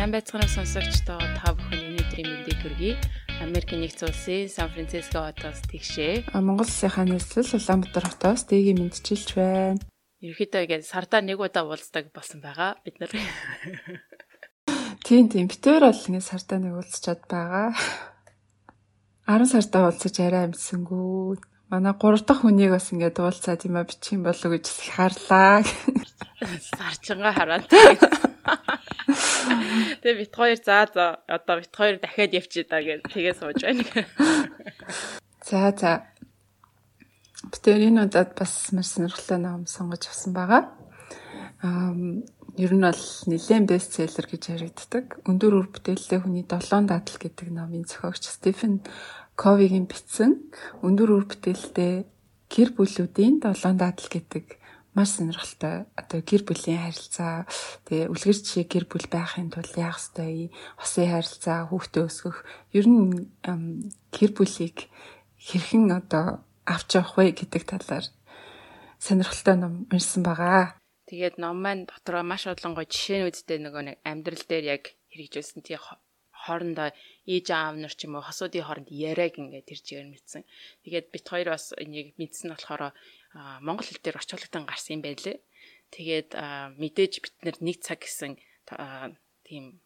Сайн байцгаана сонсогчдоо та бүхэн өнөөдрийн мэндийг хүргэе. Америкийн нэгдсэн улсын Сан Франциско хотоос тэгшээ. Монгол улсынхаа нийслэл Улаанбаатар хотоос дэгийг мэдчилж байна. Ерөнхийдөө ингээд сардаа нэг удаа уулздаг болсон байгаа бид нар. Тийм тийм битээр бол ингээд сардаа нэг уулзчаад байгаа. 10 сардаа уулзаж арай амжсангүй. Манай 3 дахь хүнийг бас ингээд уулзаад юм а бичих юм болов гэж их харлаа. Сарчингаа хараад. Тэгээ бит хоёр за за одоо бит хоёр дахиад явчих да гэж тэгээ сууж байна. За за. Битэр энэ удаад бас маш сонирхолтой ном сонгож авсан байгаа. Аа ер нь бол нэлээд бестселлер гэж яригддаг. Өндөр үр бүтээлтэй хүний долоон дадал гэдэг номын зохиогч Стефен Ковигийн бичсэн өндөр үр бүтээлтэй гэр бүлүүдийн долоон дадал гэдэг маш сонирхолтой одоо гэр бүлийн харилцаа тэгээ үлгэр жишээ гэр бүл байхын тулд яах ёстой хосын харилцаа хүүхдээ өсгөх ер нь гэр бүлийг хэрхэн одоо авч явах вэ гэдэг талаар сонирхолтой ном уншсан байгаа. Тэгээд ном маань дотроо маш олон гоо жишээнүүдтэй нөгөө нэг амьдрал дээр яг хэрэгжүүлсэн тий хоорондоо ээж аав нар ч юм уу хосуудын хооронд яриаг ингээд тэр чигээр мэдсэн. Тэгээд бит хоёр бас энийг мэдсэн болохоор монгол хэл дээр орчуулгатан гарсан юм байлээ. Тэгээд мэдээж бид нэг цаг гэсэн тийм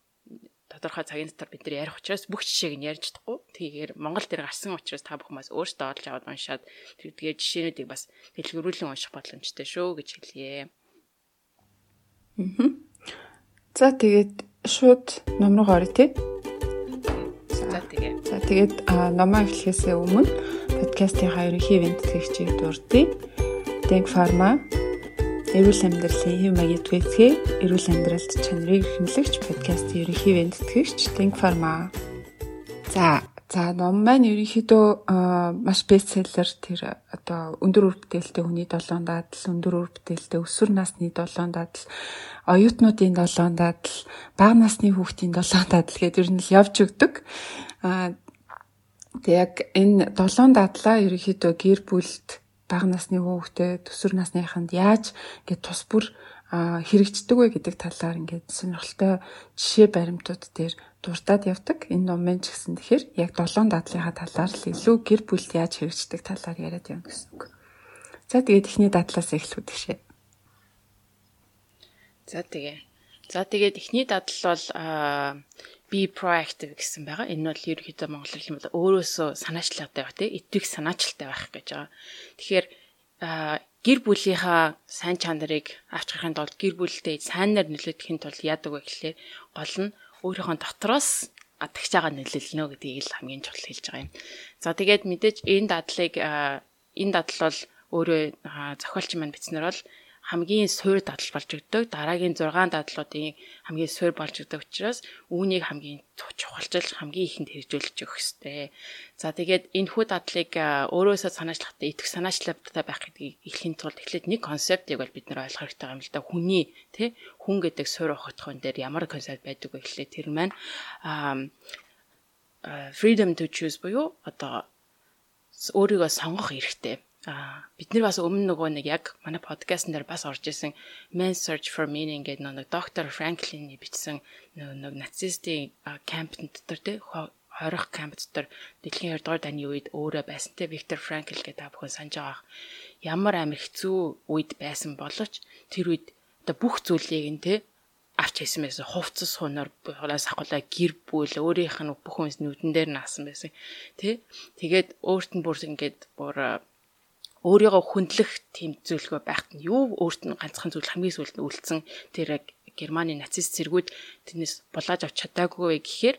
тодорхой цагийн дотор бид нар ярих учраас бүх жишээг нь ярьж чадахгүй. Тэгэхээр монгол дээр гарсан учраас та бүхэн бас өөртөө олж аваад уншаад тэгээд жишээнүүдийг бас дэлгэрүүлэн унших боломжтой шүү гэж хэлье. За тэгээд шууд ном руу орё тий. За тэгээд. За тэгээд номоо эхлэхээс өмнө подкастын ерөнхий ивент тэгчийг дурдъя. Denk Pharma эрүүл амьдралын хэв маягийн түгээцгээ эрүүл амьдралд чанарыг хэмлэгч подкастын ерөнхий ивент тэгчж Denk Pharma. За За ном маань ерөнхийдөө маш бестселлер тэр одоо өндөр үр бүтээлтэй хүний долоон дадал, өндөр үр бүтээлтэй өсвөр насны долоон дадал, оюутнуудын долоон дадал, бага насны хүүхдийн долоон дадал гэдэг ер нь л явж өгдөг. Аа тэг яг энэ долоон дадлаа ерөнхийдөө гэр бүлд бага насны хүүхдэд төсвөр насныханд яаж ингээд тус бүр хэрэгждэг вэ гэдэг талаар ингээд сонирхолтой жишээ баримтууд дээр дуртад явдаг. Энэ номын ч гэсэн тэгэхээр яг долоон дадлынхаа талаар л илүү гэр бүлд яаж хэрэгждэг талаар яриад явна гэсэн үг. За тэгээд эхний дадлаас эхлэх үү За тэгээ. За тэгээд эхний дадал бол be proactive гэсэн байгаа. Энэ бол ерөнхийдөө монгол хэлний бол өөрөөсөө санаачлалтай байх тийм итгэх санаачлалтай байх гэж байгаа. Тэгэхээр гэр бүлийнхаа сайн чанарыг авч гарахын тулд гэр бүлтэй сайнаар нөлөөдөхийн тулд яадаг вэ гэхлээр гол нь өөрийнхөө дотроос адагч байгаа нөлөөлнө гэдгийг л хамгийн чухал хэлж байгаа юм. За тэгээд мэдээж энэ дадлыг энэ дадал бол өөрөө зохиолч маань бичснээр бол хамгийн суур дадал болж өгдөг. Дараагийн 6 дадлуудын хамгийн суур болж өгдөг учраас үүнийг хамгийн чухалчилж хамгийн ихэнд хэрэгжүүлж өгөх ёстой. За тэгээд энэ хүү дадлыг өөрөөсөө санаачлахтай итгэх санаачлалтай байх гэдгийг эхлэхийн тулд эхлээд нэг концептыг бол бид нэр ойлгох хэрэгтэй юм л да. Хүний тий хүн гэдэг суур ухаатхын дээр ямар концепт байдаг вэ гэхлээр тэр маань freedom to choose буюу одоо өөрийгөө сонгох эрхтэй Аа бид нар бас өмнө нөгөө нэг яг манай подкастн дээр бас орж исэн Men's Search for Meaning гэдэг нэг доктор Франклины бичсэн нэг нацистийн кампн дотор тий хорих камп дотор дэлхийн 2 дугаар дайны үед өөрөө байсан те Виктор Франкл гэдэг та бүхэн санаж байгаа. Ямар амир хэцүү үед байсан боловч тэр үед одоо бүх зүйлийг нь те авч хийсэн байсан. Хувцас хунаар хулаас ахуулаа гэр бүл өөрийнх нь бүх хүнс нүдэн дээр наасан байсан. Тэ? Тэгээд өөрт нь бүр ингээд бүр өөрийгөө хүндлэх тийм зүйлгөө байхад нь юу өөрт нь ганцхан зүйл хамгийн сүүлд нь үлдсэн тэр Германы нацист цэргүүд тэрнээс булааж авч чадаагүй вэ гэхээр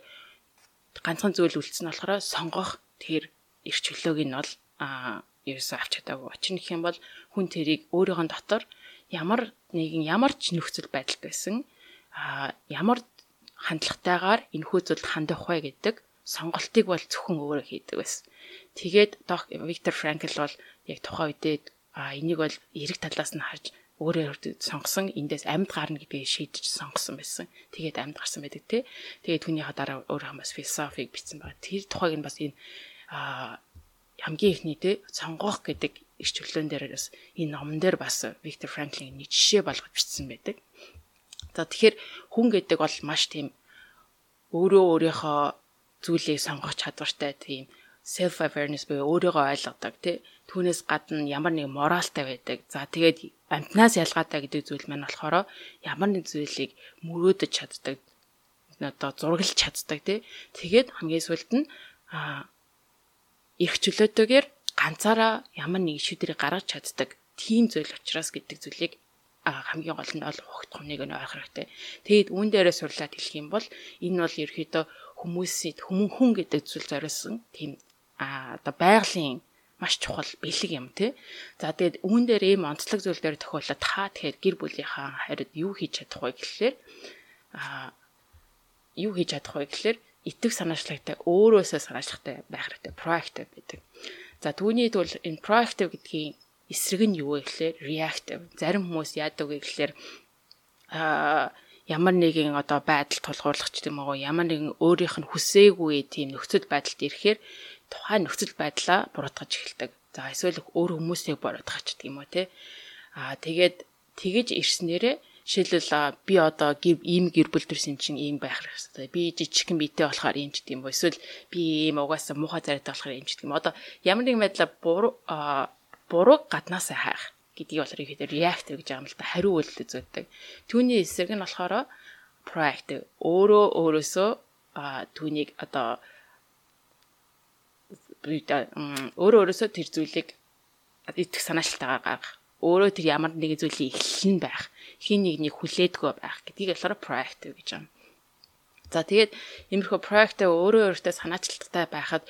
ганцхан зүйл үлдсэн болохоор сонгох тэр эрч чөлөөг нь бол а ерөөсөө авч чадаагүй. Учир нь юм бол хүн тэрийг өөрийнхөө дотор ямар нэгэн ямар ч нөхцөл байдалд байсан а ямар хандлагатайгаар энэ хүү зүйлд хандах вэ гэдэг сонголтыг бол зөвхөн өөрөө хийдэг байсан. Тэгээд Виктор Франкл бол яг тухайн үедээ а энийг бол эрэг талаас нь харж өөрөө сонгосон эндээс амьд гарна гэдгийг шийдэж сонгосон байсан. Тэгээд амьд гарсан байдаг тий. Тэгээд түүнийхээ дараа өөрөө бас философиг бичсэн байна. Тэр тухайг нь бас энэ а хамгийн ихний тий сонгох гэдэг их чөлөөн дээр бас энэ номон дээр бас Виктор Франклин нэг жишээ болгож бичсэн байдаг. За тэгэхээр хүн гэдэг бол маш тийм өөрөө өөрийнхөө зүйлийг сонгох чадвартай тийм self awareness буюу өөрийгөө ойлгодог тий түүнээс гадна ямар нэг моралтай байдаг. За тэгээд амтнаас ялгаатай гэдэг зүйл маань болохоор ямар нэг зүйлийг мөрөөдөж чаддаг одоо зураглаж чаддаг тий. Тэгээд хамгийн сүүлд нь а эрх чөлөөтэйгээр ганцаараа ямар нэг ишүүдэрийг гаргаж чаддаг тийм зүйл учраас гэдэг зүйлийг хамгийн гол нь ол хогт хоныг нь ойлгох хэрэгтэй. Тэгээд үүн дээрээ сурлаад хэлэх юм бол энэ бол ерөөхдөө хүмүүсийн хүмүүн хүн гэдэг зүйл зориулсан тийм а одоо байгалийн маш чухал бэлэг юм тий. За тэгээд үүн дээр ийм онцлог зүйл дээр тохиолдоод та тэгэхээр гэр бүлийнхаа хариуд юу хийж чадах вэ гэхлээр а юу хийж чадах вэ гэхлээр итэг санаачлагтай өөрөөсөө санаачлагтай байх хэрэгтэй proactive гэдэг. За түүний тул энэ proactive гэдгийн эсрэг нь юу вэ гэхлээр reactive. Зарим хүмүүс яадаг вэ гэхлээр а ямар нэгэн одоо байдал тулгуурлах ч юм уу ямар нэгэн өөрийнх нь хүсээгүй тийм нөхцөл байдалд ирэхээр тухайн нөхцөл байдлаа буруутгаж эхэлдэг. За эсвэл өөр хүмүүсийг буруутгах ч гэдэг юм уу те. Аа тэгээд тэгэж ирснээрээ Жишээлбэл би одоо ийм гэр бүл төрсэн чинь ийм байх хэрэгтэй. Би жижигхэн биетэй болохоор ийм ч гэдэг юм уу. Эсвэл би ийм угаасаа муухай царайтай болохоор ийм ч гэдэг юм. Одоо ямар нэгэн байдлаар буруу буруу гаднаасаа хайх гэдгийг болохоор ихэд reactive гэж юм л та хариу үйлдэл зүйдэг. Түүний эсрэг нь болохоор proactive. Өөрөө өөрөөсөө түүнийг одоо өөрөө өөрөөсөө тэр зүйлийг итгэх санаачлалтаагаар гаргах. Өөрөө тэр ямар нэгэн зүйлийг эхлэн байх хин нэгнийг хүлээдгөө байх гэдгийг болохоор proactive гэж байна. За тэгээд иймэрхүү proactive өөрөө өөртөө санаачилттай байхад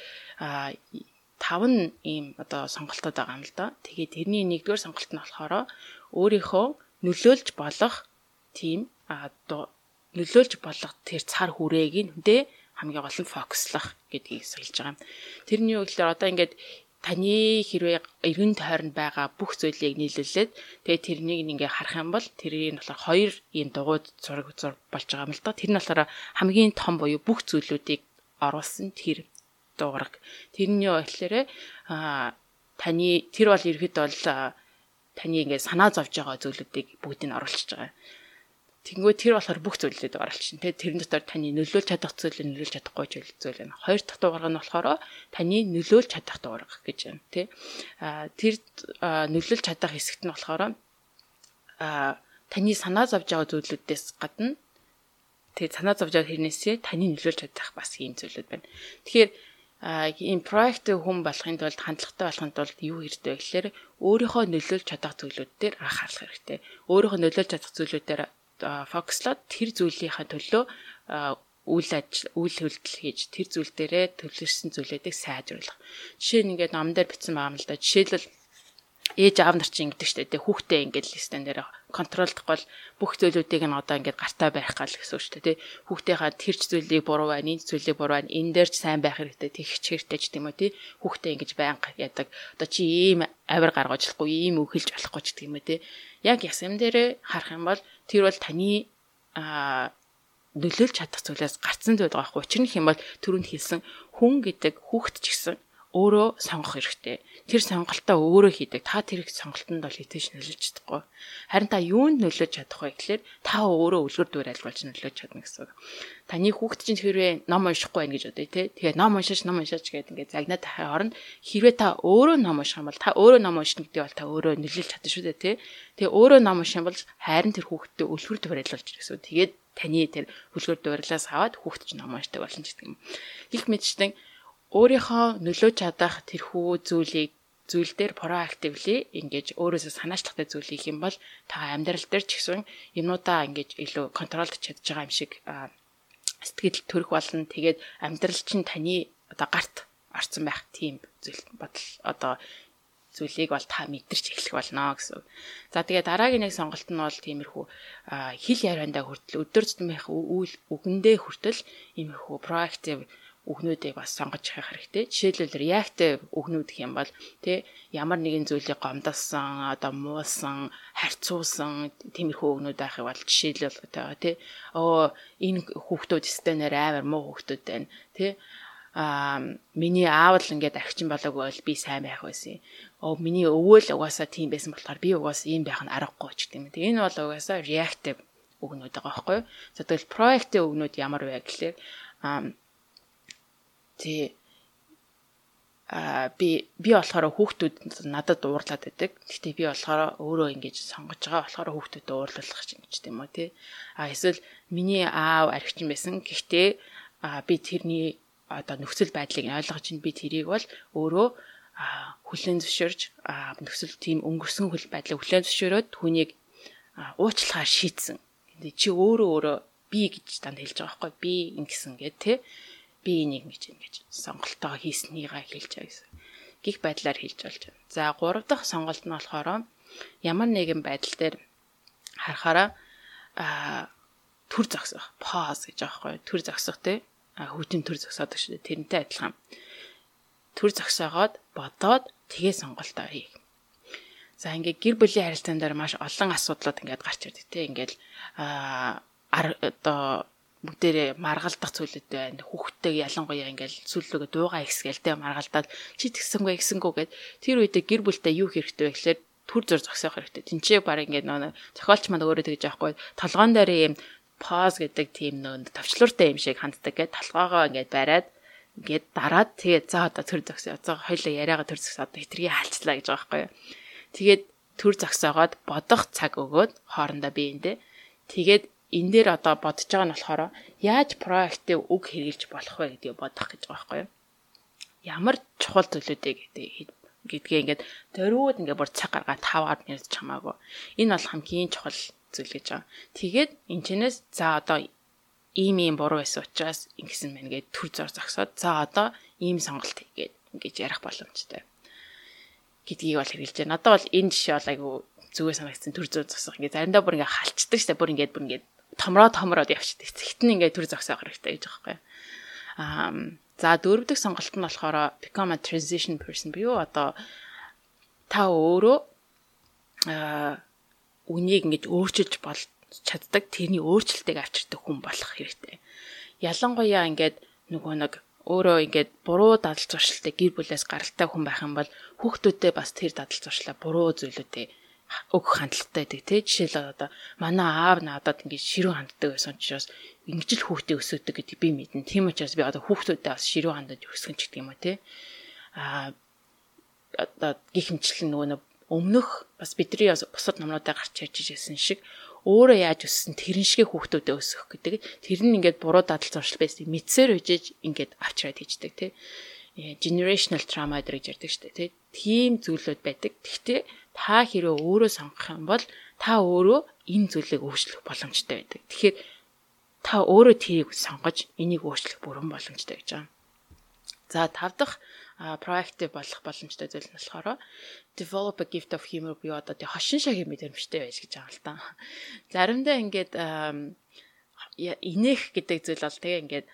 тав нь ийм одоо сонголтууд байгаа юм л да. Тэгээд тэрний нэгдүгээр сонголт нь болохоор өөрийнхөө нөлөөлж болох тийм нөлөөлж болох тэр цар хүрээг нь хамгийн гол нь фокуслах гэдгийг сэлж байгаа юм. Тэрний үг л одоо ингээд таны хэрвээ эргэн тойронд байгаа бүх зүйлийг нийлүүлээд тэгээ тэрнийг ингээ харах юм бол тэрийг нь болохоор хоёр ийм дугуйд зураг зураг болж байгаа юм л да. Тэр нь болохоор хамгийн том буюу бүх зүйлүүдийг оруулсан тэр дуураг. Тэрний болохоор а таны тэр бол ерхэд бол таны ингээ санаа зовж байгаа зүйлүүдийг бүгдийг нь оруулчихж байгаа. Тэнгүү тэр болохоор бүх зүйлээд оруулчихна. Тэгээ тэрэн дотор таны нөлөөлж чадах зүйлийг нөлөөлж чадахгүй зүйл байна. Хоёр дахь дуурга нь болохоор таны нөлөөлж чадах дуурга гэж байна. Тэ. А тэр нөлөөлж чадах хэсэгт нь болохоор а таны санаа зовж байгаа зүйлүүдээс гадна тэгээ санаа зовж байгаа хэрнээсээ таны нөлөөлж чадах бас ийм зүйлүүд байна. Тэгэхээр ийм проектив хүн болохын тулд хандлагатай болохын тулд юу хэрэгтэй вэ гэхээр өөрийнхөө нөлөөлж чадах зүйлүүд дээр анхаарах хэрэгтэй. Өөрийнхөө нөлөөлж чадах зүйлүүд дээр фокуслоод тэр зүйлийнхаа төлөө үйл ажил үйл хөдлөл хийж тэр зүйл дээрээ төлөвлөсөн зүйлүүдийг сайжруулах. Жишээ нь ингээд ном дээр бичсэн байгаа юм л да. Жишээлбэл ээж аав нар чинь ингэдэг штэ. Тэ хүүхдээ ингээд листэн дээр контролдох бол бүх зүйлүүдийг нь одоо ингээд гартаа барих гал гэсэн үг штэ тэ. Хүүхдийнхаа тэрч зүйлийг буруу байна энэ зүйлийг буруу байна. Энэ дээр ч сайн байх хэрэгтэй тэгч хэрэгтэй ч тийм үү тэ. Хүүхдээ ингэж байнга ядаг одоо чи ийм авир гаргаж болохгүй ийм үхэлж болохгүй ч тийм үү тэ яг ясам дээрээ харах юм бол тэр бол таны нөлөөлж чадах зүйлээс гарцсан зүйл байгаа хгүй. Учир нь хэм бол түрүүнд хэлсэн хүн гэдэг хүүхэд ч гэсэн өөрөө сонгох хэрэгтэй. Тэр сонголтоо өөрөө хийдэг. Та тэр сонголтонд бол хитэж нөлөөлж чадахгүй. Харин та юунд нөлөөж чадах вэ гэхлээр та өөрөө үлгэр дуур айлгуулж нөлөөж чадна гэсэн үг. Таны хүүхэд чинь хэрвээ ном уншихгүй байх гэж бодъё те. Тэгээд ном уншаач ном уншаач гэдэг ингээд загнаад тахын оронд хэрвээ та өөрөө ном унших юм бол та өөрөө ном унших гэдэг бол та өөрөө нөлөөлж чадна шүү дээ те. Тэгээ өөрөө ном унших юм бол харин тэр хүүхэдтэй үлгэр дуур айлгуулж гэсэн. Тэгээд таны тэр үлгэр дуурлаас аваад хүүхэд чинь ном уншдаг болно гэдэг юм. Их мэдчихдээ өөрийнхөө нөлөөж чадах тэрхүү зүйлийг зүйл дээр proactively ингэж өөрөөсөө санаачлахтай зүйл хийх юм бол та амьдрал дээр ч гэсэн юмудаа ингэж илүү контролд чадж байгаа юм шиг сэтгэл төрөх болно. Тэгээд амьдрал чинь таны одоо гарт орцсон байх тийм зүйл бодол одоо зүйлийг бол та мэдэрч эхлэх болно гэсэн. За тэгээ дараагийн нэг сонголт нь бол тиймэрхүү хил яриандаа хүртэл өдөр тутмынх үйл үгэндээ хүртэл иймэрхүү proactive үгнүүдийг бас сонгож явах хэрэгтэй. Жишээлбэл reactive үгнүүд гэх юм бол тий ямар нэгэн зүйлийг гомдолсон, одоо муусан, харьцуулсан тиймэрхүү үгнүүд байхыг бол жишээлбэл байгаа тий. Оо энэ хүүхдүүд стенээр амар муу хүүхдүүд байна тий а миний аав л ингээд архичин болоог бол би сайн байх байсан. Оо миний өвөө л угаасаа тийм байсан болохоор би угаасаа ийм байх нь аргагүй ч гэдэг юм. Тэгээ энэ бол угаасаа reactive үгнүүд байгаа байхгүй юу. За тэгвэл proactive үгнүүд ямар вэ гэхлээр аа тий а би би болохоор хүүхдүүд надад уурлаад байдаг. Гэхдээ би болохоор өөрөө ингэж сонгож байгаа болохоор хүүхдүүдэд уурлуулах гэж тийм үү тий. А эсвэл миний аав архичин байсан. Гэхдээ би тэрний одоо нөхцөл байдлыг ойлгож чинь би тэрийг бол өөрөө хүлэн зөвшөөрж нөхцөл тийм өнгөрсөн хөл байдлыг хүлэн зөвшөөрөөд түүнийг уучлахаар шийдсэн. Чи өөрөө өөрөө би гэж танд хэлж байгаа байхгүй би ингэсэн гэд тий би энийг ингэж ингэж сонголтоо хийснийгаа хэлж байгаа гэсэн. Гих байдлаар хэлж болж байна. За 3 дахь сонголт нь болохоор ямар нэгэн байдал дээр харахаараа төр зогсох, pause гэж байхгүй төр зогсох те хүүтийн төр зогсоодог шүү дээ. Тэрнтэй адилхан. Төр зогсоогоод бодоод тгээ сонголтоо хий. За ингээд гэр бүлийн харилцаан дээр маш олон асуудлууд ингээд гарч ирдэг те ингээд а одоо бүгдээрээ маргалдах зүйлүүд байна. Хүүхдтэйг ялангуяа ингээл сүллөөгөө дуугаа ихсгээл тэ маргалдаад чи тэгсэнгүй ихсэнгүү гэд тэр үедээ гэр бүлтэй юу хэрэгтэй вэ гэхлээр түр зур зогсоох хэрэгтэй. Тинчээ баг ингээд нөө зохиолч манд өөрөө тэгж яахгүй толгоон дээр ийм пауз гэдэг тийм нөө товчлууртай юм шиг ханддаг гэд толгоогоо ингээд бариад ингээд дараад тэгээд за одоо төр зогсоо. За хоёлаа яриагаа төр зогсоо одоо хитрхи хаалцлаа гэж байгаа байхгүй юу. Тэгээд төр зогсоогоод бодох цаг өгөөд хоорондоо биендээ тэгээд энэ дээр одоо бодож байгаа нь болохоор яаж проактив үг хэрэгжилж болох вэ гэдгийг бодох гэж байгаа байхгүй юу. Ямар чухал зүйлүүдээ гэдэг гэдгээ ингээд дөрүүд ингээд бүр цаг гаргаад 5-аар ярьж хамаагүй. Энэ бол хамгийн чухал зүйл гэж байгаа. Тэгээд энэчнээс за одоо ийм ийм буруу байсан учраас ингэсэн мэн гээд төр зор зогсоод за одоо ийм сонголт хийгээд ингэж ярих боломжтой гэдгийг бол хэрэгжилж байна. Надад бол энэ жишээ бол айгу зүгээр санагдсан төр зөр зогсох ингээд заримдаа бүр ингээд халчдаг штэ бүр ингээд бүр ингээд томроо томроод явчихдаг. Цэгт нь ингээд төр зогсоох хэрэгтэй гэж байгаа юм. Аа за дөрөв дэх сонголт нь болохоор become a transition person буюу одоо та өөрөө аа үнийг ингэж өөрчилж бол чаддаг тэрний өөрчлөлтийг авчирдаг хүн болох хэрэгтэй. Ялангуяа ингээд нөгөө нэг өөрөө ингээд буруу дадал зуршилтай гэр бүлээс гаралтай хүн байх юм бол хүүхдүүдэд бас тэр дадал зуршлаа буруу зүйлүүдээ өгөх хандлагатай байдаг тий жишээлбэл одоо манай аав надад ингэж ширүү ханддаг байсан учраас ингэж л хүүхдээ өсгөдөг гэдэг би мэднэ. Тийм учраас би одоо хүүхдүүдэд бас ширүү хандаж өсгөн ч гэдэг юм уу тий а одоо гихэнчлэн нөгөө өмнөх бас бидний бас бусад номнуудаа гарч ярьж ирсэн шиг өөрөө яаж өссөн тэрэн шиг хүүхдүүдэд өсгөх гэдэг. Тэр нь ингээд буруу дадал зуршил байсан. Мэдсээр үжиж ингээд авчраад хийждэг тий generational trauma гэж ярьдаг шүү дээ тий тийм зүйлүүд байдаг. Гэхдээ та хэрэг өөрөө сонгох юм бол та өөрөө энэ зүйлийг өөрчлөх боломжтой байдаг. Тэгэхээр та өөрөө тэрийг сонгож энийг өөрчлөх бүрэн боломжтой гэж байна. За тав дахь proactive болох боломжтой зүйл нь болохоор develop a gift of humor буюу одоо тий хошин шагийн мэдрэмжтэй байж гэж байгаа л та. Заримдаа ингээд инех гэдэг зүйл бол тэгээ ингээд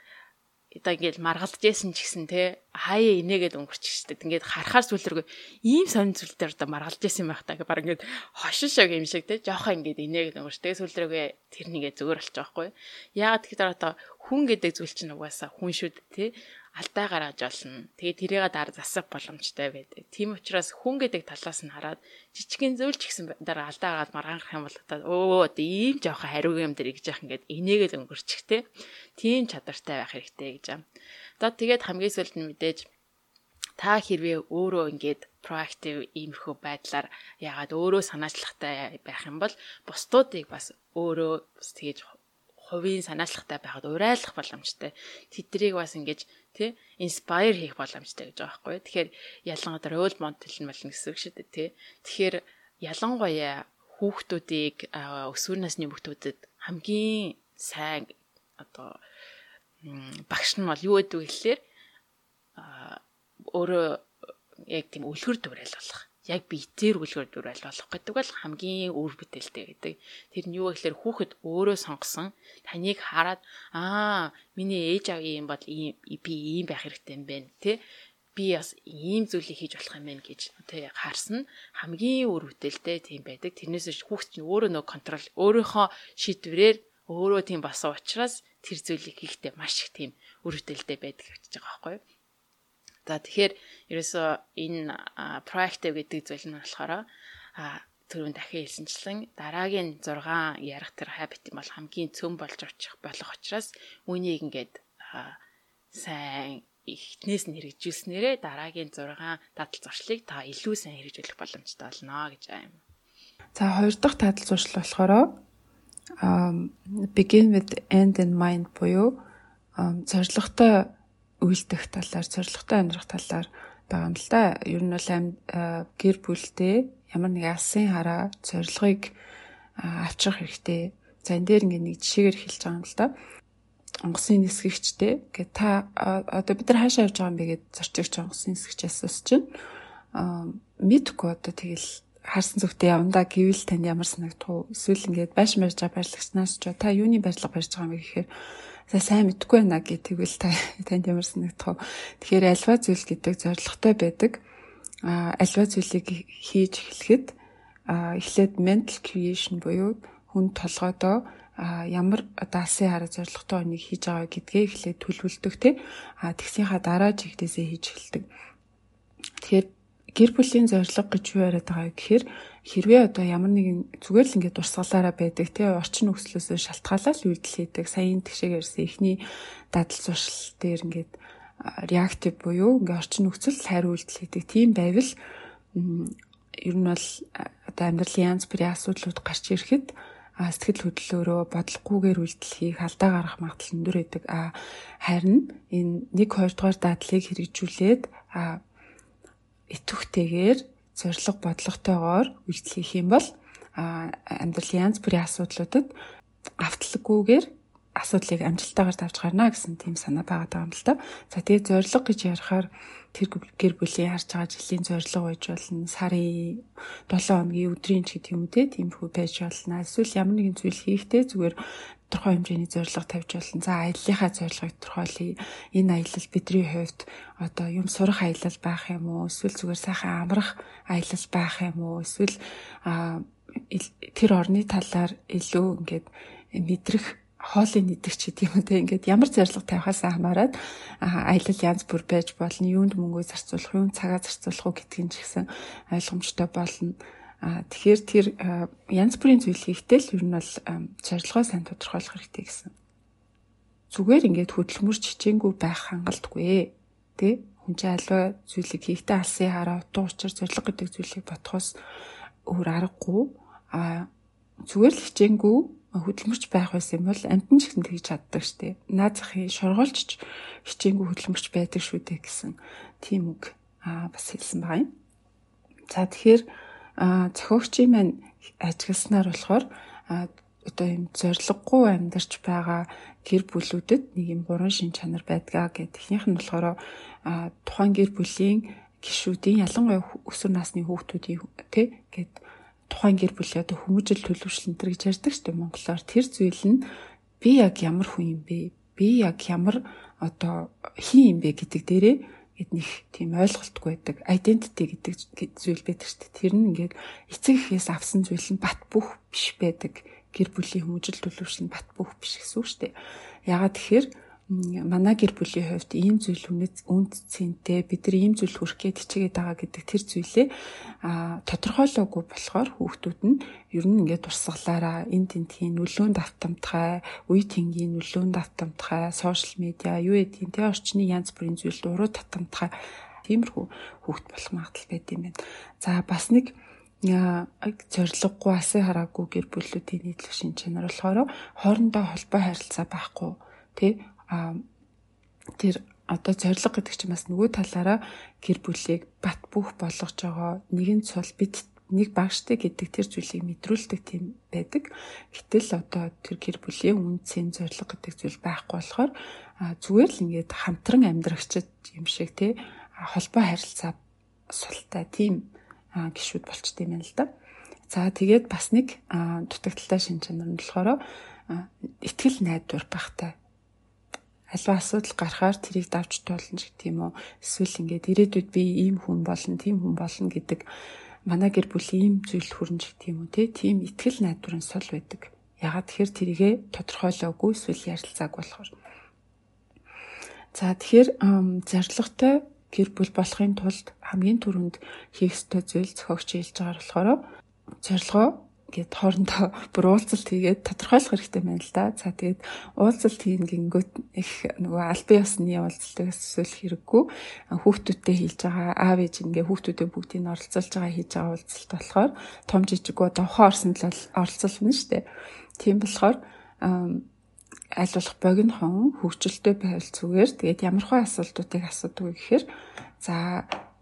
одоо ингээд маргалдаж байсан ч гэсэн те хаяа инээгээд өнгөрчихжтэй. Ингээд харахаар сүлрэг ийм сонин зүйлээр одоо маргалдаж байсан байх та. Бараг ингээд хошин шог юм шиг те жоохон ингээд инээгээд өнгөрчтэй сүлрэгээ тэр нэгээ зүгээр болчих жоохгүй. Яагаад тэгэхээр одоо хүн гэдэг зүйл чинь угаасаа хүн шүүд те алдаа гаргаж олно. Тэгээ тэрийгээ дараа засах боломжтой байдаг. Тийм учраас хүн гэдэг талаас нь хараад жижигэн зөвлж гисэн дараа алдаа гаргаад маргаанх юм бол өө одоо ийм жоохон хариу юм дээр гэж яах ингээд энийгээд өнгөрчих те. Тийм чадвартай байх хэрэгтэй гэж юм. Одоо тэгээд хамгийн сүүлд нь мэдээж та хэрвээ өөрөө ингээд proactive иймэрхүү байдлаар ягаад өөрөө санаачлахтай байх юм бол бусдуудыг бас өөрөө бас тэгэж хувийн санаачлахтай байхад урайлах боломжтой. Тэднийг бас ингэж тий inspire хийх боломжтой гэж байгаа байхгүй. Тэгэхээр ялангуяа role model нь болно гэсэн үг шүү дээ тий. Тэгэхээр ялангуяа хүүхдүүдийг өсвөр насны хүүхдүүдэд хамгийн сайн одоо багш нь бол юу гэдэг вэ гэхэлэр өөрөө яг тийм үлгэр дуурайл болох яг биетээр үлгэр дүрэл болох гэдэг бол хамгийн үр бүтээлтэй гэдэг. Тэр нь юу гэхээр хүүхэд өөрөө сонгосон таныг хараад аа миний ээж аав юм бол ийм би ийм байх хэрэгтэй юм байна тий би бас ийм зүйлийг хийж болох юм байна гэж тий харсан хамгийн үр бүтээлтэй тийм байдаг. Тэрнээс хүүхд чинь өөрөө нөө контрол өөрийнхөө шийдвэрээр өөрөө тийм басан учраас тэр зүйлийг хийхдээ маш их тийм үр бүтээлтэй байдаг гэж байгаа байхгүй юу? За тэгэхээр ерөөсөө энэ proactive гэдэг зүйл нь болохоор түрүүн дахин хэлсэнчлэн дараагийн 6 ярих тэр habit юм бол хамгийн цөм болж очих болох учраас үнийг ингээд сайн эхнээс нь хэрэгжүүлснээрээ дараагийн 6 дадал зуршлыг та илүү сайн хэрэгжүүлэх боломжтой болно гэж аим. За хоёр дахь дадал зуршил болохоор um begin with end in mind буюу зорилготой үйлдэх талаар, зорилготой амьдрах талаар байгаа юм л да. Ер нь бол гэр бүлтэй ямар нэг алсын хараа зорилгыг авчрах хэрэгтэй. За энэ дээр ингээ нэг жишээгээр хэлж байгаа юм л да. Онгоцны нисгэгчтэй гэ та одоо бид нар хаашаа явж байгаа юм бэ гэд зорчигч онгоцны нисгэгч асууж чинь мэдгүй одоо тэгэл харсан зүгтээ явандаа гэвэл танд ямар санагдах вэ? Эсвэл ингээд байш барьж байгаа барьлагчнаас ч та юуны барьлага барьж байгаа юм гэхээр за сайн мэдгүй байна гэдэг тэгвэл та танд ямар санагдах вэ? Тэгэхээр альва зүйл гэдэг зорилготой байдаг. А альва зүйлийг хийж эхлэхэд эхлээд mental creation буюу хүн толгойдоо ямар даасан хараа зорилготой хүнийг хийж байгаа гэдгээ эхлээд төлөвлөдөг те а тэгсийнхаа дараа жигдээсээ хийж эхэлдэг. Тэгэхээр гэр бүлийн зорилго гэж юу яриад байгаа гэхээр хэрвээ одоо ямар нэгэн зүгээр л ингээд дурсгалаараа байдаг те орчин нөхцлөөсөө шалтгаалаад үйлдэл хийдэг саяын тэгшээ ярьсан ихний дадал зуршил дээр ингээд реактив буюу ингээд орчин нөхцөл хариу үйлдэл хийдэг тийм байвал ер нь бол одоо амьдралын янз бүрийн асуудлууд гарч ирэхэд сэтгэл хөдлөлөөрөө бодлогогүйгээр үйлдэл хийх алдаа гарах магадлал өндөр байдаг. А харин энэ 1 2 дугаар дадлыг хэрэгжүүлээд итвэхтэйгээр зориг бодлоготойгоор үйлдэл хийх юм бол амьдралын янз бүрийн асуудлуудад автлаггүйгээр асуудлыг амжилттайгаар давж гарна гэсэн тийм санаа байгаа юм л да. За тэгээд зориг гэж ярихаар тэр гэр бүлийн харж байгаа жилийн зориг байж болно. Сарын 7 хоногийн өдрийн ч гэдэг юм те тиймэрхүү байж болно. Эсвэл ямар нэгэн зүйл хийхдээ зүгээр тодорхой хэмжээний зорилго тавьж болно. За аяллахаа зорилгыг тодорхойлъё. Энэ аялал бидний хувьд одоо юм сурах аялал байх юм уу? Эсвэл зүгээр сайхан амрах аялал байх юм уу? Эсвэл тэр орны талаар илүү ингээд мэдрэх хоолыг нэгдэг ч гэдэг юм те ингээд ямар зорилго тавихаас хамаарат аялал янз бүр байж болно юунд мөнгөө зарцуулах юунд цагаа зарцуулах уу гэдгийг ч гэсэн ойлгомжтой болно а тэгэхээр тэр янз бүрийн зүйл хийхдээ л ер нь бол зорилгоо сайн тодорхойлох хэрэгтэй гэсэн зүгээр ингээд хөдөлмөрч хичээнгүй байх хангалтгүй тэ хүн чинь альва зүйлийг хийхдээ алсын хараа утга учир зорилго гэдэг зүйлийг бодхоос өөр аргагүй а зүгээр л хичээнгүй хөдөлмөрч байх байсан юм бол амтэн ч гэсэн тэгж чаддаг штеп. Наад захын шоргоолч хичээнгүй хөдөлмөрч байдаг шүү дээ гэсэн тийм үг аа бас хэлсэн байгаа юм. За тэгэхээр зохиогчийн маань ажигласнаар болохоор одоо юм зориггүй амьдарч байгаа гэр бүлүүдэд нэг юм буруу шин чанар байдгаа гэдэг. Эхнийх нь болохоор тухайн гэр бүлийн гишүүдийн ялангуяа өсвөр насны хүүхдүүдийн тий гэдэг тухайн гэр бүлийн одоо хүмүүжил төлөвшлэн төр гэж ярьдаг шүү дээ монголоор тэр зүйл нь би яг ямар хүн юм бэ? Би яг ямар одоо хин юм бэ гэдэг дээрээ нэг тийм ойлголтгүй байдаг. Identity гэдэг зүйл байдаг шүү дээ. Тэр нь ингээд эцэг эхээс авсан зүйл нь бат бөх биш байдаг. Гэр бүлийн хүмүүжил төлөвшлэн бат бөх биш гэсэн үг шүү дээ. Ягаад тэгэхээр манай гэр бүлийн хувьд ийм зүйл үнэт үнд цэнтэй бид нар ийм зүйл хүрх гээд хичээгээд байгаа гэдэг тэр зүйлээ а тодорхойлоогүй болохоор хүүхдүүд нь ер нь ингээд дурсгалаараа эн тентхийн нөлөөнд автамтгай, үе тэнгийн нөлөөнд автамтгай, сошиал медиа юу гэдгийг тэ орчны янз бүрийн зүйлд уруу татамтгай тиймэрхүү хүүхд болох магадлал байд юм байна. За бас нэг зориггүй асын хараагүй гэр бүлүүдийн нийтлэг шин чанар болохоор хоорондоо холбоо харилцаа байхгүй тий тэр одоо зориг гэдэг чинь бас нөгөө талаараа гэр бүлийг бат бөх болгож байгаа нэгэн цул бид нэг багштай гэдэг тэр зүйлийг мэдрүүлдэг тийм байдаг. Гэтэл одоо тэр гэр бүлийн үнцэн зориг гэдэг зүйл байхгүй болохоор зүгээр л ингээд хамтран амьдрагчд юм шиг тий холбоо харилцаа султай тийм гişүүд болчтой юм байна л да. За тэгээд бас нэг дутагдaltaй шин чанар нь болохоор итгэл найдвар багтай альва асуудал гарахаар тэрийг давж туулна гэх тийм үү? Эсвэл ингээд ирээдүйд би ийм хүн болно тийм хүн болно гэдэг манай гэр бүлийн ийм зүйл хүрнэ гэх тийм үү те тийм ихтгэл найдварын сул байдаг. Ягаад тэгэхээр тэрийгэ тодорхойлоогүй эсвэл ярилцааг болохоор. За тэгэхээр зоригтой гэр бүл болохын тулд хамгийн түрүүнд хийх ёстой зүйл зохиогч хэлж байгаа болохоор зорилгоо гээд хоорондоо бүр уулзалт хийгээд тодорхойлох хэрэгтэй байна л да. За тэгээд уулзалт хийн гингөт их нөгөө албан ёсны уулзалтаас эсвэл хэрэггүй хүүхдүүдтэй хийж байгаа аав ээж ингээ хүүхдүүдээ бүгдийг нь оролцуулж байгаа хийж байгаа уулзалт болохоор том жижиггүй давхаа орсонд л оролцуулна шүү дээ. Тийм болохоор аль болох богинохон хөвгчлөлтөй байвал зүгээр. Тэгээд ямар хөө асуултуудыг асуудаг вэ гэхээр за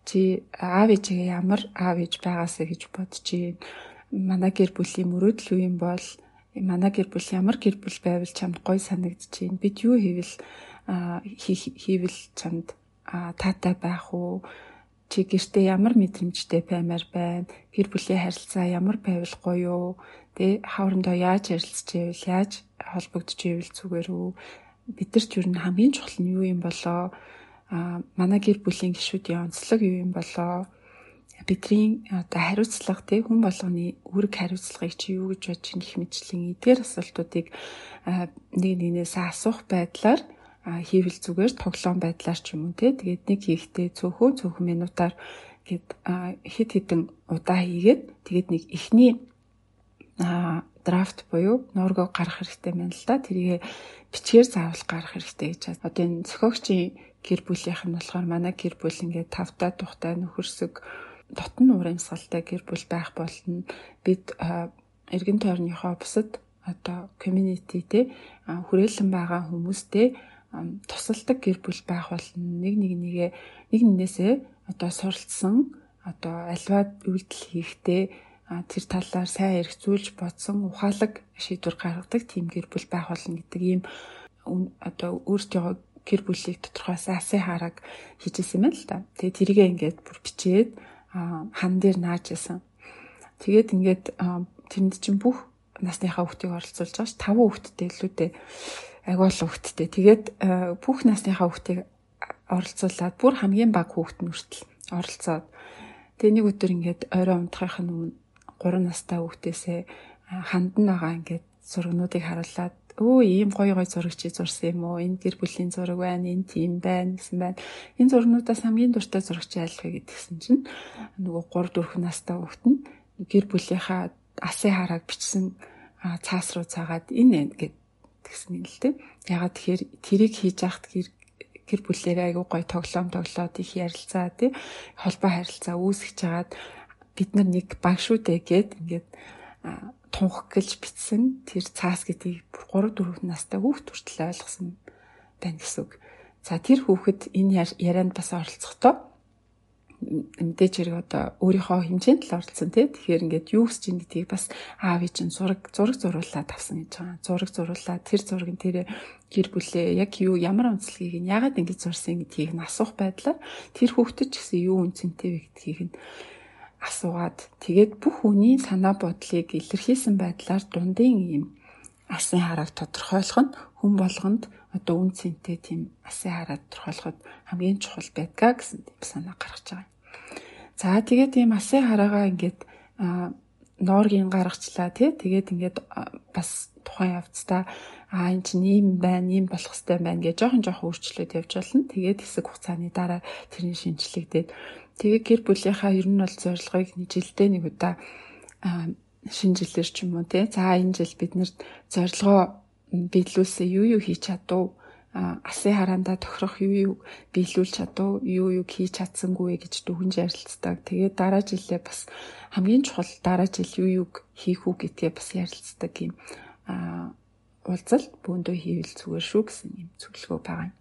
чи аав ээжээ ямар аав ээж байгаасаа гэж бодчих манай гэр бүлийн мөрөөдөл юу юм бол манай гэр бүл ямар гэр бүл байвал чамд гой санагдаж байна. Бид юу хийвэл хийвэл чамд таатай байх уу? Чи гэртээ ямар мэдрэмжтэй баймаар байна? Гэр бүлийн харилцаа ямар байвал гоё юу? Тэ хоорондоо яаж ярилцж байвал яаж холбогдож байвал зүгээр үү? Бид нар ч юу н хамгийн чухал нь юу юм болоо? А манай гэр бүлийн гишүүдийн онцлог юу юм болоо? Бидний одоо хариуцлага тий хүн болгоны үүрэг хариуцлагыг чи юу гэж бодож их мэдлэн эдгээр асуултуудыг нэг нэгнээс асуух байдлаар хийвэл зүгээр тоглоом байдлаар ч юм уу тий тэгээд нэг хийхдээ цөөхөн цөөхөн минутаар гээд хит хитэн удаа хийгээд тэгээд нэг ихний драфт буюу нуургоо гаргах хэрэгтэй байна л да тэрийг бичгээр заавал гаргах хэрэгтэй гэж байна. Одоо энэ зохиогчийн гэр бүлийнх нь болохоор манай гэр бүл ингээд тавтай тухтай нөхөрсөг дотн урамсгалтай гэр бүл байх болно. Бид эргэн тойрныхоо бусад одоо community те хүрээлэн байгаа хүмүүстэй тусалдаг гэр бүл байх болно. Нэг нэг нэгэ нэг нэгнээсээ одоо суралцсан одоо альва үйлдэл хийхдээ тэр талаар сайн эргцүүлж бодсон ухаалаг шийдвэр гаргадаг тийм гэр бүл байх болно гэдэг ийм одоо өөртөө гэр бүлийг тодорхойлсон асын хараг хийжсэн юм л да. Тэгээ тэрийгээ ингээд бүр бичээд хан дээр нааж исэн. Тэгээд ингээд тэнд чинь бүх насныхаа хүүхдийг оролцуулж байгаа ш 5 хүүхэдтэй илүү дээ. Агуул хүүхэдтэй. Тэгээд бүх насныхаа хүүхдийг оролцуулаад бүр хамгийн бага хүүхэд нь хүртэл оролцоод тэгээ нэг өдөр ингээд орой унтахын өмнө 3 настай хүүхдээсээ хандан байгаа ингээд зургнуудыг харуулад өө ийм гоё гоё зураг чи зурсан юм уу? Энэ гэр бүлийн зураг байна, энэ тийм байна гэсэн байна. Энэ зургнуудаас хамгийн дуртай зураг чи аль вэ гэдгсэн чинь нөгөө 3 4 настай хүүхэд нь гэр бүлийнхаа асын харааг бичсэн цаас руу цаагаад энэ гэд тэгсэн юм л дээ. Ягаад тэгэхээр тэрийг хийж яхад гэр гэр бүлээрээ айгүй гоё тоглоом тоглоод их ярилцаа тий холбоо харилцаа үүсгэж хагаад бид нар нэг баг шүү дээ гэд ингээд тунх гэлж бичсэн тэр цаас гэдгийг 3 4 настай хүүхд хүртэл ойлгосон байна гэсэн үг. За тэр хүүхэд энэ ярианд бас оролцохдоо мэдээж хэрэг одоо өөрийнхөө хэмжээнд л оролцсон тий. Тэгэхээр ингээд юу гэж чинь гэдгийг бас аав чинь зураг зураг зуруулаад авсан гэж байгаа. Зураг зуруулаад тэр зураг нь тэр гэр бүлээ яг юу ямар онцлогийг нь ягаад ингэж зурсан гэдгийг нь асуух байдлаар тэр хүүхдэд ч гэсэн юу үнцэнтэй вэ гэдгийг нь асуугаад тэгээд бүх хүний санаа бодлыг илэрхийлсэн байдлаар дундын юм асын харааг тодорхойлох нь хүн болгонд одоо үн цэнтэй тийм асын хараа тодорхойлоход хамгийн чухал байдгаа гэсэн тийм санаа гаргаж байгаа. За тэгээд ийм асын хараагаа ингээд нооргийн гаргачлаа тий тэгээд ингээд бас тухайн явцдаа а эн чинь ийм байна, ийм болох хэрэгтэй байна гэж жоохон жоохон өөрчлөлт явж болно. Тэгээд хэсэг хугацааны дараа тэрний шинжилэгдээд Тэгээ гэр бүлийнхаа ер нь бол зорилгыг жилдээ нэг удаа шинэ жилээр ч юм уу те. За энэ жил бид нэр зорилгоо биелүүлсэн юу юу хийж чадав асын хараандаа тохирох юу юу биелүүлж чадав юу юу хийж чадсангүй гэж дүгнж ярилцдаг. Тэгээд дараа жилээ бас хамгийн чухал дараа жил юу юг хийх үү гэдгээ бас ярилцдаг юм уулзалт бөөндөө хийвэл зүгээр шүү гэсэн юм зөвлөгөө байгаа юм.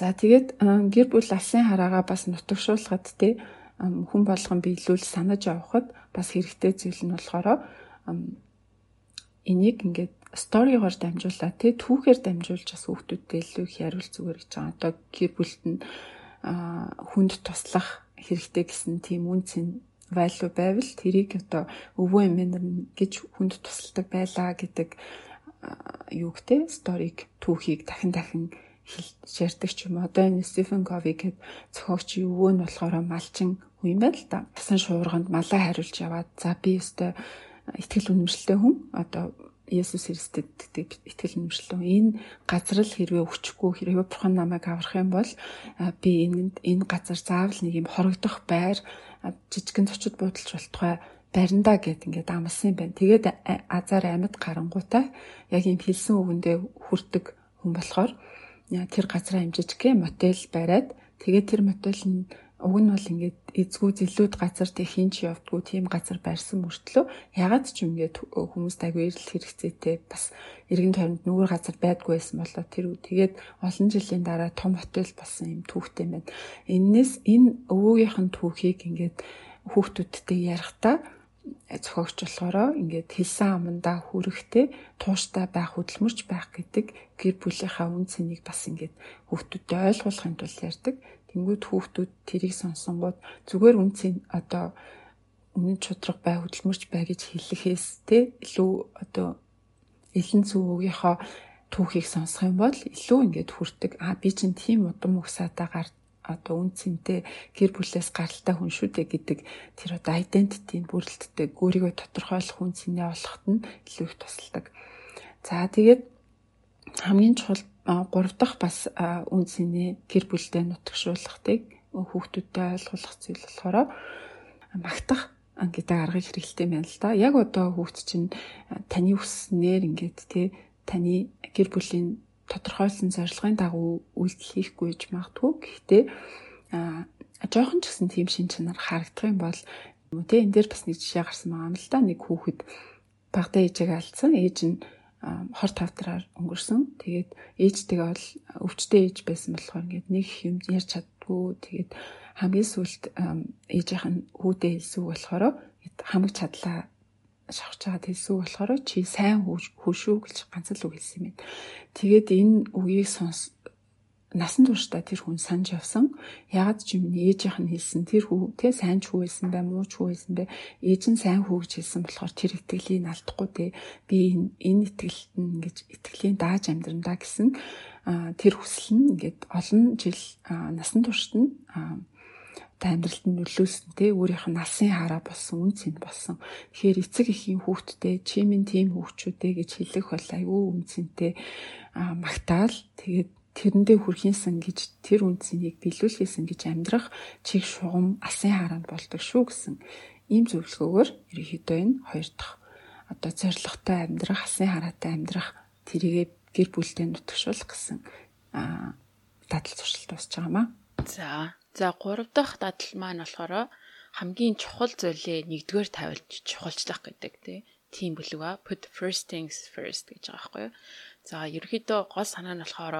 За тэгээд гэр бүл алсын хараагаа бас нутагшуулахад те хүн болгон биелүүл санаж явахад бас хэрэгтэй зүйл нь болохоор энийг ингээд сторигоор дамжуулаад те түүхээр дамжуулж бас хүүхдүүдтэй илүү их яриул зүгээр гэж байгаа. Одоо гэр бүлд нь хүнд туслах хэрэгтэй гэсэн тийм үнцэн value байвал тэрийг одоо өвөө эмээнэр гэж хүнд тусалдаг байлаа гэдэг юу гэдэг сториг түүхийг дахин дахин шаарддаг ч юм. Одоо энэ Стивен Кови гэд зохиогч өвөө нь болохоор малчин хүн юм байна л да. Тасан шуурганд малаа хариулж яваад за би өстой итгэл үнэмшилтэй хүн одоо Есүс Христэд итгэл үнэмшил. Энэ газар л хэрвээ өчөхгүй хэрвээ бурхан намайг аврах юм бол би энэ энэ газар заавал нэг юм хорогдох байр жижигэн зочид буудалж болтугай баринда гэд ингээд амлсан юм байна. Тэгээд азар амьд гарангуудаа яг юм хэлсэн үгэндээ хүрдэг хүн болохоор тэр газраа хэмжиж гэ мотел бариад тэгээд тэр мотел нь уг нь бол ингээд эзгүй зэлүүд газар тэг хинч явдггүй тийм газар барьсан мөртлөө ягаад ч ингээд хүмүүс айгүй эрэл хэрэгцээтэй бас эргэн тойронд нүгэр газар байдгүй байсан болоо тэр тэгээд олон жилийн дараа том хотел болсон юм түүхтэй байна. Эннээс энэ өвөөгийнх нь түүхийг ингээд хүүхдүүдтэй ярихдаа зохиогч болохоор ингээд хэлсэн амандаа хүрэхтэй тууштай байх хөдөлмөрч байх гэдэг гэр бүлийнхаа үн цэнийг бас ингээд хүүхдүүдэд ойлгуулахын тулд ярьдаг. Тэнгүүд хүүхдүүд тэрийг сонсонгууд зүгээр үнцэн одоо үнэн чудраг бай хөдөлмөрч бай гэж хэллэхээс те илүү одоо элен зүгийнхоо түүхийг сонсох юм бол илүү ингээд хүрдэг. Аа би чинь тийм удам угсаатаагаар одоо үнцэнтэй гэр бүлээс гаралтай хүн шүү дээ гэдэг тэр одоо identity-ийн бүрэлдэхүүн өөрийгөө тодорхойлох хүн цэнэ олоход нь илүү их тусалдаг. За тэгээд хамгийн чухал 3 дахь бас үнцний гэр бүлдээ нутагшуулгахыг хүүхдүүдэд ойлгуулах зүйл болохоор магтах гэдэг аргыг хэрэгэлтэй байна л да. Яг одоо хүүхд чинь таны хүснээр ингээд тий таны гэр бүлийн тодорхойлсон зорилгын дагуу үйлдэл хийхгүй гэж магадгүй. Гэхдээ а жоохон ч гэсэн тийм шин чанар харагдах юм бол тий энэ дээр бас нэг жишээ гарсан байгаа юм л да. Нэг хүүхэд багтаа ээжийг алдсан. Ээж нь хор тавдраар өнгөрсөн. Тэгээд ээжтэйгээ бол өвчтэй ээж байсан болохоор ингээд нэг юм ярьж чаддгүй. Тэгээд хамгийн сүүлд ээжийнх нь хүүдээ хэлсүү болохоор хамаг чадлаа шавхж байгаа хэлсүү болохоор чи сайн хөөшүү гэж ганц л үг хэлсэн юм. Тэгээд энэ үгийг сонс насан туршдаа тэр хүн санаж явсан. Ягаад ч юм ээжийнх нь хэлсэн тэр хүү тэ сайн ч хүү байсан бай, муу ч хүү байсан бай. Ээж нь сайн хүү гэж хэлсэн болохоор тэр итгэлийг алдахгүй тэ. Би энэ энэ итгэлд нь ингэж итгэлийн дааж амьдрандаа гэсэн тэр хүсэл нь ингээд олон жил насан туршид нь амьдралд нь нөлөөлсөн те өөрийнх нь насын хараа болсон үн цэнд болсон. Тэгэхээр эцэг эхийн хүүхдтэй чи минь тийм хүүхчүүдээ гэж хэлэх бол аюу үн цэнтэй магтаал тэгээд тэрэндээ хүрхийнсэн гэж тэр үндсэнийг биелүүлэхсэн гэж амьдрах чиг шугам асын хараанд болдог шүү гэсэн ийм зөвлөгөөгөөр ерөнхийдөө энэ хоёр дахь одоо зоригтой амьдрах асын хараатай амьдрах тэрийгэ гэр бүлтэй нутагшуулах гэсэн дадал туршилт дуусч байгаамаа. За. За 3 дахь дадал маань болохоор хамгийн чухал зүйлээ нэгдүгээр тавилж чухалчлах гэдэг тийм бүлэг ба put first things first гэж байгаа байхгүй юу. За ерөөхдөө гол санаа нь болохоор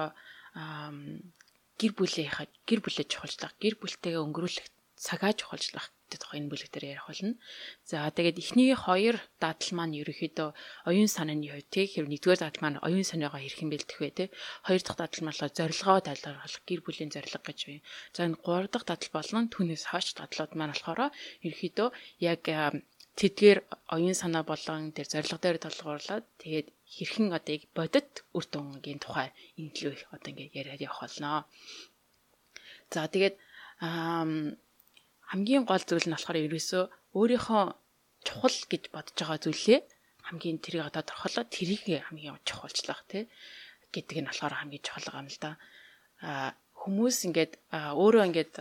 гэр бүлийнхаа гэр бүлээ чухалчлах, гэр бүлтэйгээ өнгөрүүлэх цагаа чухалчлах тухай энэ бүлэг дээр ярих болно. За тэгээд эхний хоёр дадал маань ерөөхдөө оюун санааны хувьд тий хэв нэгдүгээр дадал маань оюун санаагаа хэрхэн бэлдэх вэ тий хоёр дахь дадал маань зорилгоо тайлбарлах гэр бүлийн зорилго гэж байна. За энэ гурав дахь дадал болон түүнээс хойш дадлууд маань болохоор ерөөхдөө яг тэдгээр оюун санаа болон тэр зорилго дээр толгуурлаад тэгээд хэрхэн одоо яг бодит үр дүнгийн тухай инглүү их одоо ингээд яриад явах болно. За тэгээд хамгийн гол зүйл нь болохоор ерөөсөө өөрийнхөө чухал гэж бодож байгаа зүйлээ хамгийн тэрийг одоо тодорхойлоод тэрийг хамгийн чухалчлах тий гэдэг нь болохоор хамгийн чухал юм л да. А хүмүүс ингээд өөрөө ингээд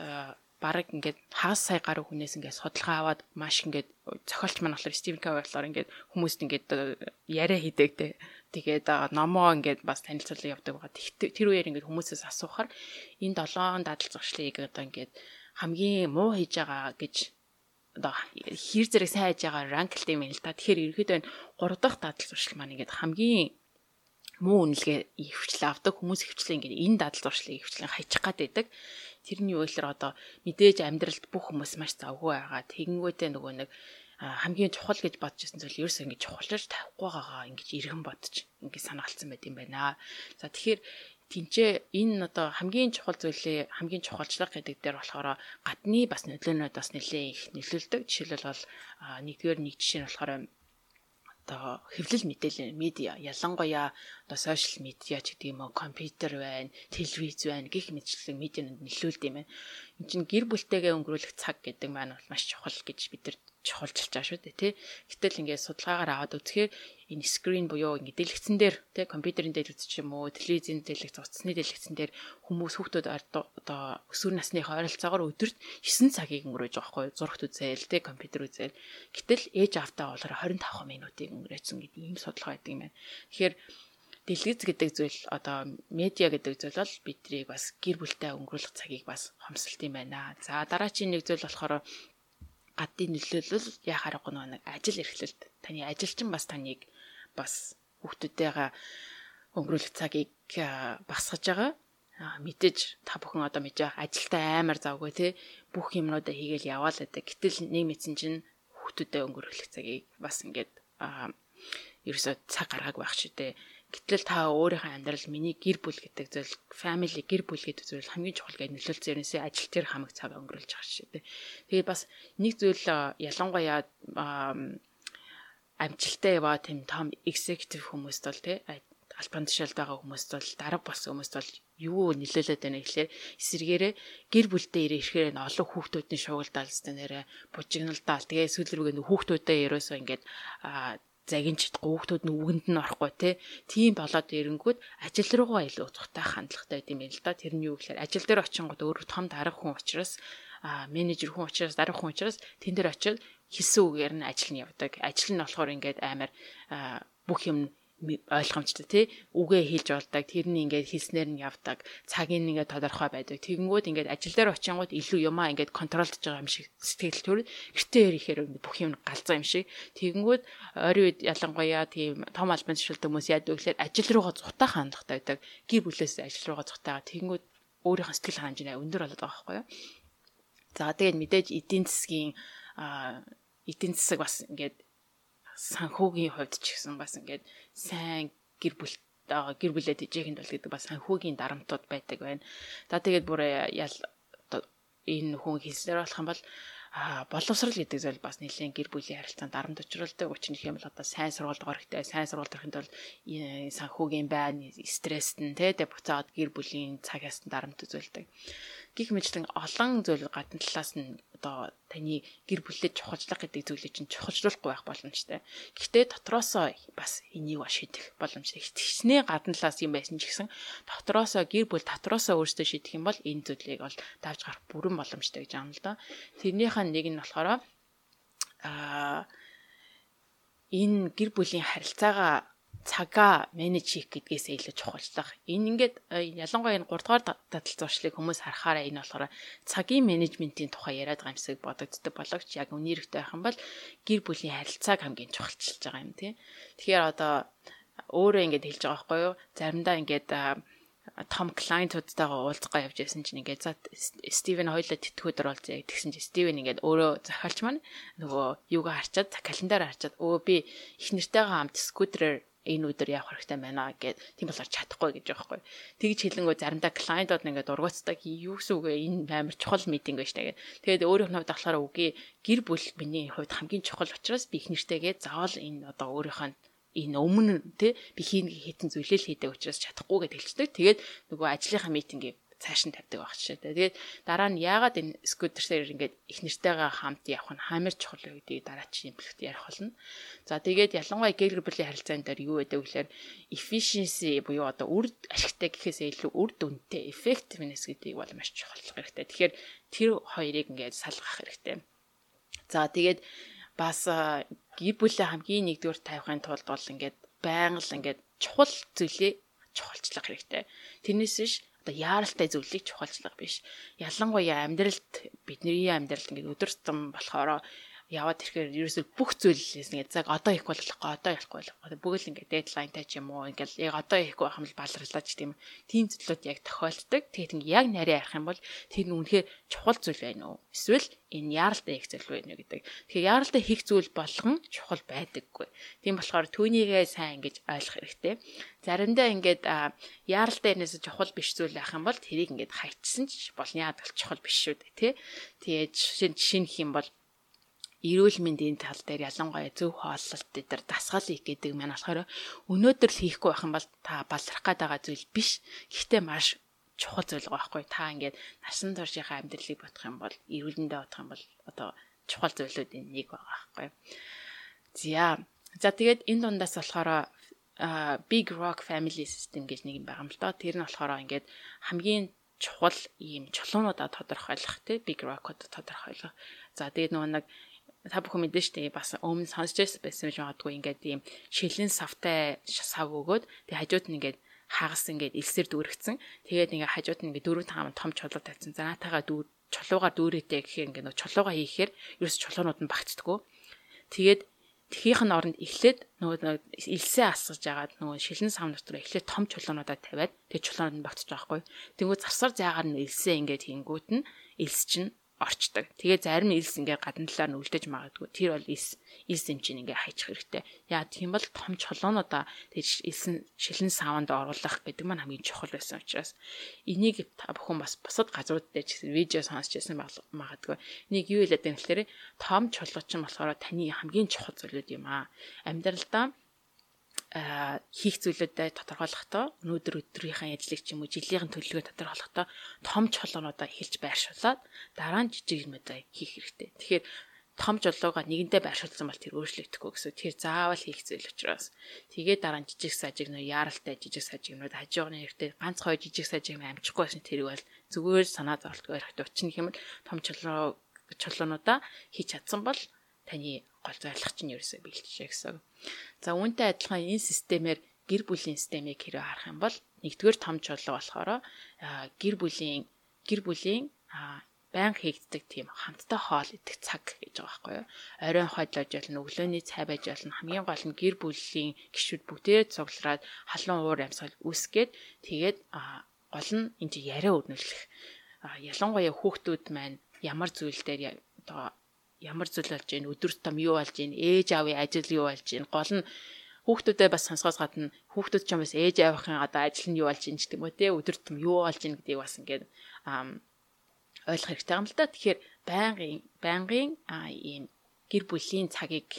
бараг ингээд хагас сая гаруй хүнээс ингээд судалгаа аваад маш ингээд зохиолч маань болохоор Стивен Кавер болохоор ингээд хүмүүст ингээд яриа хийдэг те. Тэгээд номоо ингээд бас танилцуулан явдаг байгаа. Тэр үеэр ингээд хүмүүсээс асуухаар энэ долоон дадал зуршлыг одоо ингээд хамгийн муу хийж байгаа гэж одоо хэр зэрэг сайн хийж байгаа ранклт юм л та. Тэгэхээр ерөөдөө энэ 3 дахь дадал зуршил маань ингээд хамгийн муу үнэлгээ ихвчлээ авдаг хүмүүс ихвчлээ ингээд энэ дадал зуршлыг ихвчлэн хайчих гад байдаг. Тэрний үйлээр одоо мэдээж амьдралд бүх хүмүүс маш завгүй байгаа. Тэгэнгүүтээ нөгөө нэг хамгийн чухал гэж бодож ирсэн зүйл ерөөсөө ингэж чухалж тавихгүй байгаагаа ингэж иргэн бодож ингэж санаалцсан байт юм байна. За тэгэхээр тэнцээ энэ одоо хамгийн чухал зүйлээ хамгийн чухалчлах гэдэг дээр болохоор гадны бас нөлөөнүүд бас нэлээд их нөлөөлдөг. Жишээлбэл бол нэгдүгээр нэг жишээ нь болохоор одоо хэвлэл мэдээлэл медиа ялангуяа одоо сошиал медиа ч гэдэг юм уу компьютер байна, телевиз байна гих мэтчлэн медианууд нөлөөлд юм байна. энэ чинь гэр бүлтэйгээ өнгөрүүлэх цаг гэдэг маань бол маш чухал гэж бид нар чухалчилж байгаа шүү дээ тий. Гэтэл ингээд судалгаагаар аваад үзэхээр энэ скрин буюу ингээд дэлгэцэн дээр тий компьютерийн дэлгэц ч юм уу телевизийн дэлгэц утасны дэлгэцэн дээр хүмүүс хүүхдүүд одоо өсвөр насны ойролцоогоор өдөрт 9 цагийг өнгөрөөж байгаа байхгүй зурагт үзээл тий компьютер үзээл. Гэтэл ээж автаа болохоор 25 минутыг өнгөрөөцсөн гэдэг ийм судалгаа байдаг юм байна. Тэгэхээр дэлгэц гэдэг зүйл одоо медиа гэдэг зүйл бол бидрийг бас гэр бүлтэй өнгөрүүлэх цагийг бас хомсолт юм байна. За дараачийн нэг зүйл болохоор гадны нөлөөлөл яхаар гоо нэг ажил эрхлэлт. Таны ажил чинь бас таныг бас хүүхдүүдтэйгээ өнгөрүүлэх цагийг басгаж байгаа. Мэдээж та бүхэн одоо мэдэж байгаа ажилдаа амар завгүй те бүх юмнуудаа хийгээл яваал гэдэг. Гэтэл нэг мэдсэн чинь хүүхдүүдэд өнгөрүүлэх цагийг бас ингээд ерөөсөө цаг гаргааг байх шүү дээ. Гэтэл та өөрийнхөө амьдрал миний гэр бүл гэдэг зүйл family гэр бүл гэдэг зүйл хамгийн чухал гэж нөлөөлсөн ерөөсөө ажил дээр хамаг цаг өнгөрүүлж байгаа шүү дээ. Тэгээд бас нэг зүйл ялангуяа амжилттай яваа тийм том executive хүмүүст бол тий албан тушаалд байгаа хүмүүст бол дарга болсон хүмүүст бол юу нөлөөлөд байна гэхлээр эсэргээрээ гэр бүлдээ ирэхээр олон хүүхдүүдийн шугалдаалс нэрэ бужигналдаал тэгээ сүүл рүүгээ хүүхдүүдээ ерөөсөө ингээд загинч хүүхдүүд нь үгэнд нь орохгүй те. Тийм болоод ирэнгүүд ажил руугаа илүү цухтай хандлагатай байд юм л да. Тэр нь юу гэхээр ажил дээр очингууд өөрөө том дарга хүн учраас а менежер хүн учраас дарга хүн учраас тэн дээр очиод хэлсэн үгээр нь ажил нь явдаг. Ажил нь болохоор ингээд амар бүх юм ойлгомжтой тий? Үгээ хэлж болдог. Тэрний ингээд хэлснээр нь явдаг. Цагийн ингээд тодорхой байдаг. Тэгэнгүүт ингээд ажил дээр очингууд илүү юмаа ингээд контролдож байгаа юм шиг сэтгэл төр гэртээ ирэхээр бүх юм галзаа юм шиг. Тэгэнгүүт ойрын үед ялангуяа тийм том албан тушаалт хүмүүс яадаг гэхээр ажил руугаа зутаа хандлагатай байдаг. Гэр бүлээс ажил руугаа зутаага тэгэнгүүт өөрийнхөө сэтгэл ханамжаа өндөр болоод байгаа байхгүй юу? За тэгээд мэдээж эдийн засгийн эдийн засаг бас ингээд санхүүгийн хувьд ч гэсэн бас ингээд сайн гэр бүл гэр бүлээ тэжээхэнд бол гэдэг бас санхүүгийн дарамтууд байдаг байна. За тэгээд бүр ял энэ хүн хэлснээр болох юм бол а боловсрал гэдэг зүйл бас нэлийн гэр бүлийн харилцаанд дарамт учруулдаг. Учир нь юм бол одоо сайн сургуульд орох хэрэгтэй. Сайн сургуульд орохын тулд санхүүгийн байна, стресст нь тэ буцаад гэр бүлийн цаг ястан дарамт үзүүлдэг гих мэтлэн олон зүйл гадна талаас нь одоо таны гэр бүлээ чухалчлах гэдэг зүйлийг чинь чухалчлуулахгүй байх боломжтой. Гэхдээ дотроосоо бас энийг ба шийдэх боломжтой. Тэгснээ гадна талаас юм байсан ч гэсэн дотроосоо гэр бүл дотроосоо өөрсдөө шийдэх юм бол энэ зүйлийг бол давж гарах бүрэн боломжтой гэж аана л да. Тэрнийхээ нэг нь болохоор аа энэ гэр бүлийн харилцаагаа цагаа менеж хийх гэдгээсээ илүү чухалчлах. Энэ ингээд э, ялангуяа энэ 3 дугаар дадал зуршлыг хүмүүс харахаараа энэ болохоор цагийн менежментийн тухай яриад байгаа юмсыг бодогддог боловч яг үнээрхтэй байх юм бол гэр бүлийн харилцааг хамгийн чухалчилж байгаа юм тий. Тэгэхээр одоо өөрөө ингээд хэлж байгаа байхгүй юу? Заримдаа ингээд том клиентуудтайгаа уулзгаа явж байсан чинь ингээд за Стивен хоёлоо тэтгүүд оролцъё тэгсэн чинь Стивен ингээд өөрөө захиалч маань нөгөө юугаа харчаад календар харчаад өө би их нэртэйгээ хамт скутерээр энэ өдөр явах хэрэгтэй байна гэд тийм болохоор чадахгүй гэж байгаа байхгүй. Тэгж хэлэнгөө заримдаа клиентууд ингээд ургуцдаг юу гэсэн үг вэ? Энэ амар чухал митинг байж тагээд. Тэгээд өөрийнх нь хувьд болохоор үгүй гэр бүл миний хувьд хамгийн чухал учраас би их нэртэйгээ заавал энэ одоо өөрийнхөө энэ өмнө тий би хийн хитэн зүйлэл хийдэг учраас чадахгүй гэж хэлчихдэг. Тэгээд нөгөө ажлынхаа митингийг цааш нь тавьдаг байх шээ. Тэгээд дараа нь яагаад энэ скутерсээр ингээд их нэртэйгээ хамт явах нь хамар чухал вэ гэдгийг дараачийн бэлгт ярих болно. За тэгээд ялангуяа гэр бүлийн харилцаан дээр юу гэдэг вэ гэхээр efficiency буюу одоо үр ашигтай гэхээсээ илүү үр дүнтэй effectiveness гэдгийг бол маш чухалчлах хэрэгтэй. Тэгэхээр тэр хоёрыг ингээд салгах хэрэгтэй. За тэгээд бас гэр бүлээ хамгийн нэгдүгээр тавихын тулд бол ингээд байнга л ингээд чухал зүйлээ чухалчлах хэрэгтэй. Тэрнээс биш одоо яаралтай зүйлийг чухалчлага биш. Ялангуяа амьдралд бидний амьдралд ингээд өдөр тутам болохоор яваад ирэхээр ерөөсөө бүх зүйлээс ингээд цаг одоо их болохгүй одоо ярихгүй болохгүй бүгд л ингээд дедлайнтай ч юм уу? Ингээд яг одоо ихгүй байх юм бол баларлаа ч тийм тийм зүйлүүд яг тохиолддог. Тэгээд ингээд яг нарийн ярих юм бол тэр нь үнэхээр чухал зүйл байна уу? Эсвэл энэ яаралтай хийх зүйл байна уу гэдэг. Тэгэхээр яаралтай хийх зүйл болгон чухал байдаггүй. Тийм болохоор түүнийгээ сайн ингэж ойлгох хэрэгтэй. Заримдаа ингээд яаралтай энэс чухал биш зүйл байх юм бол тэрийг ингээд хайчсан ч болно. Яадаг чухал биш шүү дээ тий тэгээд шинэ хэм бол эрүүл мэндийн тал дээр ялангуяа зөв хооллолт дээр дасгал хийх гэдэг маань болохоор өнөөдөр л хийхгүй байх юм бол та баларах гээд байгаа зүйл биш. Гэхдээ маш чухал зүйл байгаа байхгүй. Та ингээд насан туршийнхаа амьдралыг бодох юм бол эрүүлэндээ бодох юм бол одоо чухал зүйлүүдийн нэг байгаа байхгүй. За за тэгээд энэ дундаас болохоор Big Rock Family System гэж нэг юм байгаа юм л доо. Тэр нь болохоор ингээд хамгийн чухал ийм чулуунуудаа тодорхойлох тий Big Rock-од тодорхойлох. За тэгээд нөгөө нэг та бүхэн мэдэн штэ бас өмнө сонсч байсан байж магадгүй ингээд ийм шилэн савтай сав өгөөд тэг хажууд нь ингээд хагас ингээд элсээр дүүргцэн. Тэгээд ингээ хажууд нь ингээ дөрөв таам том чулуу тавьсан. За наатаага дүүр чулуугаар дүүрээтэй гэхээр ингээ нөө чулуугаа хийхээр ерөөс чулуунууд нь багтдаггүй. Тэгээд тхийнх нь оронд эхлээд нөгөө элсээ асгаж агаад нөгөө шилэн сав дотор эхлээд том чулуунуудаа тавиад тэгээд чулуунууд нь багтчих жоохгүй. Тэнгүү завсар заагаар нь элсээ ингээд хийнгүүт нь элс чинь орчдөг. Тэгээ зарим илс ингээ гадна талаар нь үлдэж магадгүй. Тэр бол илс илс юм чинь ингээ хайчих хэрэгтэй. Яа тийм бол том чулуунуудаа тэр илсэн шилэн саванд оруулах гэдэг маань хамгийн чухал байсан учраас энийг та бүхэн бас бусад газрууд дээр ч видео сонсч байсан магадгүй. Энийг юу хэлээд байна гэхээр том чулуу чинь болохоор таны хамгийн чухал зүйлүүд юм аа. Амьдралдаа хийх зүйлүүдэд тодорхойлохдоо өнөөдөр өдрийнхээ ажлыг ч юм уу жилийн төлөвлөгөө тодорхойлохдоо том чулуунуудаа эхэлж байршуулад дараа нь жижиг юмудаа хийх хэрэгтэй. Тэгэхээр том жолоогоо нэгэнтээ байршуулсан бол тэр өөрчлөгдөхгүй гэсэн. Тэр заавал хийх зүйл учраас. Тэгээ дараа нь жижиг сажиг нөө яаралтай жижиг сажиг юмуд хажуугны хэрэгтэй ганц хоёр жижиг сажиг юм амжихгүйсэн тэрийг бол зүгээр санаа зовлтгүй ярихт учна юм том чулуу чулуунуудаа хийж чадсан бол таны гол зорилго чинь ерөөсөө бэлтжээ гэсэн. За үүнтэй адилхан энэ системээр гэр бүлийн системийг хэрэг харах юм бол нэгдүгээр том чулуу болохоор гэр бүлийн гэр бүлийн баян хийгддэг тийм хамтдаа хоол идэх цаг гэж байгаа байхгүй юу. Оройн хойлож болно, өглөөний цай байж болно. Хамгийн гол нь гэр бүлийн гишүүд бүгдээ цуглараад халуун уур амьсгал үүсгээд тэгээд гол нь энэ яриа өрнүүлэх. Ялангуяа хүүхдүүд маань ямар зүйл дээр одоо ямар зүйл болж гин өдөр том юу болж гин ээж аавын ажил юу болж гин гол нь хүүхдүүдээ бас сонсгоос гадна хүүхдүүд ч юм бас ээж аавынхаа одоо ажил нь юу болж гин гэдэг юм уу те өдөр том юу болж гин гэдгийг бас ингээд ойлгох хэрэгтэй юм л да. Тэгэхээр байнгын байнгын ийм гэр бүлийн цагийг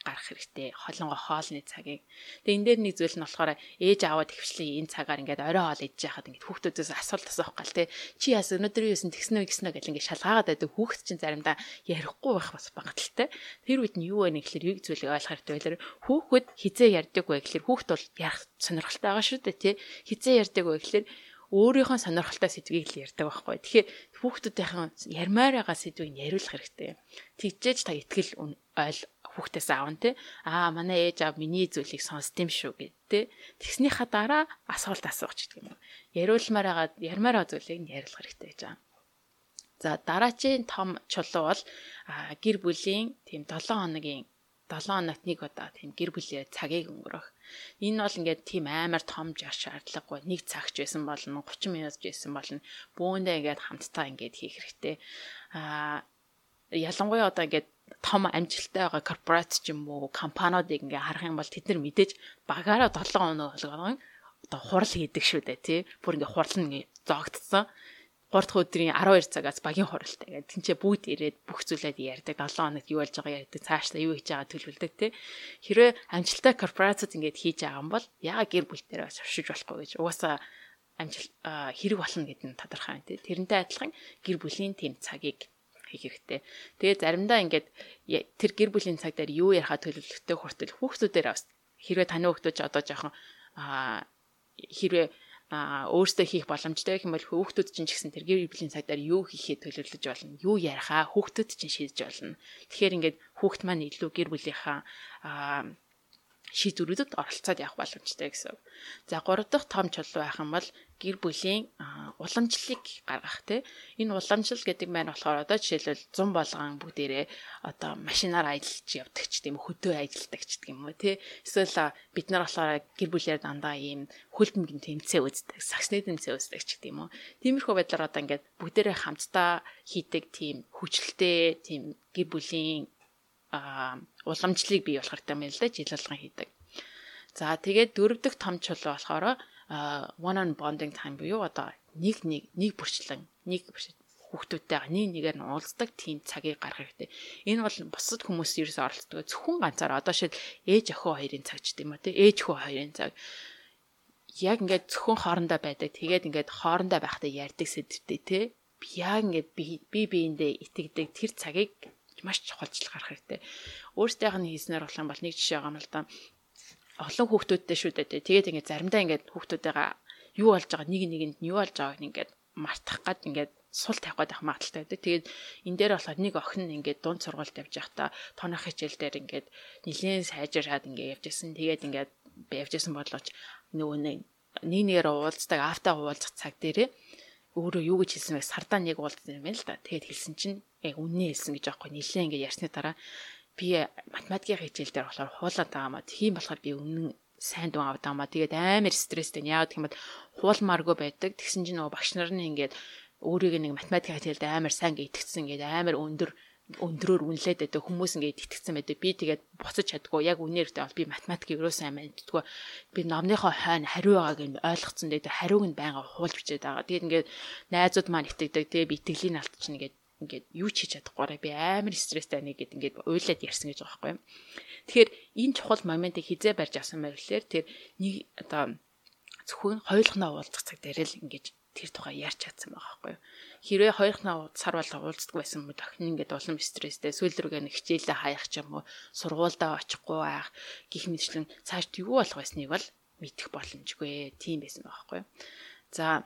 гарах хэрэгтэй. Холонго хоолны цагийг. Тэгээ энэ дээр нэг зүйл нь болохоор ээж аваад хөвчлийн энэ цагаар ингээд орой хоол идэж яхад ингээд хүүхдүүдээс асуулт асуух гал те. Чи яас өнөөдөр юу юусэн тэгснэ гиснэ гэл ингээд шалгаагаад байдаг хүүхд чинь заримдаа ярихгүй байх бас багталтай. Тэр үед нь юу вэ гэхэлэр юг зүйлийг ойлгох хэрэгтэй байлаа. Хүүхэд хизээ ярьдаг вэ гэхэлэр хүүхд бол ярих сонирхолтой байгаа шүү дээ те. Хизээ ярьдаг вэ гэхэлэр өөрийнхөө сонирхолтой сэдвийг л ярьдаг байхгүй. Тэгэхээр хүүхдүүдийнхэн ярмаар байгаа сэдвийг яриулах хэрэгтэй. Тэгжээж та ихтгэл ойл хүүхдээс аавн те. Аа манай ээж аав миний зүйлийг сонсд юм шүү гэд те. Тэгснийхаа дараа асуулт асуух ч гэдэг юм. Яриулмаар байгаа ярмаар зүйлийг нь яриулах хэрэгтэй гэж байгаа. За дараачийн том чулуу бол гэр бүлийн тийм 7 хоногийн 7 хоногт нэг удаа тийм гэр бүлээ цагийг өнгөрөх. Энэ бол ингээд тийм амар том жаш шаардлагагүй. Нэг цагч байсан болно, 30 минут байсан болно. Бүүндээ ингээд хамтдаа ингээд хийх хэрэгтэй. Аа ялангуяа одоо ингээд том амжилттай байгаа корпорац ч юм уу компаниудыг ингээ харах юм бол тэд нар мэдээж багаараа 7 хоног болгоно одоо хурал хийдэг шүү дээ тий бүр ингээ хурал нь зоогдсон 3 дахь өдрийн 12 цагаас багийн хуралтай гэдэг. Тинчээ бүгд ирээд бүх зүйлээд ярьдаг. 7 хоногт юу болж байгаа ярьдаг. Цаашдаа юу хийж байгаа төлөвлөдөг тий. Хэрвээ амжилттай корпорацид ингээд хийж байгаа юм бол яагаад гэр бүлтээрээ бас оршиж болохгүй гэж. Угаасаа амжилт хэрэг болно гэдэг нь тодорхой юм тий. Тэрнтэй адилхан гэр бүлийн тэм цагийг хийх хэрэгтэй. Тэгээ заримдаа ингээд тэр гэр бүлийн цаг дээр юу ярихаа төлөвлөлттэй хүртэл хүүхдүүдээр бас хэрвээ таны хүүхдүүд ч одоо жоохон хэрвээ өөртөө хийх боломжтой гэх юм бол хүүхдүүд чинь ч гэсэн тэр гэр бүлийн цагдаар юу хийхээ төлөвлөж болно юу ярихаа хүүхдүүд чинь шийдэж болно тэгэхээр ингээд хүүхд маань илүү гэр бүлийнхаа шийдвэрүүдэд оролцоод явах боломжтой гэсэн. За 3 дахь том чулуу байх юм бол гэр бүлийн уламжлалыг гаргах тий. Энэ уламжлал гэдэг маань болохоор одоо жишээлбэл 100 болгон бүгдээрээ одоо машинаар ажиллаж явдаг ч тийм хөдөө ажилладаг ч гэдэг юм уу тий. Эсвэл бид нар болохоор гэр бүлээр дандаа ийм хөлбөмбөгийн тэмцээн үздэг, саксны тэмцээн үздэг ч гэдэг юм уу. Тиймэрхүү байдлаар одоо ингээд бүгдээрээ хамтдаа хийдэг тийм хүчлэлтэй тийм гэр бүлийн уламжлалыг бий болох хэрэгтэй юм л да жил болгон хийдэг. За тэгээд дөрөв дэх том чулуу болохоор one on bonding time буюу одоо нэг нэг нэг бүрчлэн нэг хүүхдүүдтэй нэг нэгээр нь уулздаг тийм цагийг гаргах хэрэгтэй. Энэ бол бусад хүмүүс ерөөс оролцдог. Зөвхөн ганцаар одоо шил ээж охин хоёрын цаг ч гэдэм үү те ээж хүү хоёрын цаг яг ингээд зөвхөн хоорондоо байдаг. Тэгээд ингээд хоорондоо байхдаа ярьдаг сэдвтэй те. Яг ингээд би би биэндээ итгэдэг тэр цагийг маш чухалчлах гарах хэрэгтэй. Өөртөөх нь хийснээр болох юм бол нэг жишээ байгаа юм л да. Олон хүүхдүүдтэй шүү дээ. Тэгээд ингээд заримдаа ингээд хүүхдүүдтэйгээ юу болж байгаа нэг нэгэнд нь юу болж байгааг ингээд мартах гад ингээд сул тавих гэдэг магадaltaй байдаг. Тэгээд энэ дээр болохоор нэг охин нь ингээд дунд сургуульд явж байхдаа тонох хичээл дээр ингээд нилээн сайжраад ингээд явж исэн. Тэгээд ингээд явж исэн бодлооч нөгөө нэг нэгээр уулздаг автаа уулзах цаг дээрээ өөрөө юу гэж хэлсэн бэ? Сардаа нэг уулзсан юм л да. Тэгээд хэлсэн чинь яг үннээ хэлсэн гэж аахгүй нилээн ингээд ярьсны дараа би математикийн хичээл дээр болохоор хуулаад байгаа маа. Тийм болохоор би үнэн сайн дуу авдаг маа. Тэгээд амар стресстэй. Яг гэх юм бол хуулмааргүй байдаг. Тэгсэн чинь нөгөө багш нар нь ингээд өөрийг нэг математик хичээлд амар сайн гээ итгэцсэн ингээд амар өндөр өндрөөр үнэлээд байдаг хүмүүс ингээд итгэцсэн байдаг. Би тэгээд буцаж чаддгүй яг үнээртэй бол би математик ерөө сайн мэддэггүй. Би номныхоо хойно хариу байгааг нь ойлгоцсон дээр хариуг нь байнга хуулж бичээд байгаа. Тэгээд ингээд найзууд маань итгэдэг. Тэгээд би итгэлийн алдчихна ингээд ингээд юу ч хийж чадахгүй би амар стресстэй нэг гэд ингээд уйлаад ярьсан гэж байгаа юм. Тэгэхээр энэ чухал моментыг хизээ барьж авсан байвлаар тэр нэг одоо зөвхөн хоёулахнаа уулзах цаг дээр л ингээд тэр тухай ярьж чадсан байгаа байхгүй юу. Хэрвээ хоёрхнаа сар бол уулздаг байсан бол охин ингээд улам стресстэй сүүл рүүгээ нэг хичээлээ хаях ч юм уу сургуульдаа очихгүй байх гих мэтчлэн цааш юу болох байсныг бол мэдэх боломжгүй тийм байсан байхгүй. За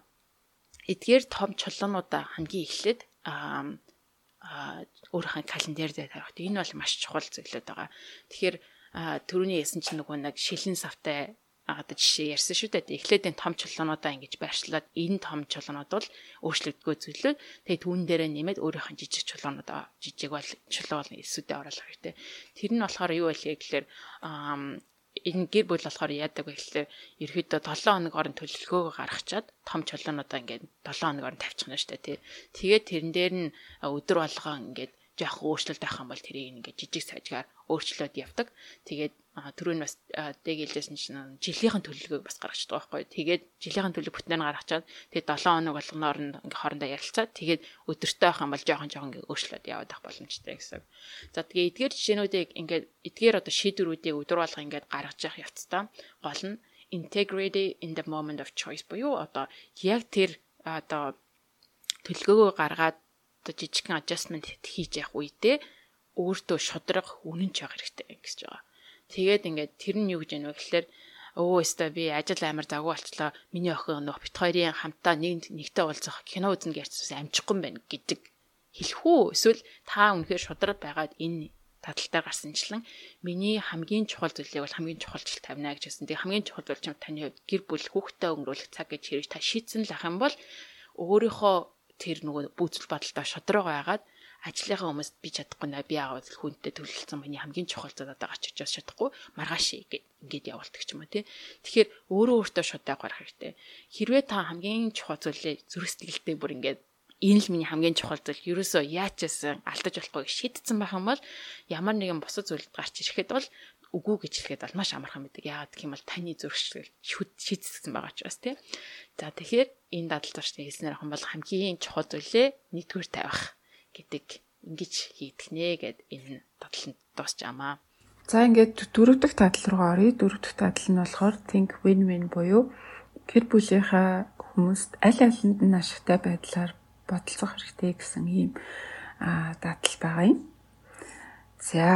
эдгээр том чулуунуудаа хамгийн эхлээд аа өөрийнхөө календар дээр тавих. Энэ бол маш чухал зүйлүүд байгаа. Тэгэхээр түрүүний ясан чинь нөгөө нэг шилэн савтай одоо жишээ ярьсан шүү дээ. Эхлээд энэ том чулуунуудаа ингэж байршлаад энэ том чулуунууд бол өөрчлөгдгөө зүйлөө. Тэгээ түүн дээрээ нэмээд өөрийнхөө жижиг чулуунуудаа жижиг бол чулуу бол эсүүдээ оруулах хэрэгтэй. Тэр нь болохоор юу вэ гэхээр энэ гэр бүл болохоор яадаг вэ гэхээр ерөөдөө 7 хоног орон төлөвлөгөөгөө гаргачаад том чулуунуудаа ингээд 7 хоног орон тавьчихна шүү дээ тий. Тэгээд тэрэн дээр нь өдөр болгон ингээд жоох өөрчлөлт авах юм бол тэрийг ингээд жижиг сажгаар өөрчлөөд явдаг. Тэгээд түрүүн бас дэг хэлжсэн чинь жилийнхэн төлөвлөгөөг бас гаргачдаг байхгүй. Тэгээд жилийнхэн төлөв бүтнээр гаргачаад тэгээд 7 хоног болгоноор нь ингээ хоорондоо ярилцаад тэгээд өдөртөө авах юм бол жоохон жоохон ингээ өөрчлөлт яваад авах боломжтой гэсэн. За тэгээд эдгээр жишээнүүдийг ингээ эдгээр одоо шийдвэрүүдийг өдөр болго ингээ гаргаж явах явцдаа гол нь integrity in the moment of choice буюу одоо яг тэр одоо төлөвлөгөөгөө гаргаад одоо жижигхэн adjustment хийж явах үедээ өөртөө шудраг үнэн ч явах хэрэгтэй гэж байгаа. Тэгээд ингээд тэр нь юу гэж яана вэ гэхээр өө өстө би ажил амар завгүй болчлоо. Миний охин нөх бит хоёрын хамтаа нэг нэгтэй уулзах кино үзнэ гэж амжихгүй байна гэдэг хэлэх үү? Эсвэл та үнэхээр шудраг байгаад энэ таталтай гарсанчлан миний хамгийн чухал зүйлийг бол хамгийн чухалчл тавина гэж хэлсэн. Тэгээ хамгийн чухал зүйл чинь таны хувьд гэр бүл хүүхдээ өнгөрүүлэх цаг гэж хэрэг та шийдсэн л ах юм бол өөрийнхөө тэр нөгөө бүцэл бодолтой шодроо байгаад ажлынхаа хүмүүст би чадахгүй наа би аавал хүнтэй төлөлцсөн миний хамгийн чухал байгаа ч учраас чадахгүй маргааш гээд ингээд явуулдаг ч юм уу тий. Тэгэхээр өөрөө өөртөө шудаг гарах хэрэгтэй. Хэрвээ та хамгийн чухал зүйлээ зүрх сэтгэлтэй бүр ингээд энэ л миний хамгийн чухал зүйл ерөөсөө яачаасан алдаж болохгүй шийдсэн байх юм бол ямар нэгэн бусад зүйлд гарч ирэхэд бол үгүй гэж хэлэхэд бол маш амархан байдаг. Яагаад гэх юм бол таны зуршил шийдсэн байгаа ч бас тийм. За тэгэхээр энэ дадал туршны хэлснээр хан бол хамгийн чухал зүйлээ нэгдүгээр тавих гэдэг ингэж хийдэг нэ гэд энэ татланд дуусч амаа. За ингээд дөрөв дэх татал руу оръё. Дөрөв дэх татал нь болохоор think win-win буюу гэр бүлийнхаа хүмүүст аль алинд нь ашигтай байдлаар бодолцох хэрэгтэй гэсэн ийм датал байгаа юм. За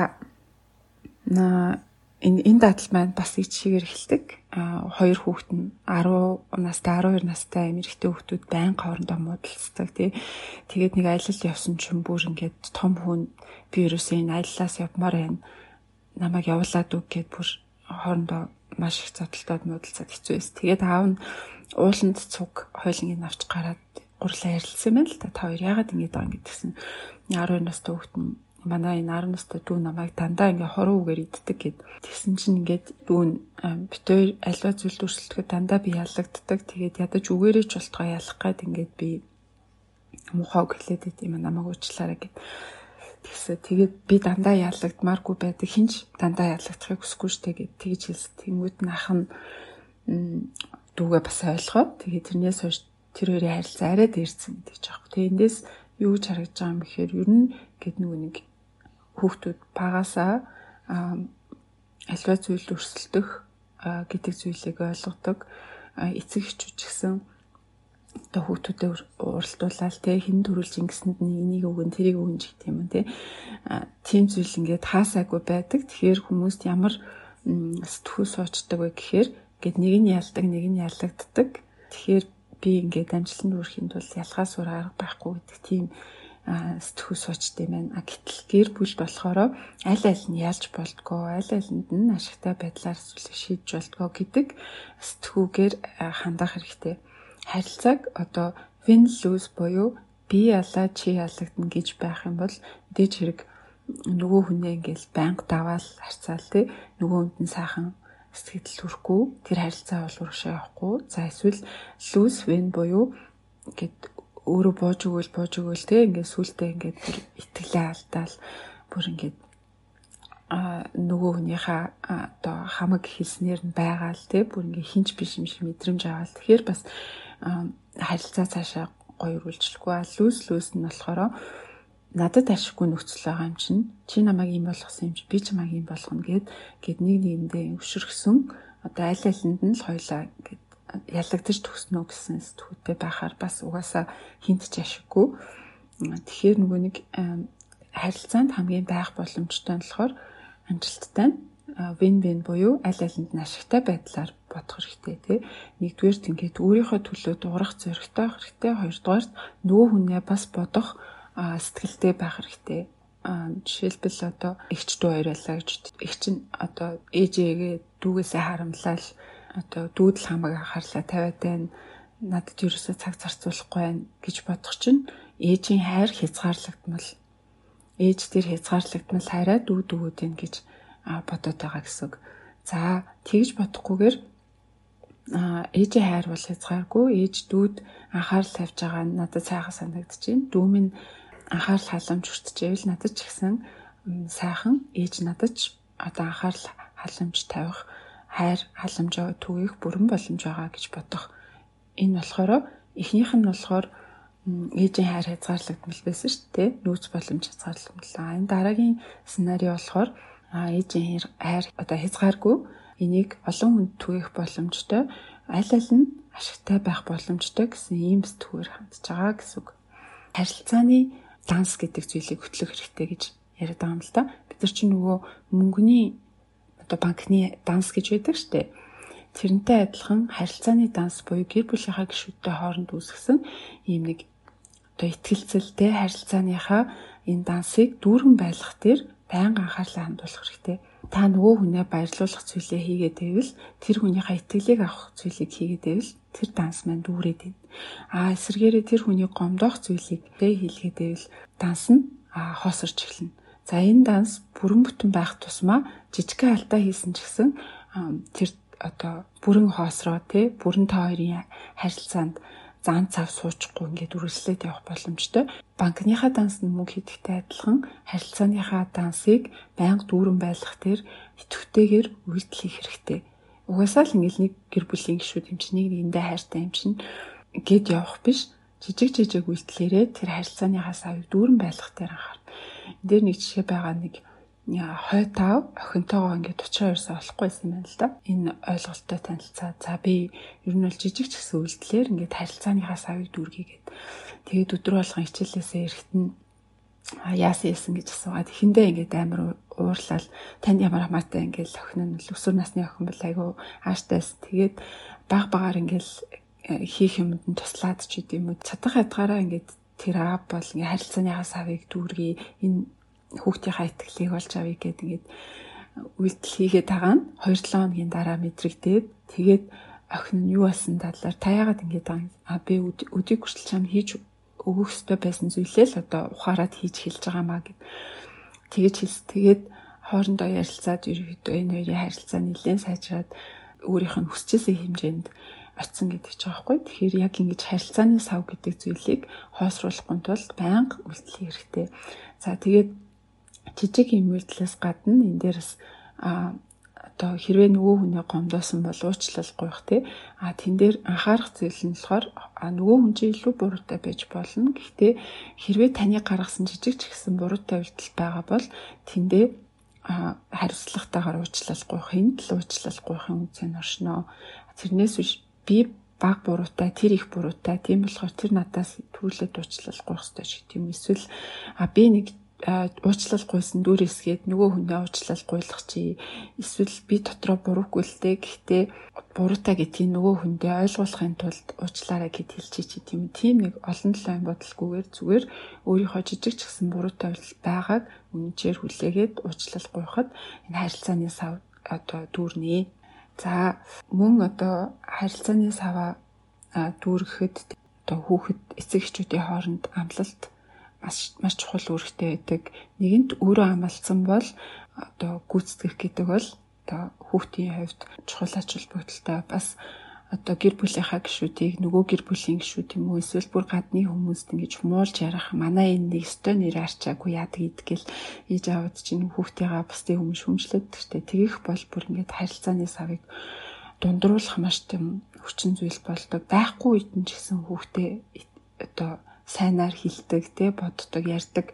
энэ энэ дадал маань бас их чигээр эхэлдэг. А хоёр хүүхэд нь 10 настай 12 настай эмэгтэй хүүхдүүд байн хоорондоо муудалцдаг тий. Тэгээд нэг аялал явсан чинь бүр ингээд том хүн би ерөөсөө энэ аяллаас явмаар байна. Намайг явуулаад үг гэд бүр хоорондоо маш их зодтолтоод муудалцаад хэцүү байс. Тэгээд аав нь ууланд цуг хойлонгийн авч гараад гурлаа ярилцсан байна л та. Та хоёр яагаад ингэж байгаа юм гэдгсэн. 12 настай хүүхэд нь манай энэ 10 настай дүү намайг дандаа ингээ хорон үгээр иддэг гэд. Тэгсэн чинь ингээд дүүн битээр альва зүйл дүрслэхэд дандаа би ялагддаг. Тэгээд ядаж үгээрээ ч болтгоо ялах гээд ингээд би мухаг хэлээд байт юм намайг уучлаарай гэд. Тэгсээ тэгээд би дандаа ялагдмааргүй байдаг. Хинч дандаа ялагдахыг хүсэхгүй штэ гэд тэгж хэлсэн. Тэнгүүд нь ах нь дүүгээ бас ойлгоод тэгээд тэрнээс хойш тэр хоёрын харилцаа арай дээрсэн ч аахгүй. Тэгээд эндээс юу гэж харагдаж байгаа юм гэхээр ер нь гэд нөгөө нэг хүүхдүүд багасаа альва зүйл өрсөлдөх гэдэг зүйлийг ойлгодог. эцэг эхчүүд ч гэсэн одоо хүүхдүүдэд уралдуулаад те хин төрүүлж ингэсэнд нь энийг өгөн тэрийг өгөн гэх юм те тийм зүйл ингээд хаасаагүй байдаг. Тэгэхээр хүмүүст ямар сэтгүү суучдаг вэ гэхээр ингээд нэг нь ялдаг, нэг нь ялагддаг. Тэгэхээр би ингээд амжилтанд хүрэхэд бол ялгаас өөр арга байхгүй гэдэг тийм сэтгүү суучтай байна. А гэтэл гэр бүл болохоор аль аль нь ялж болдгоо, аль алинд нь ашигтай байдлаар шийдэж болдгоо гэдэг сэтгүүгээр хандах хэрэгтэй. Харилцааг одоо win lose буюу би ялаа чи ялагдана гэж байх юм бол дэж хэрэг нөгөө хүнээ ингээл банк даваал харцаал те нөгөө хүнд нь сайхан сэтгэл төрөхгүй тэр харилцаа бол урагшаа явахгүй. За эсвэл lose win буюу ингээд өөрөө бууж өгөөл бууж өгөөл те ингээд сүултээ ингээд бүр итгэлээ алдаал бүр ингээд а нөгөө хүнийхээ одоо хамаг хэлснээр нь байгаал те бүр ингээ хинч биш юм шиг мэдрэмж аваад тэгэхээр бас харилцаа цаашаа гоё үргэлжлэхгүй. А лүүс лүүс нь болохоор надад ашиггүй нөхцөл байгаа юм чинь чи намайг ийм болгосон юм чи би чамайг ийм болгоно гэд гэд нэг нэгэндээ өвшөргсөн одоо аль алинд нь л хоёлаа гэд ялагдаж төгснө гэсэн сэтгүүтэй байхаар бас угаасаа хинт ч ашиггүй тэгэхээр нөгөө нэг харилцаанд хамгийн байх боломжтой нь болохоор амжилттай нь вин вин буюу аль алинд нь ашигтай байдлаар бодох хэрэгтэй тий. Нэгдүгээр ингээд өөрийнхөө төлөө дуурах зоригтой хэрэгтэй. Хоёрдугаар нөгөө хүнээ бас бодох сэтгэлтэй байх хэрэгтэй. Жишээлбэл одоо эгч дүү хоёрлаа гэж эгч нь одоо ээжээгээ дүүгээсээ харамлал одоо дүүдл хамаг анхаарлаа тавиад байна. Надад ерөөсөө цаг зарцуулахгүй байна гэж бодох чинь ээжийн хайр хязгаарлагдмал ээж тэр хязгаарлагдмал хайраа дүү дүүгээд байна гэж бодоод байгаа гэсэн. За тэгж бодохгүйгээр ээжийн хайр бол хязгааргүй ээж дүүд анхаарал тавьж байгаа нь надад сайхан санагдаж байна. Дүү минь анхаарал халамж хүртчихэвэл надад ч ихсэн сайхан ээж надад ч одоо анхаарал халамж тавих хайр халамж түгээх бүрэн боломж байгаа гэж бодох. Энэ болохоор эхнийх нь болохоор ээжийн хайр хязгаарлагдмал байсан шүү дээ. Нүүц боломж хязгаарлагдмал. Энэ дараагийн сценари болохоор ээжийн хайр одоо хязгааргүй энийг олон хүнд түгэх боломжтой аль аль нь ашигтай байх боломжтой гэсэн ийм сэтгүүр хандж байгаа гэсэн үг. Харилцааны данс гэдэг зүйлийг хөтлөх хэрэгтэй гэж яриад байгаа юм л да. Бид нар чинь нөгөө мөнгөний одоо банкны данс гэж байдаг штеп. Тэрнтэй адилхан харилцааны данс буюу гэр бүлийнхаа гишүүдтэй хооронд үүсгэсэн ийм нэг одоо ихтгэлцэлтэй харилцааныхаа энэ дансыг дүүрэн байлгах дээр байнга анхаарлаа хандуулах хэрэгтэй. Та нөгөө хүнээ баярлуулах зүйлээ хийгээд байвал тэр хүнийхээ итгэлийг авах зүйлийг хийгээд байвал тэр данс маань дүүрээд байна. Аа эсвэргээрээ тэр хүний гомдоох зүйлийг дэ хийлгээд байвал данс нь хоосорч эхэлнэ. За энэ данс бүрэн бүтэн байх тусмаа жижигхэн алдаа хийсэн ч гэсэн тэр одоо бүрэн хоосроо тий бүрэн та хоёрын харилцаанд зан цав суучихгүй ингээд үргэлжлээд явах боломжтой. Банкныхаа данс нь мөнгө хийдэгтэй адилхан харилцааныхаа дансыг байнга дүүрэн байлгах дээр идэвхтэйгээр үйлдэл хийх хэрэгтэй. Угаасаа л ингээд нэг гэр бүлийн гишүүд юм чинь нэг нэгэндээ хайртай юм чинь гээд явах биш. Жижиг жижиг үйлдэлээрээ тэр харилцааныхаа савыг дүүрэн байлгах дээр анхаарна. Дээр нэг жишээ байгаа нэг хой тав охинтойгоо ингээд 32-оос олохгүйсэн юм байна л да. Энэ ойлголттой танилцаа. За би ер нь бол жижиг ч гэсэн үйлдэлээр ингээд харилцааныхаа савыг дүүргийгээд тэгээд өдөр болгон хичээлээсээ эрэхтэн яасан яасан гэж асуугаад эхэндээ ингээд амар уурлал танд ямар хамаатай ингээд охин нь өсвөр насны охин бол айгүй ааштай. Тэгээд баг багаар ингээд э, хийх юмд нь туслаад ч гэдэм үү. Чадах ядгаараа ингээд тэр аав бол ингээд харилцааныхаа савыг дүүргий энэ хүүхдийнхаа итгэлийг олж авъя гэд ингээд үйлдэл хийгээд байгаа нь 2-7 хоногийн дараа мэдрэгдээд тэгээд охин нь юу болсон талаар та яагаад ингэж байгаа юм а би өдийг хүртэл чам хийж өгөх ёстой байсан зүйлээ л одоо ухаарад хийж хэлж байгаа маа гэд тэгэж хэлс тэгээд хоорондоо ярилцаад ерөөдөө энэ хоёрын харилцаа нэлээд сайжраад өөрийнх нь хүсчээсээ хэмжээнд очисон гэдэг ч байгаа хгүй. Тэгэхээр яг ингэж харилцааны сав гэдэг зүйлийг хоосруулахгүй тулд байнга үйлдэл хэрэгтэй. За тэгээд жижиг юм үйлдэлээс гадна энэ дээрс а одоо хэрвээ нөгөө хүний гомдоосон бол уучлал гуйх тий а тэн дээр анхаарах зүйл нь болохоор нөгөө хүн чинь илүү буруутай байж болно гэхдээ хэрвээ таны гаргасан жижиг ч гэсэн буруутай үйлдэл байгаа бол тэндээ хариуцлагатайгаар уучлал гуйх энд л уучлал гуйхын үнцэн оршноо тэрнээс биш би баг буруутай тэр их буруутай. Тийм болохоор тэр надаас төрүүлээд уучлалахгүй хэрэгтэй шиг тийм эсвэл а би нэг уучлалгүйсэн дүр эсгээд нөгөө хүнээ уучлалгуйлах чи эсвэл би дотроо буруугүй л дээ. Гэхдээ буруутай гэдгийг нөгөө хүндээ ойлгуулахын тулд уучлаарай гэд хэлчихий чи тийм тийм нэг олон талын бодолгүйгээр зүгээр өөрийнхөө жижиг ч гэсэн буруутай байгааг үнэнчээр хүлээгээд уучлалгуйхад энэ харилцааны сав одоо дүүрнэ За мөн одоо харилцааны саваа дүүрэхэд одоо хүүхэд эцэг эхчүүдийн хооронд амлалт маш маш чухал үүрэгтэй байдаг. Нэгэнт өөрөө амлалцсан бол одоо гүйцэтгэх гэдэг бол одоо хүүхдийн хувьд чухал ач холбогдолтой бас одоо гэр бүлийнхаа гишүүдийг нөгөө гэр бүлийн гишүүд юм уу эсвэл бүр гадны хүмүүст ингэж муулж ярих манай энэ нэг өстой нэр арчаагүй яадаг идэгэл ээж аваад чинь хүүхдийнхаа бусдын хүмүүс шүмжлээд гэхдээ тэгэх бол бүр ингэж харилцааны савыг дундруулах маш тийм хүчин зүйл болдог. Байхгүй үед нь ч гэсэн хүүхдээ одоо сайнаар хилдэг те боддог ярьдаг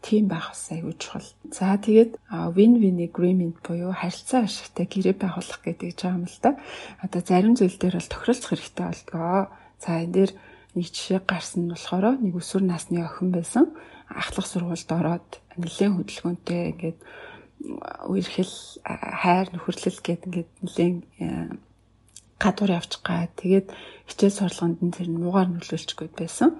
тийм байх бас аюул чухал. За тэгээд win-win agreement буюу харилцаа ашигтай гэрээ байгуулах гэдэг жаа юм л да. Одоо зарим зүйл дээр бол тохиролцох хэрэгтэй болдгоо. За энэ дээр нэг жишээ гарсан нь болохоор нэг өсвөр насны охин байсан. Ахлах сургуульд ороод нэлээд хөдөлгөөнтэй ингээд үерхэл хайр нөхөрлөл гэдэг ингээд нэлээд гадуур явчих гаа. Тэгээд хичээл сурлаганд нь тэр муугаар нөлөөлчих гээд байсан.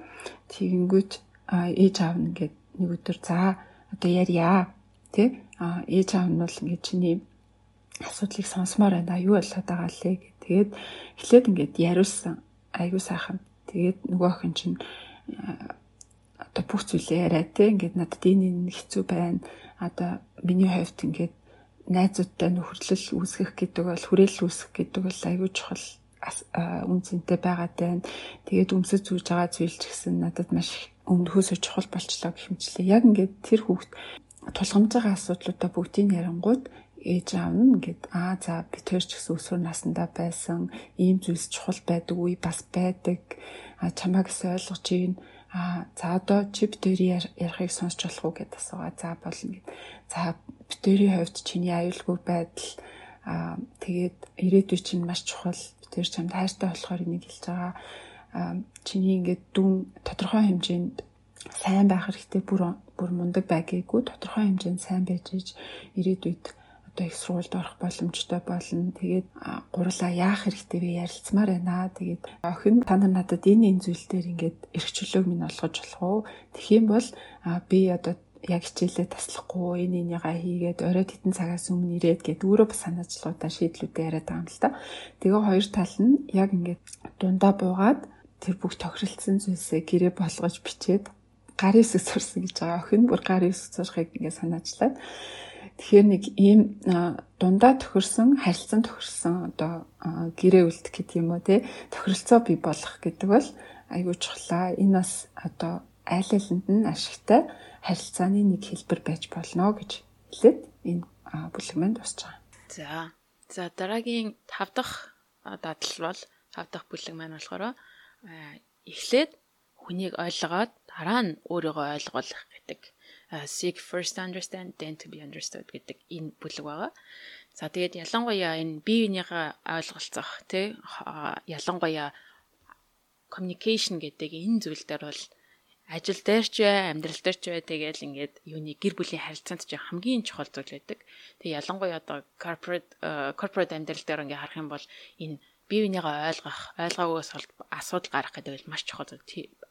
Тэгэнгүүт ээж аав нь ингээд нэг өдөр за одоо ярья тий а ээж аав нь бол ингээд чиний асуудлыг сонсомоор байна юу болоод байгаа лээ гэ. Тэгээд эхлээд ингээд яриулсан айгуу сайхан. Тэгээд нөгөө охин чинь одоо бүх зүйлээ яриа тий ингээд надад энэ энэ хэцүү байна. Одоо миний хувьд ингээд найзуудтай нөхөрлөл үүсгэх гэдэг бол хүрээлэл үүсгэх гэдэг бол айгүй чухал үн цэнтэй байгаад байна. Тэгээд өмсөж зүүж байгаа зүйл ч гэсэн надад маш өмнөхөөсөө чухал болчлоо гэх мэтлээ. Яг ингээд тэр хүүхд тулгамж байгаа асуудлуудаа бүгдийг ярангууд ээж аав нь ингээд аа за би тэр ч гэсэн өсвөр насндаа байсан. Ийм зүйлс чухал байдаг үе бас байдаг. А чамаа гэсэн ойлгож ийн. А за одоо чи битэрийн ярихыг сонсч болох уу? гэдээ асуугаа. За болно гэд за битэрийн хувьд чиний аюулгүй байдал. А тэгээд ирээдүй чинь маш чухал. Битэр чамд хайртай болохоор энийг хэлж байгаа чиний ингээд дүн тодорхой хэмжээнд сайн байх хэрэгтэй бүр бүр мундаг байгаагүй тодорхой хэмжээнд сайн байж иж ирээдүйд одоо их сургуульд орох боломжтой болно. Тэгээд гурлаа яах хэрэгтэй вэ ярилцмаар байна. Тэгээд охин та нар надад энэ энэ зүйл дээр ингээд эрх чөлөөг минь олгож болох уу? Тэгэх юм бол би одоо яг хичээлээ таслахгүй энэ энийгаа хийгээд орой тетэн цагаас өмнө ирээд гээд өөрөө бас санаачлуудаа шийдлүүдээ яриад байгаа юм л та. Тэгээ хоёр тал нь яг ингээд дундаа буугаад тэр бүх тохиролцсон зүйлсээ гэрээ болгож бичээд гарын хэсэг сурсан гэж байгаа. Охин бүр гарын хэсэг сурахыг ингээд санаачлаад тэгэхээр нэг ийм дундаа тохирсон, харилцан тохирсон одоо гэрээ үлдэх гэдэг юм уу те тохиролцоо бий болгох гэдэг бол айгүй чухлаа. Энэ бас одоо айл алинд нь ашигтай харилцааны нэг хэлбэр байж болно гэж хэлээд энэ бүлэгмэнд тусч байгаа. За. За дараагийн 5 дахь дадал бол 5 дахь бүлэг маань болохоор эхлээд хүнийг ойлгоод дараа нь өөрийгөө ойлгуулах гэдэг seek first understand then to be understood гэдэг энэ бүлэг байгаа. За тэгээд ялангуяа энэ бие биенийгээ ойлголцох тий ялангуяа communication гэдэг энэ зүйл дээр бол ажил дээр ч бай, амьдрал дээр ч бай тэгэл ингээд юуны гэр бүлийн харилцаанд ч хамгийн чухал зүйл байдаг. Тэгээ ялангуяа одоо corporate corporate амьдрал дээр ингээд харах юм бол энэ бие бинийгаа ойлгох, ойлгоогоос асуудал гарах гэдэг бол маш чухал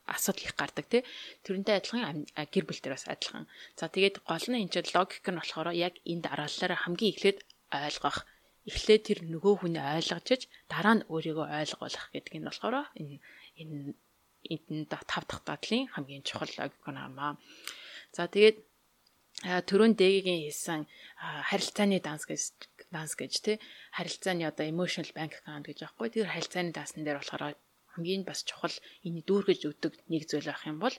асуудал их гардаг тий. Тэрнтэй адилхан гэр бүл дээр бас адилхан. За тэгээд гол нь энэ чинь логик нь болохоор яг энэ дараалалаараа хамгийн эхлээд ойлгох эхлээд тэр нөгөө хүнээ ойлгож дараа нь өөрийгөө ойлгуулах гэдэг нь болохоор энэ энэ энэ тав дахь дадлын хамгийн чухал логик нь хамаа. За тэгээд төрөн дэгийн хийсэн харилцааны данс гэж данс гэж тий харилцааны одоо emotional bank account гэж аахгүй тэр харилцааны даасан дээр болохоор хамгийн бас чухал энэ дүүргэж өгдөг нэг зүйл байх юм бол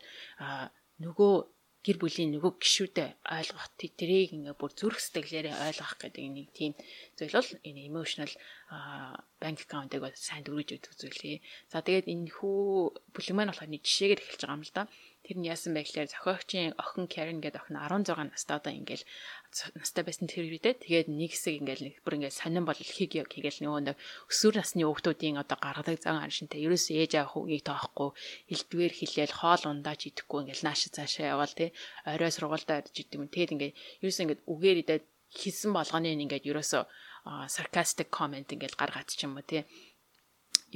нөгөө гэр бүлийн нөгөө гişүүдээ ойлгох тэрийг ингээ бүр зүрх сэтгэлээрээ ойлгох гэдэг нэг тийм зүйл бол энэ emotional bank account-ыг сайн дөрвиж өгдөг зүйлээ. За тэгээд энэ хүү бүлэг маань болохоор нэг жишээгээр эхэлж байгаа юм л да. Тэр нь яасан бэ гэхээр зохиогчийн охин Karen гэдэг охин 16 настай одоо ингээл настай байсан тэр үедээ тэгээд нэг хэсэг ингээл бүр ингээл сонирн бол хийг хийгээл нөгөө нэг өсвөр насны хүүхдүүдийн одоо гаргадаг зан аншинтай ерөөс ээж авах үгийг тоохгүй элдвэр хилээл хоол ундаач идэхгүй ингээл нааш цаашаа яваал тий орой сургуультай орж идэв юм. Тэгээд ингээд ерөөс ингээд үгээр идээд хийсэн болгоны ингээд ерөөсө sarcastic comment ингээд гаргаад ч юм уу тий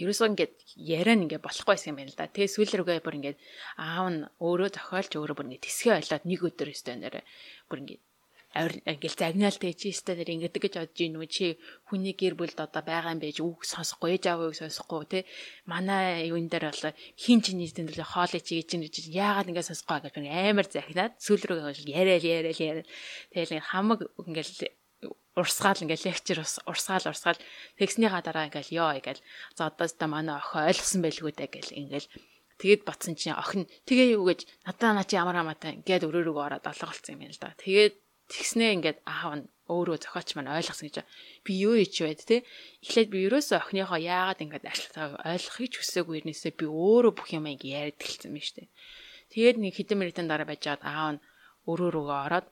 ерөөсөө ингээд яриа нь ингээд болохгүй байсан юм байна л да. Тэгээ сүүл рүүгээ бүр ингээд аав нь өөрөө зохиолч өөрөө бүр ингээд тэсгээ ойлоод нэг өдөр өстой нэрэ бүр ингээд ингээл загнаал чи өстой нэр ингээд гэж бодож ийн үү чи хүний гэр бүлд одоо байгаа юм байж үг сонсохгүй ээж аавыг сонсохгүй те. Манай юун дээр бол хин чиний дэндэл хоолой чи гэж чинь яагаад ингээд сонсохгүй гэж амар захинаад сүүл рүүгээ яриа яриа яриа тэгэл хамаг ингээл урсгаал ингээл лекчер урсгаал урсгаал. Тэгснийхаа дараа ингээл ёо ингээл. За одоо та манай охин ойлгосон байлгүй дээ гэл ингээл. Тэгэд батсан чинь охин тэгээ юу гэж? Надаа наа чи ямар хамаатай ингээд өрөөрөөгөө ороод олголцсон юм байна л да тэгээд тэгснээ ингээд аав нь өөрөө зохиолч маань ойлгосон гэж би юу ич байд те? Эхлээд би ерөөсөө охиныхоо яагаад ингээд ажиллахаа ойлгохыг ч хүсээгүй ирнээсээ би өөрөө бүх юм ингээд яриад эхэлсэн юм дээ. Тэгээд нэг хэдэн минутын дараа байжгаад аав нь өрөөрөөгөө ороод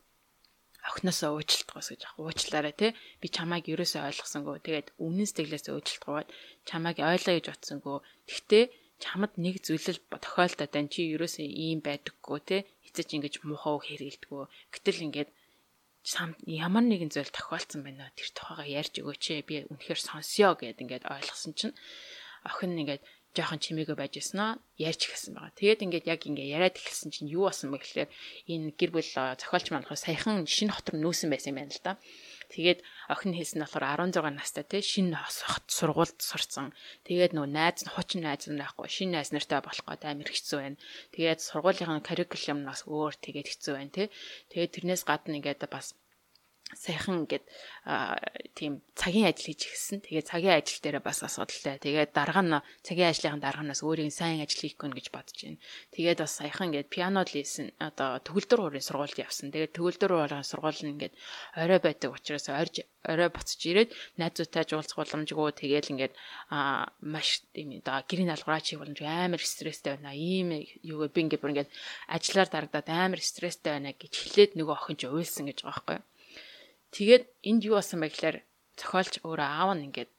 охиноосоо уучлалтгоос гэж ах уучлаарай те би чамайг ерөөсөө ойлгосонгүй. Тэгээд өмнө сэтгэлээс уучлалтгоод чамайг ойлгоё гэж утсангүй тэгтээ чамд нэг зүйлэл тохиолдоод тань чи ерөөсөө ийм байдаггүй те эцэж ингэж муухай хэрэгэлдэггүй. Гэтэл ингээд ямар нэгэн зүйл тохиолдсон байна тэр тухайга ярьж өгөөч би үнэхээр сонсё гэд ингээд ойлгосон чинь охин ингээд жоохон чимээгүй байж яснаа ярьж эхэлсэн байгаа. Тэгээд ингээд яг ингээд яриад эхэлсэн чинь юу болсон бэ гэхээр энэ гэр бүл зохиолч манайхаа саяхан шинэ хотор нүүсэн байсан юм байна л да. Тэгээд охин хэлсэн нь болохоор 16 настай те шинэ хот сургуульд сурцсан. Тэгээд нөгөө найз нь хучин найз нь байхгүй шинэ найз нартай болох гээд амар хэцүү байна. Тэгээд сургуулийн curriculum-наас өөр тэгээд хэцүү байна те. Тэгээд тэрнээс гадна ингээд бас сайхан ингээд тийм цагийн ажил хийж эхэлсэн. Тэгээ цагийн ажил дээр бас асуудалтай. Тэгээ дарга нь цагийн ажлын дарганаас өөрийн сайн ажил хийх гэн гэж бодож байна. Тэгээд бас саяхан ингээд пиано лээсэн одоо төгөлдөр уурын сургуульд явсан. Тэгээд төгөлдөр уурын сургууль нь ингээд орой байдаг учраас орж орой буцаж ирээд найзуудтай уулзах боломжгүй тэгээл ингээд аа маш тийм одоо гэрийн алгураа чих боломж амар стресстэй байна. Ийм юу би ингээд бүр ингээд ажиллаар дарагдаад амар стресстэй байна гэж хэлээд нөгөө охин ч уйлсан гэж байгаа байхгүй. Тэгээд энд юу болсон бэ гэхээр зохиолч өөрөө аав нь ингээд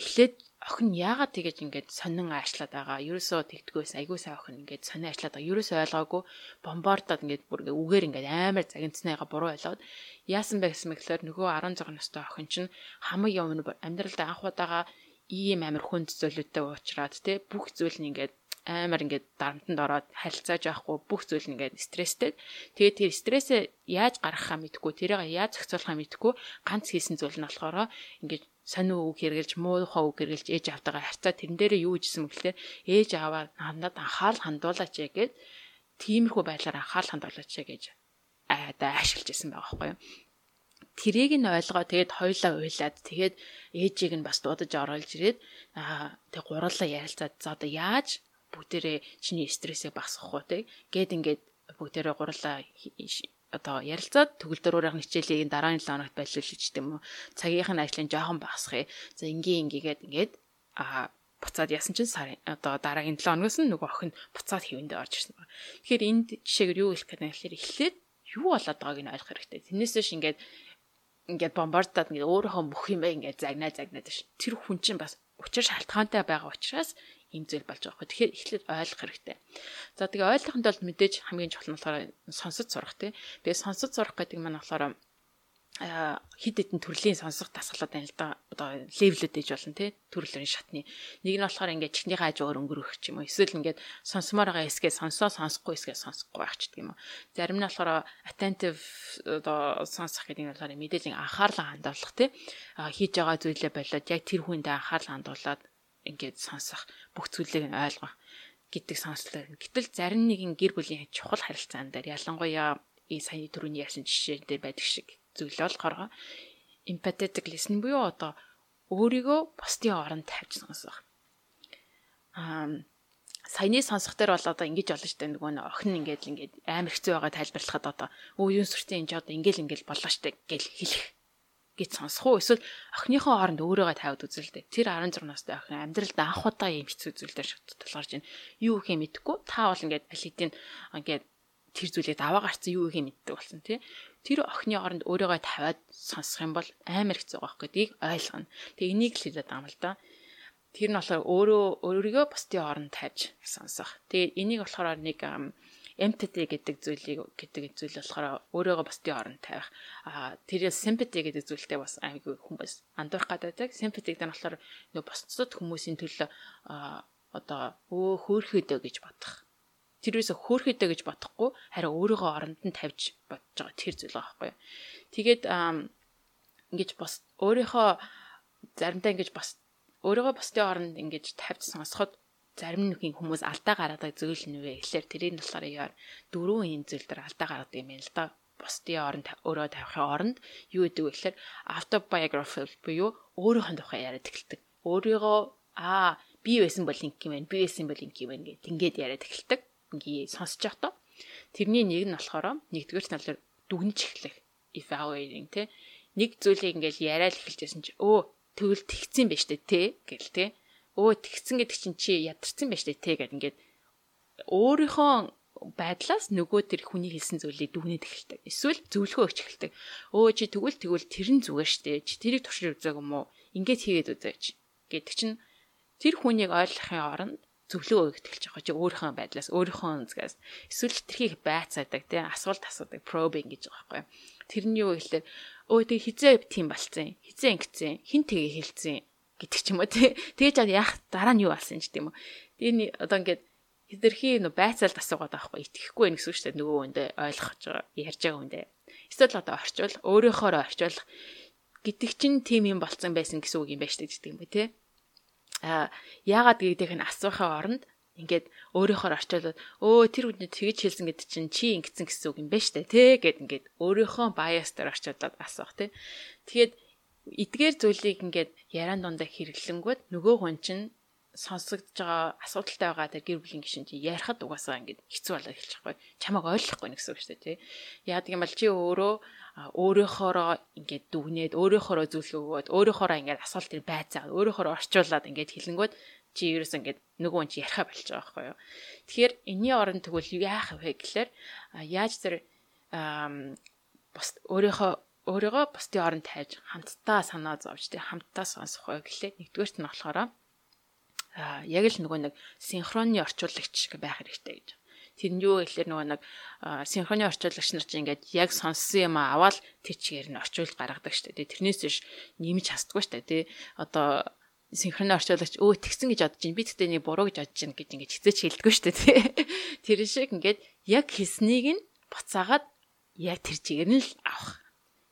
эхлээд охин яагаад тэгэж ингээд сонин аашлаад байгаа. Ерөөсөө тэгдггүйс айгуу сайн охин ингээд сонин аашлаад байгаа. Ерөөсөө ойлгоогүй бомбардад ингээд бүр ингээд үгээр ингээд амар загинцныгаа буруу ойлгоод яасан бэ гэсэн мэглэр нөгөө 16 настай охин чинь хамаг юм амьдралд анх удаага ийм амар хүнд зүйлүүдтэй уучраад те бүх зүйл нь ингээд амар ингээд дарамтанд ороод харилцааж явахгүй бүх зүйл ингээд стресстэй. Тэгээд тэр стрессээ яаж гаргахаа мэдэхгүй, тэрийг яаж зохицуулахаа мэдэхгүй ганц хийсэн зүйл нь болохоор ингээд сонин үг хэрглэж, муухай үг хэрглэж ээж автайгаа харьцаа тэрэн дээрээ юу хийсэн мэгэлээ ээж аваа надад анхаарал хандуулаач гэгээд тиймэрхүү байдлаар анхаарал хандуулаач гэж айдаа ашиглаж исэн байгаа байхгүй юу тэрийг нь ойлгоо тэгээд хоёлаа уйлаад тэгээд ээжийг нь бас дуудаж оруулж ирээд аа тэг гурлаа ярилцаад за одоо яаж бүгдээрээ чиний стрессийг багасгах уу те гээд ингээд бүгдээрээ гурлаа одоо ярилцаад төгөлдөр өөрийнх хичээлийг дараагийн 7 хоногт байлуулж гэдэг юм уу цагийнх нь ажлын жоохон багасгая за ингийн ингийгээд ингээд а буцаад ясан чинь сар одоо дараагийн 7 хоногоос нь нөгөө охин буцаад хэвэндээ орж ирсэн байна. Тэгэхээр энд жишээгээр юу хэлэх гэдэг нь гэхээр эхлээд юу болоод байгааг нь ойлгох хэрэгтэй. Тэрнээс биш ингээд ингээд бомбардаад ингээд өөрийнхөө бүх юм бай ингээд загнаа загнаад ш. Тэр хүн чинь бас учир шалтгаантай байгаа учраас ийм зүйл болж байгаа хөө. Тэгэхээр эхлээд ойлгох хэрэгтэй. За тэгээ ойлгохын тулд мэдээж хамгийн чухал нь болохоор сонсож сурах тий. Тэгээ сонсож сурах гэдэг нь болохоор хид хідэн төрлийн сонсох дасгалууд байна л да. Одоо левелүүд ээж болно тий. Төрлийн шатны. Нэг нь болохоор ингээд чихний хажуугаар өнгөрөх ч юм уу. Эсвэл ингээд сонсомоор байгаа эсгээ сонсоо сонсохгүй эсгээ сонсохгүй байх ч гэдэг юм уу. Зарим нь болохоор attentive одоо сонсох гэдэг нь болохоор мэдээллийн анхаарлаа хандуулах тий. Хийж байгаа зүйлээ болоод яг тэр хүндээ анхаарлаа хандуулад ингээд сонсох бүх зүйлийг ойлгох гэдэг сонслоо. Гэтэл зарим нэгэн гэр бүлийн чухал харилцаан дээр ялангуяа и саяны түрүүний яасан жишээ дээр байдаг шиг зүйл болохоор empathetic listening буюу одоо өөрийгөө бусдын оронд тавьж сонсох. Аа саяны сонсох дээр бол одоо ингэж шүү дээ нөгөө нэг охин ингээд ингээд амар хэцүү байгаа тайлбарлахад одоо өө юун сүртэн энэ ч одоо ингээл ингээл боллоо дээ гэл хэлэх гэж сонсох уу эсвэл охиныхоо хооронд өөрийгөө тавьд үзэлдэ. Тэр 16 настай охин амьдралд анх удаа ийм хэцүү зүйлээр шатуулгарч байна. Юу гэхээ мэдэхгүй. Та бол ингээд аль хэдийн ингээд тэр зүйлийг даваа гарцсан юу гэхээ мэддэг болсон тий. Тэр охины хооронд өөрийгөө тавиад сонсох юм бол амар хэцүү байх гэдгийг ойлгоно. Тэгээ энийг л хэлээд байгаа юм л да. Тэр нь болохоор өөрөө өөрийгөө бусдын хооронд тавьж сонсох. Тэгээ энийг болохоор нэг empathy гэдэг зүйлийг гэдэг зүйл болохоор өөрийгөө бусдын оронд тавих. А тэр sympathy гэдэг зүйлтэй бас айгүй хүмүүс андуурах гадаадаг. Sympathy гэдэг нь болохоор нөө бусдад хүмүүсийн төлөө одоо өө хөөрхөдөө гэж бодох. Тэрээс хөөрхөдөө гэж бодохгүй харин өөрийгөө оронд нь тавьж бодож байгаа тэр зүйл байгаа байхгүй. Тэгээд ингэж бас өөрийнхөө заримдаа ингэж бас өөрийгөө бусдын оронд ингэж тавьж сонсоход зарим нэгэн хүмүүс алдаа гаргадаг зүйл нь вэ гэхэлэр тэрийг болохоор яар дөрвөн ийм зүйл дээр алдаа гаргадаг юм байна л да. Бусдын оронд өөрөө тавихын оронд юу гэдэг вэ гэхэлэр autobiography буюу өөрийнхөө тухай яриад эхэлдэг. Өөрийгөө аа би байсан бол ингэ юм байна. Би байсан бол ингэ юм байна гэд ингээд яриад эхэлдэг. Ингээ сонсож явахдаа тэрний нэг нь болохоор нэгдүгээр нь болохоор дүгнэж эхлэх evaluating те нэг зүйлийг ингээл яриад эхэлжсэн чи өө тэгвэл тэгцэн байж тээ гэл те өө тэгсэн гэдэг чинь чи ядарсан байж тээ гэд ингээд өөрийнхөө байдлаас нөгөө тэр хүний хэлсэн зүйлийг дүгнээд эхэлдэг. Эсвэл зөвлөгөө өгч эхэлдэг. Өө чи тэгвэл тэгвэл тэр нь зүгээр штэ. Чи тэрийг туршиж үзээг юм уу? Ингээд хийгээд үзээч. гэдэг чинь тэр хүнийг ойлгохын оронд зөвлөгөө өгөх эхэлж байгаа чи өөрийнхөө байдлаас өөрийнхөө үнцгээс эсвэл тэрхийг байцаадаг тий асуулт асуудаг probing гэж байгаа байхгүй. Тэрний юу гэхэлээ өө тэг хизээ тийм болцсон. Хизээ ингэсэн. Хин тэгээ хэлсэн гэдэг ч юм уу тий. Тэгэж яах дараа нь юу болсон ч тийм үү. Тэгээ одоо ингээд хидэрхий нөө байцаалд асуугаад байхгүй итгэхгүй байх гэсэн шүү дээ нөгөө хүндээ ойлгож байгаа ярьж байгаа хүндээ. Эсвэл одоо орчвол өөрийнхөө орчвол гэдэг чинь тийм юм болцсон байсан гэсэн үг юм байна шүү дээ юм бэ тий. А яагаад гэдгийг нь асуухын оронд ингээд өөрийнхөө орчуулад өө тэр хүнд тэгж хэлсэн гэдэг чинь чи ингэсэн гэсэн үг юм байна штэ тий гэд ингээд өөрийнхөө баястаар орчуулад асуух тий. Тэгээд эдгээр зүйлийг ингээд яриан дундаа хэрэглэнгүүт нөгөө хүн чинь сонсогдож байгаа асуудалтай байгаа тэр гэр бүлийн гишүүн чи ярихад угаасаа ингээд хэцүү болоод байгаа. Чамайг ойлгохгүй гэсэн үг шүү дээ тий. Яадаг юм бол чи өөрөө өөрийнхоороо ингээд дүгнээд өөрийнхоороо зөвлөгөө өгөөд өөрийнхоороо ингээд асуултыг байцаагаад өөрийнхоороо орчуулад ингээд хэлэнгүүт чи ерөөс ингээд нөгөө хүн чи ярихаа болж байгаа байхгүй юу. Тэгэхээр энэний оронд тэгвэл яах вэ гэхлээр яаж тэр бас өөрийнхөө өөрийгөө бусдын оронд тайж хамтдаа санаа зовж тэг хамтдаа сонсох вэ гэхлээр нэгдүгээрт нь болохоор а яг л нөгөө нэг синхронны орчуулагч байх хэрэгтэй гэж. Тэр нь юу гэхэлэр нөгөө нэг синхронны орчуулагч нар чинь ингээд яг сонссон юм аваад тэр чигээр нь орчуулж гаргадаг шүү дээ. Тэрнээс биш нэмж хасдаггүй шүү дээ. Тэ одоо синхронны орчуулагч өө тэгсэн гэж бодож чинь би тэгтээ нэг буруу гэж бодож чинь гэж ингээд хизээч хэлдэггүй шүү дээ. Тэр шиг ингээд яг хэлснийг нь буцаагаад яг тэр чигээр нь л авах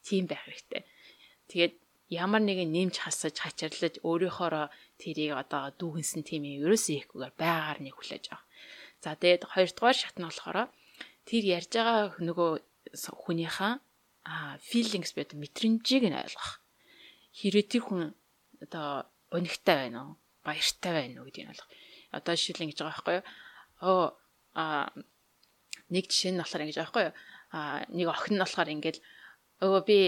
тийм байх хэрэгтэй. Тэгээд ямар нэгэн нэмж хасаж хачирлаж өөрийнхоороо тэрийг одоо дүүгэнсэн тийм юм ерөөсөө ихгүйгээр байгаар нэг хүлээж авах. За тэгээд хоёрдугаар шат нь болохоор тэр ярьж байгаа нөгөө хүнийхээ feelings бод мэдрэмжийг нь ойлгох. Хэрэг тэр хүн одоо гонигтай байна уу? Баяртай байна уу гэдгийг ойлгох. Одоо жишээл ингэж байгаа байхгүй юу? Оо а нэг жишээ нь болохоор ингэж байгаа байхгүй юу? А нэг охин нь болохоор ингэж өө би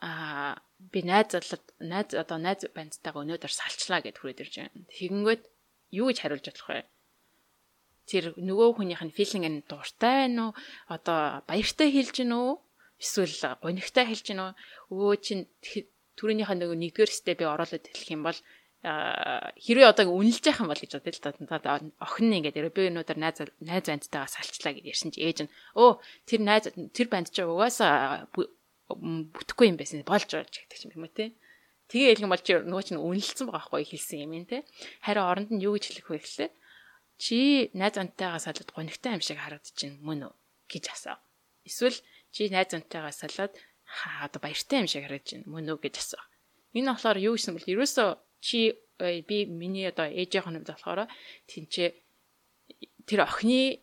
а би найз залууд найз одоо найз бандтайгаа өнөөдөр салчлаа гэд хүрээд ирж байна. Тэгэнгүүт юу гэж хариулж болох вэ? Тэр нөгөө хүнийх нь филинг нь дуртай байна уу? Одоо баяртай хэлж гин үү? Эсвэл гонигтай хэлж гин үү? Өө чин түрүүнийхээ нөгөө нэгдүгээр степ оруулаад хэлэх юм бол хэрвээ одоо үнэлж яах юм бол гэж бодъё л да. Охин нь ингээд би өнөөдөр найз найз бандтайгаа салчлаа гэж ярьсан чи ээж нь өө тэр найз тэр банд чи угаасаа бүтэхгүй юм байсан болж болж гэдэг юм юм те. Тэгээ хэлэх юм бол чи нөгөө чинь үнэлсэн байгаа хгүй хэлсэн юм те. Харин оронд нь юу гэж хэлэх вэ гэхлээр чи найз онтойгоо салаад гонигтай юм шиг харагдчихэв мөн үү гэж асуу. Эсвэл чи найз онтойгоо салаад хаа баяртай юм шиг харагдчихэв мөн үү гэж асуу. Энэ болохоор юу гэсэн бэл ерөөсөө чи э, би миний одоо ээжийн хоног болохоор тэнцээ тэр охины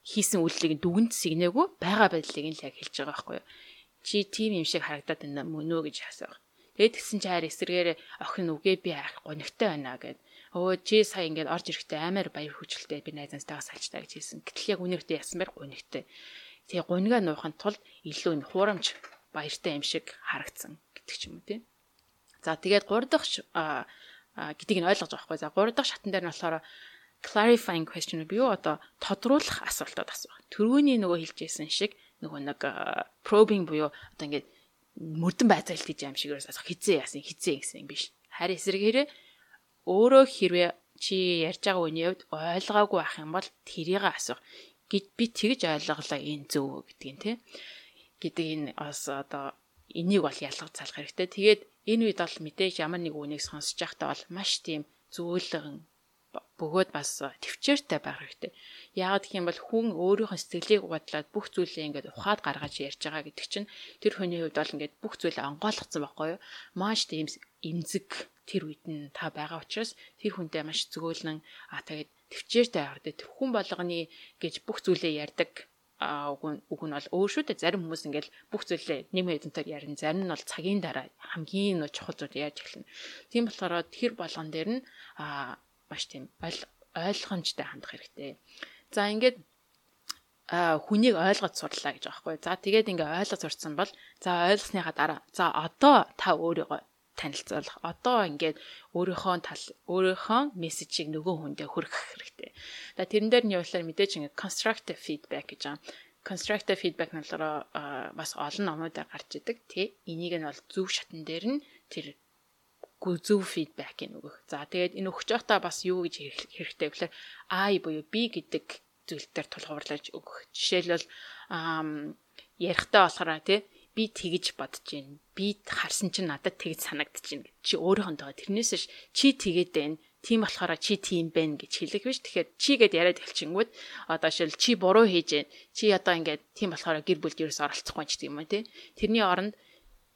хийсэн үйлдэлийг дүгнэлт сэгнээгүү байгаа байдлыг нь л яг хэлж байгаа байхгүй юу чи тийм юм шиг харагдаад байна мөн үү гэж асуух. Тэгээд тэгсэн чи хайр эсрэгээр охин үгээ би ах гонигтай байна гэд. Өө чи сая ингээд орж ирэхдээ амар баяр хөжилтэй би найзантайгаа салчтаа гэж хэлсэн. Гэтэл яг үнэртээ ясан байр гонигтай. Тэгээ гунгаа нуухын тулд илүү энэ хуурамч баяртай юм шиг харагдсан гэдэг ч юм уу тийм. За тэгээд 3 дахь гэдгийг нь ойлгож байгаа байхгүй. За 3 дахь шатан дээр нь болохоор clarifying question би юу одоо тодруулах асуултууд асуух. Төрөүний нөгөө хэлжсэн шиг нөгөө нэг probing буюу одоо ингээд мөрдөн байцаалт гэж юм шиг асуух хизээ яасан хизээ гэсэн юм биш. Харин эсрэгээрээ өөрөө хэрвээ чи ярьж байгаа үний хувьд ойлгоогүй байх юм бол тэрийг асуух гэж би тэгж ойлголоо энэ зөв гэдгийг тий гэдэг энэ бас одоо энийг бол ялгаж залах хэрэгтэй. Тэгээд энэ үед бол мэдээж ямар нэг үнийг сонсож байхдаа бол маш тийм зөөлөн бөгөөд бас төвчээртэй байх хэрэгтэй. Яагаад гэх юм бол хүн өөрийнхөө сэтгэлийг бодлоод бүх зүйлээ ингээд ухаад гаргаж ярьж байгаа гэдэг чинь тэр хүний хувьд бол ингээд бүх зүйлээ онгойлгоцсон байхгүй юу? Маш тийм эмзэг тэр үед нь та байгаа учраас тэр хүнтэй маш зөөлнөн а тэгээд төвчээртэй байх хэрэгтэй. Хүн болгоны гэж бүх зүйлээ ярьдаг уг нь уг нь бол өөр шүү дээ зарим хүмүүс ингээл бүх зүйлээ нэг мэдэнтэй ярина зарим нь бол цагийн дараа хамгийн нөө чухал зүйл яаж эхэлнэ тийм болохоор тэр болгон дээр нь а маш тийм ойлгомжтой хандах хэрэгтэй. За ингээд хүнийг ойлгож сурлаа гэж байгаа хгүй. За тэгээд ингээ ойлгож сурцсан бол за ойлгосныхаа дараа за одоо та өөрийгөө танилцуулах. Одоо ингээд өөрийнхөө тал өөрийнхөө мессежийг нөгөө хүндээ хүргэх хэрэгтэй. За тэрэн дээр нь явуулаар мэдээж ингээ constructive feedback гэж байгаа. Constructive feedback нь болохоор бас олон номуудаар гарч идэг тий. Энийг нь бол зөв шатн дээр нь тэр зөв фидбэкийг өгөх. За тэгээд энэ өгч байхдаа бас юу гэж хэрэгтэй гэхээр I буюу би гэдэг зүйл дээр тулгуурлаж өгөх. Жишээлбэл ярихдаа болохоор тий би тэгж бодож байна. Би харсан чинь надад тэгж байна гэж чи өөрийнхөө тэрнээс чи тэгээд байна. Тийм болохоор чи тийм байна гэж хэлэх биш. Тэгэхээр чи гэд яриад хэлчихэнгүүт одоо шил чи буруу хийж байна. Чи одоо ингээд тийм болохоор гэр бүлд ерөөс оролцохгүй ч тийм юм тий. Тэрний оронд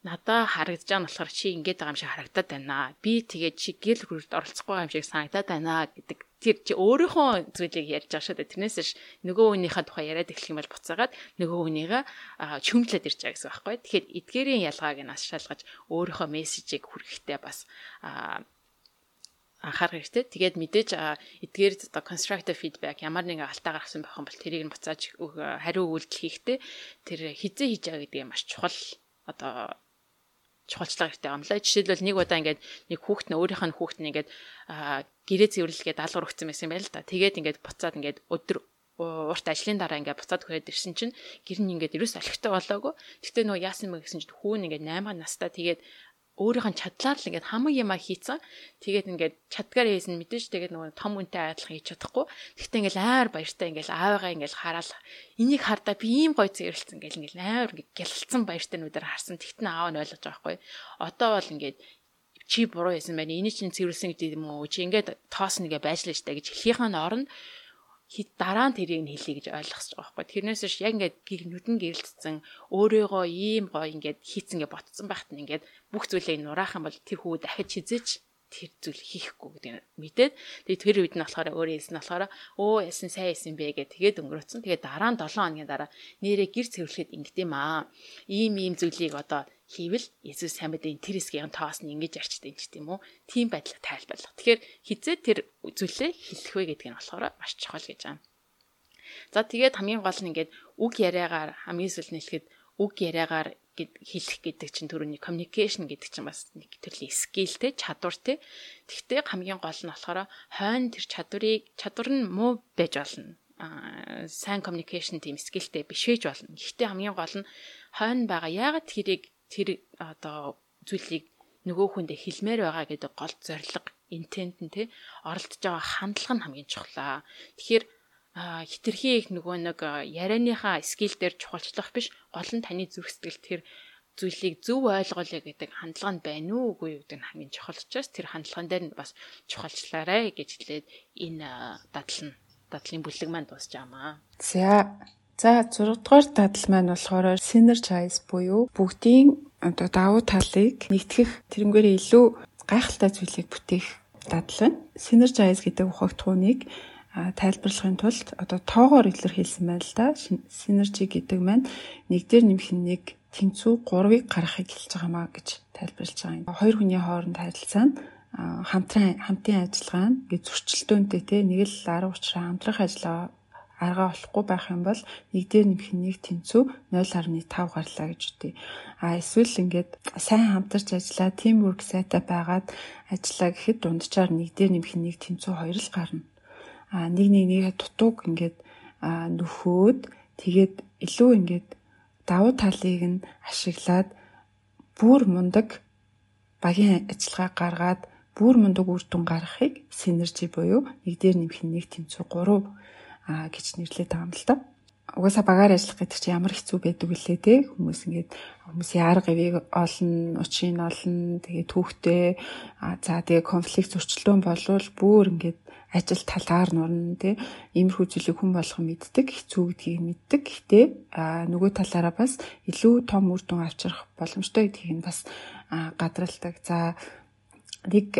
надаа харагдаж байгаа болохоор чи ингэж байгаа юм шиг харагдаад байна. Би тэгээд чи гэл хүрд оролцохгүй юм шиг санагдаад байна гэдэг тэр чи өөрийнхөө зүйлийг ярьж байгаа шүү дээ. Тэрнээс ш нөгөө хүнийхээ тухай яриад эхлэх юм бол буцаагаад нөгөө хүнийгээ чөмдлөд ирж байгаа гэсэн байхгүй. Тэгэхээр эдгээрийн ялгааг нь ас шалгаж өөрийнхөө мессежийг хүргэхдээ бас анхаарах хэрэгтэй. Тэгээд мэдээж эдгээр одоо constructive feedback ямар нэгэн алдаа гаргасан байх юм бол тэрийг нь буцааж хариу үйлдэл хийхдээ тэр хизээ хийж байгаа гэдэг нь маш чухал одоо чухалчлага юм лаа. Жишээлбэл нэг удаа ингээд нэг хүүхэд нь өөрийнх нь хүүхэд нь ингээд гэрээ цэвэрлэгээ даалгавар өгсөн байсан байл та. Тэгээд ингээд буцаад ингээд өдөр урт ажлын дараа ингээд буцаад хүрээд ирсэн чинь гэр нь ингээд ерөөс олигтой болоогүй. Гэтэ нөө яасан мэ гэсэн чинь хүүн ингээд 8 настай тэгээд өөрийнх нь чадлаар л ингээд хамаг юма хийцэн. Тэгээд ингээд чадгаар хийсэн мэдээж тэгээд нөгөө том үнтэй адилхан хийж чадахгүй. Гэхдээ ингээд аяар баяртай ингээд аавыгаа ингээд хараал энийг хардаа би ийм гой зэрэлцэн гэл ингээд аяар ингээд гялалцсан баяртай нүдээр харсан. Тэгтэн аав нь ойлгож байгаа байхгүй. Одоо бол ингээд чи буруу хийсэн байна. Энийг чинь цэвэрлсэн гэдэг юм уу? Чи ингээд тоос нэгэ байжлаа штэ гэж хэлхийнхэн оронд хит дараа нь тэрийг нь хэлье гэж ойлгосож байгаа байхгүй. Тэрнээс ш яг ингээд гэр нүдэн гэрэлтсэн өөрийгөө ийм гоё ингээд хийцэн гэ ботцсон байхад нь ингээд бүх зүйлээ нураах юм бол тэр хүү дахиж хизээч тэр зүйл хийхгүй гэдэг мэдээд тэгээд тэр үед нь болохоор өөрөө хэлсэн болохоор өө яасан сайн яасан бэ гэх тэгээд өнгөрөөцөн тэгээд дараа нь 7 хоногийн дараа нэрээ гэр цэвэрлэхэд ингэдэм аа ийм ийм зүйлийг одоо хийвэл Есүс сайн мэдээ тэр хэсгийн тоос нь ингэж арчдаг юм ч тийм үү. Тийм байдлаар тайлбарлах. Тэгэхээр хизээ тэр зүйлээ хэлэх вэ гэдг нь болохоор маш чухал гэж байна. За тэгээд хамгийн гол нь ингээд үг яриагаар хамгийн сүүл нь хэлэхэд үг яриагаар хэлэх гэдэг чинь төрөний communication гэдэг чинь бас нэг төрлийн skill те чадвар те. Тэгвэл хамгийн гол нь болохоор хойно тэр чадварыг чадвар нь муу байж болно. Аа сайн communication team skillтэй биш байж болно. Гэхдээ хамгийн гол нь хойно байгаа яагаад тэрийг тэр одоо зүйлийг нөгөө хүндээ хэлмээр байгаа гэдэг гол зорилго интент нь тий оролдож байгаа хандлага нь хамгийн чухлаа. Тэгэхээр хитрхи их нөгөө нэг ярианыхаа скил дээр чухалчлах биш гол нь таны зүрх сэтгэл тэр зүйлийг зөв ойлгоолё гэдэг хандлага нь байна уу үгүй юу гэдэг нь хамгийн чухал учраас тэр хандлаган дээр нь бас чухалчлаарай гэж хэлээд энэ дадал нь дадлын бүлэг маань дуусч байгаамаа. За За 6 дугаар дадал маань болохоор synergize буюу бүгдийн одоо давуу талыг нэгтгэх тэрнгээр илүү гайхалтай зүйлийг бүтээх дадал байна. Synergize гэдэг ухагтхууныг тайлбарлахын тулд одоо тоогоор илэрхийлсэн байна л да. Synergy гэдэг маань нэг дээр нэмэх нэг тэнцүү 3-ыг гаргахыг хэлж байгаамаа гэж тайлбарлаж байгаа юм. Хоёр хүний хооронд харилцаа нь хамтран хамтын ажиллагаа нь гэ зөрчилдөөнтэй те нэг л арга учраа хамтрах ажиллаа аргаа олохгүй байх юм бол нэг дээр нэмэх нэг тэнцүү 0.5 гарлаа гэж үтэй. А эсвэл ингээд сайн хамтарч ажиллаа, teamwork сайтай байгаад ажиллаа гэхэд дунджаар нэг дээр нэмэх нэг тэнцүү хоёр л гарна. Нэг нэг нэгэ дутууг ингээд нөхөөд тэгээд илүү ингээд давуу талыг нь ашиглаад бүр мундаг багийн ажиллагаа гаргаад бүр мундаг үр дүн гаргахыг синержи буюу нэг дээр нэмэх нэг тэмцүү 3 а гэж нэрлэдэг юм л да. Угаасаа багаар ажиллах гэдэг чинь ямар хэцүү байдаг вүлээ те хүмүүс ингээд хүмүүсийн арга ивийг олно, учрыг олно, тэгээ түүхтэй а за тэгээ конфликт зөрчилдөөн болвол бүр ингээд ажил талаар нурна тий иймэрхүү зүйлийг хүн болгон мэддэг хэцүү гэдгийг мэддэг. Гэхдээ нөгөө талаараа бас илүү том үр дүн авчрах боломжтой гэдгийг нь бас гадралдаг. За нэг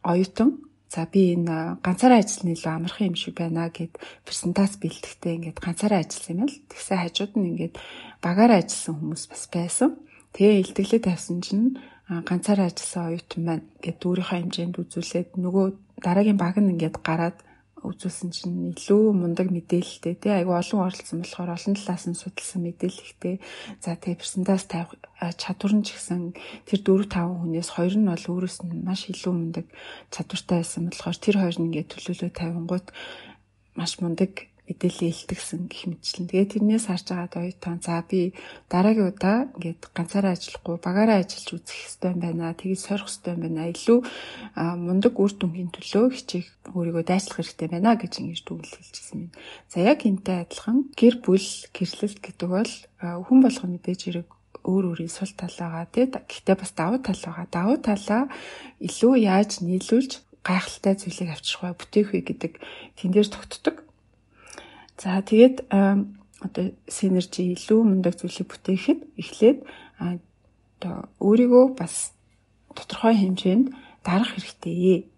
оюутан за би энэ ганцаараа ажиллана илүү амархан юм шиг байна гэд презентац бэлтгэхдээ ингээд ганцаараа ажилласан юм л. Тэгсэн хажууд нь ингээд багаараа ажилласан хүмүүс бас байсан. Тэгээ илтгэлээ тавьсан чинь ганцаараа ажилласан оюутан маань гэд өөрийнхөө хэмжээнд үзүүлээд нөгөө дараагийн баг нь ингээд гараад үзүүлсэн чинь илүү мундаг мэдээлэлтэй тий? Айгу олон оролцсон болохоор олон талаас нь судалсан мэдээлэлтэй. За тэгээ персентаж тавих чадвар нь ч гэсэн тэр 4 5 хүнээс хоёр нь бол өөрөөс нь маш илүү мундаг чадвартай байсан болохоор тэр хоёр нь ингээд төлөөлөө тавингууд маш мундаг мэдээлэл илтгэсэн гэх мэтчлэн. Тэгээд тэрнээс харж байгаа оюутан за би дараагийн удаа ингээд ганцаараа ажиллахгүй багаараа ажиллаж үзэх хэрэгтэй байна. Тэгээд сорих хэрэгтэй байна. Илүү мундаг үр дүнгийн төлөө хичээх өөрийгөө дайчлах хэрэгтэй байна гэж ингэж дүгнэлт хэлчихсэн юм. За яг энтэй адилхан гэр бүл гэрлэлт гэдэг бол хүн болгоо мэдээж хэрэг өөр өөрийн сул тал байгаа тий. Гэхдээ бас давуу тал байгаа. Давуу талаа илүү яаж нийлүүлж гайхалтай зүйлийг авчрах вэ, бүтээх вэ гэдэг тэн дээр тогтдог. За тэгээд одоо синержи илүү мундаг зүйлийг бүтээхэд эхлээд одоо өөрийгөө бас тодорхой хэмжээнд дарах хэрэгтэй.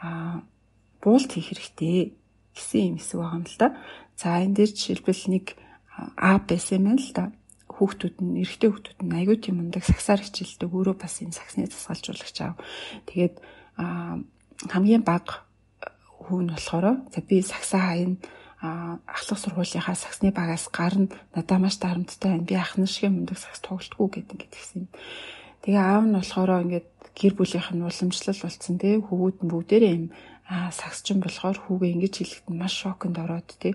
Аа буулт хийх хэрэгтэй гэсэн юм хэсэг байгаа юм л да. За энэ дээр жишээлбэл нэг А байсан юм л да. Хүүхдүүд нь эрэгтэй хүүхдүүд нь аягүй тийм мундаг сагсаар хичээлдэг өөрөө бас энэ сагсны засгалжуулагч аав. Тэгээд хамгийн бага хүн болохоор за би сагсаа хаяна ахлах сургуулийнхаа саксны багаас гарна. Надаа маш дарамттай байна. Би ахны шиг мундаг сакс тоглолтгүй гэдэг ингээд гисэн. Тэгээ аав нь болохоор ингээд гэр бүлийнх нь уламжлал болцсон тий хөвгүүд нь бүгдээрээ юм. Аа саксчин болохоор хүүгээ ингэж хэлэхэд маш шоконд ороод тий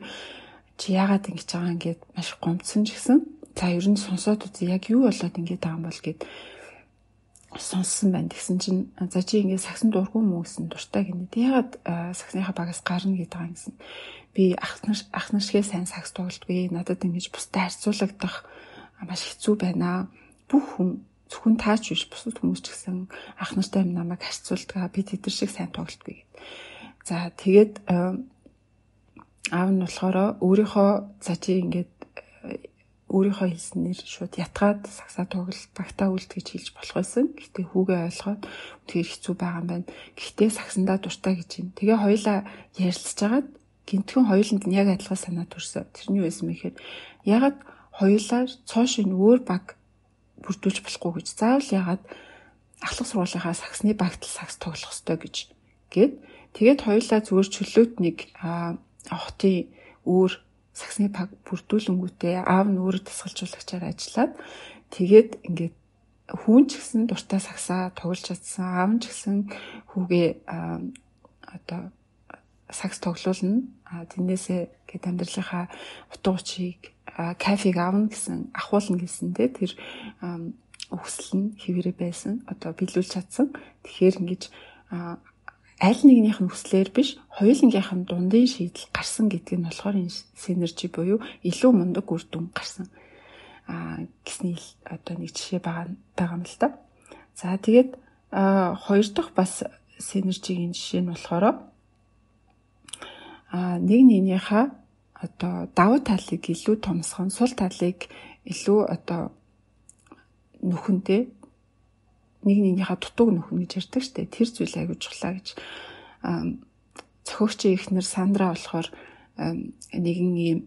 чи яагаад ингэж байгаа ингээд маш гомцсон ч гэсэн. За ер нь сонсоод үзье. Яг юу болоод ингэж байгаа юм бол гэд сонссон байна. Тэгсэн чинь за чи ингээд сагсан дургүй мүү гэсэн дуртай гинэ. Ягаад сагсныхаа багаас гарна гэдэг юм гэсэн би ах нар ах нар шигээ сайн сакс тоглолтгүй надад ингэж бусдад харьцуулагдах маш хэцүү байна. Бүх хүн зөвхөн таач биш бусад хүмүүс ч гэсэн ах нартай намайг харьцуулдаг. Би тэдэр шиг сайн тоглолтгүй гэд. За тэгээд аав нь болохоор өөрийнхөө за чи ингээд өөрийнхөө хэлснээр шууд ятгаад сагсаа тоглолт багтаа үлд гэж хэлж болох байсан. Гэхдээ хүүгээ ойлгоод тэгэхээр хэцүү байгаа юм байна. Гэхдээ сагсандаа дуртай гэж юм. Тэгээ хоёлаа ярилцж агаад гинтгэн хоёуланд нь яг адилхан санаа төрсөн. Тэрний байсан мэхээр ягаад хоёулаа цоошин өөр баг бүрдүүлж болохгүй гэж заавал ягаад ахлах сургуулийнхаа саксны багтал сакс тоглох ёстой гэж гээд тэгээд хоёулаа зүгээр чөлөөт нэг хотын өөр саксны баг бүрдүүлэнгүүтээ аав нь өөрөө тасгалжуулагчаар ажиллаад тэгээд ингээд хүн ч гэсэн дуртай саксаа тоглож чадсан аав нь ч гэсэн хүүгээ одоо сакс тоглуулна. А тэрнээсээ гээд амьдралынхаа утга учирыг кафег авна гэсэн ахуулна гэсэн те тэр өгсөл нь хэвээрээ байсан. Одоо биелүүлж чадсан. Тэгэхээр ингэж аль нэгнийх нь хүслээр биш хоёулангийнх нь дундын шийдэл гарсан гэдэг нь болохоор энэ синержи буюу илүү мундаг үр дүн гарсан а гэсний одоо нэг жишээ байгаа байгаа юм л да. За тэгээд хоёр дахь бас синержигийн жишээ нь болохоор а нэг нэгнийхээ одоо давуу талыг илүү томсгон сул талыг илүү одоо нүхэнтэй нэг нэгнийхээ дутууг нүхэн гэж ярьдаг штэ. Тэр зүйл аягүй чухлаа гэж зохиогчийн ихнэр Сандра болохоор нэгэн юм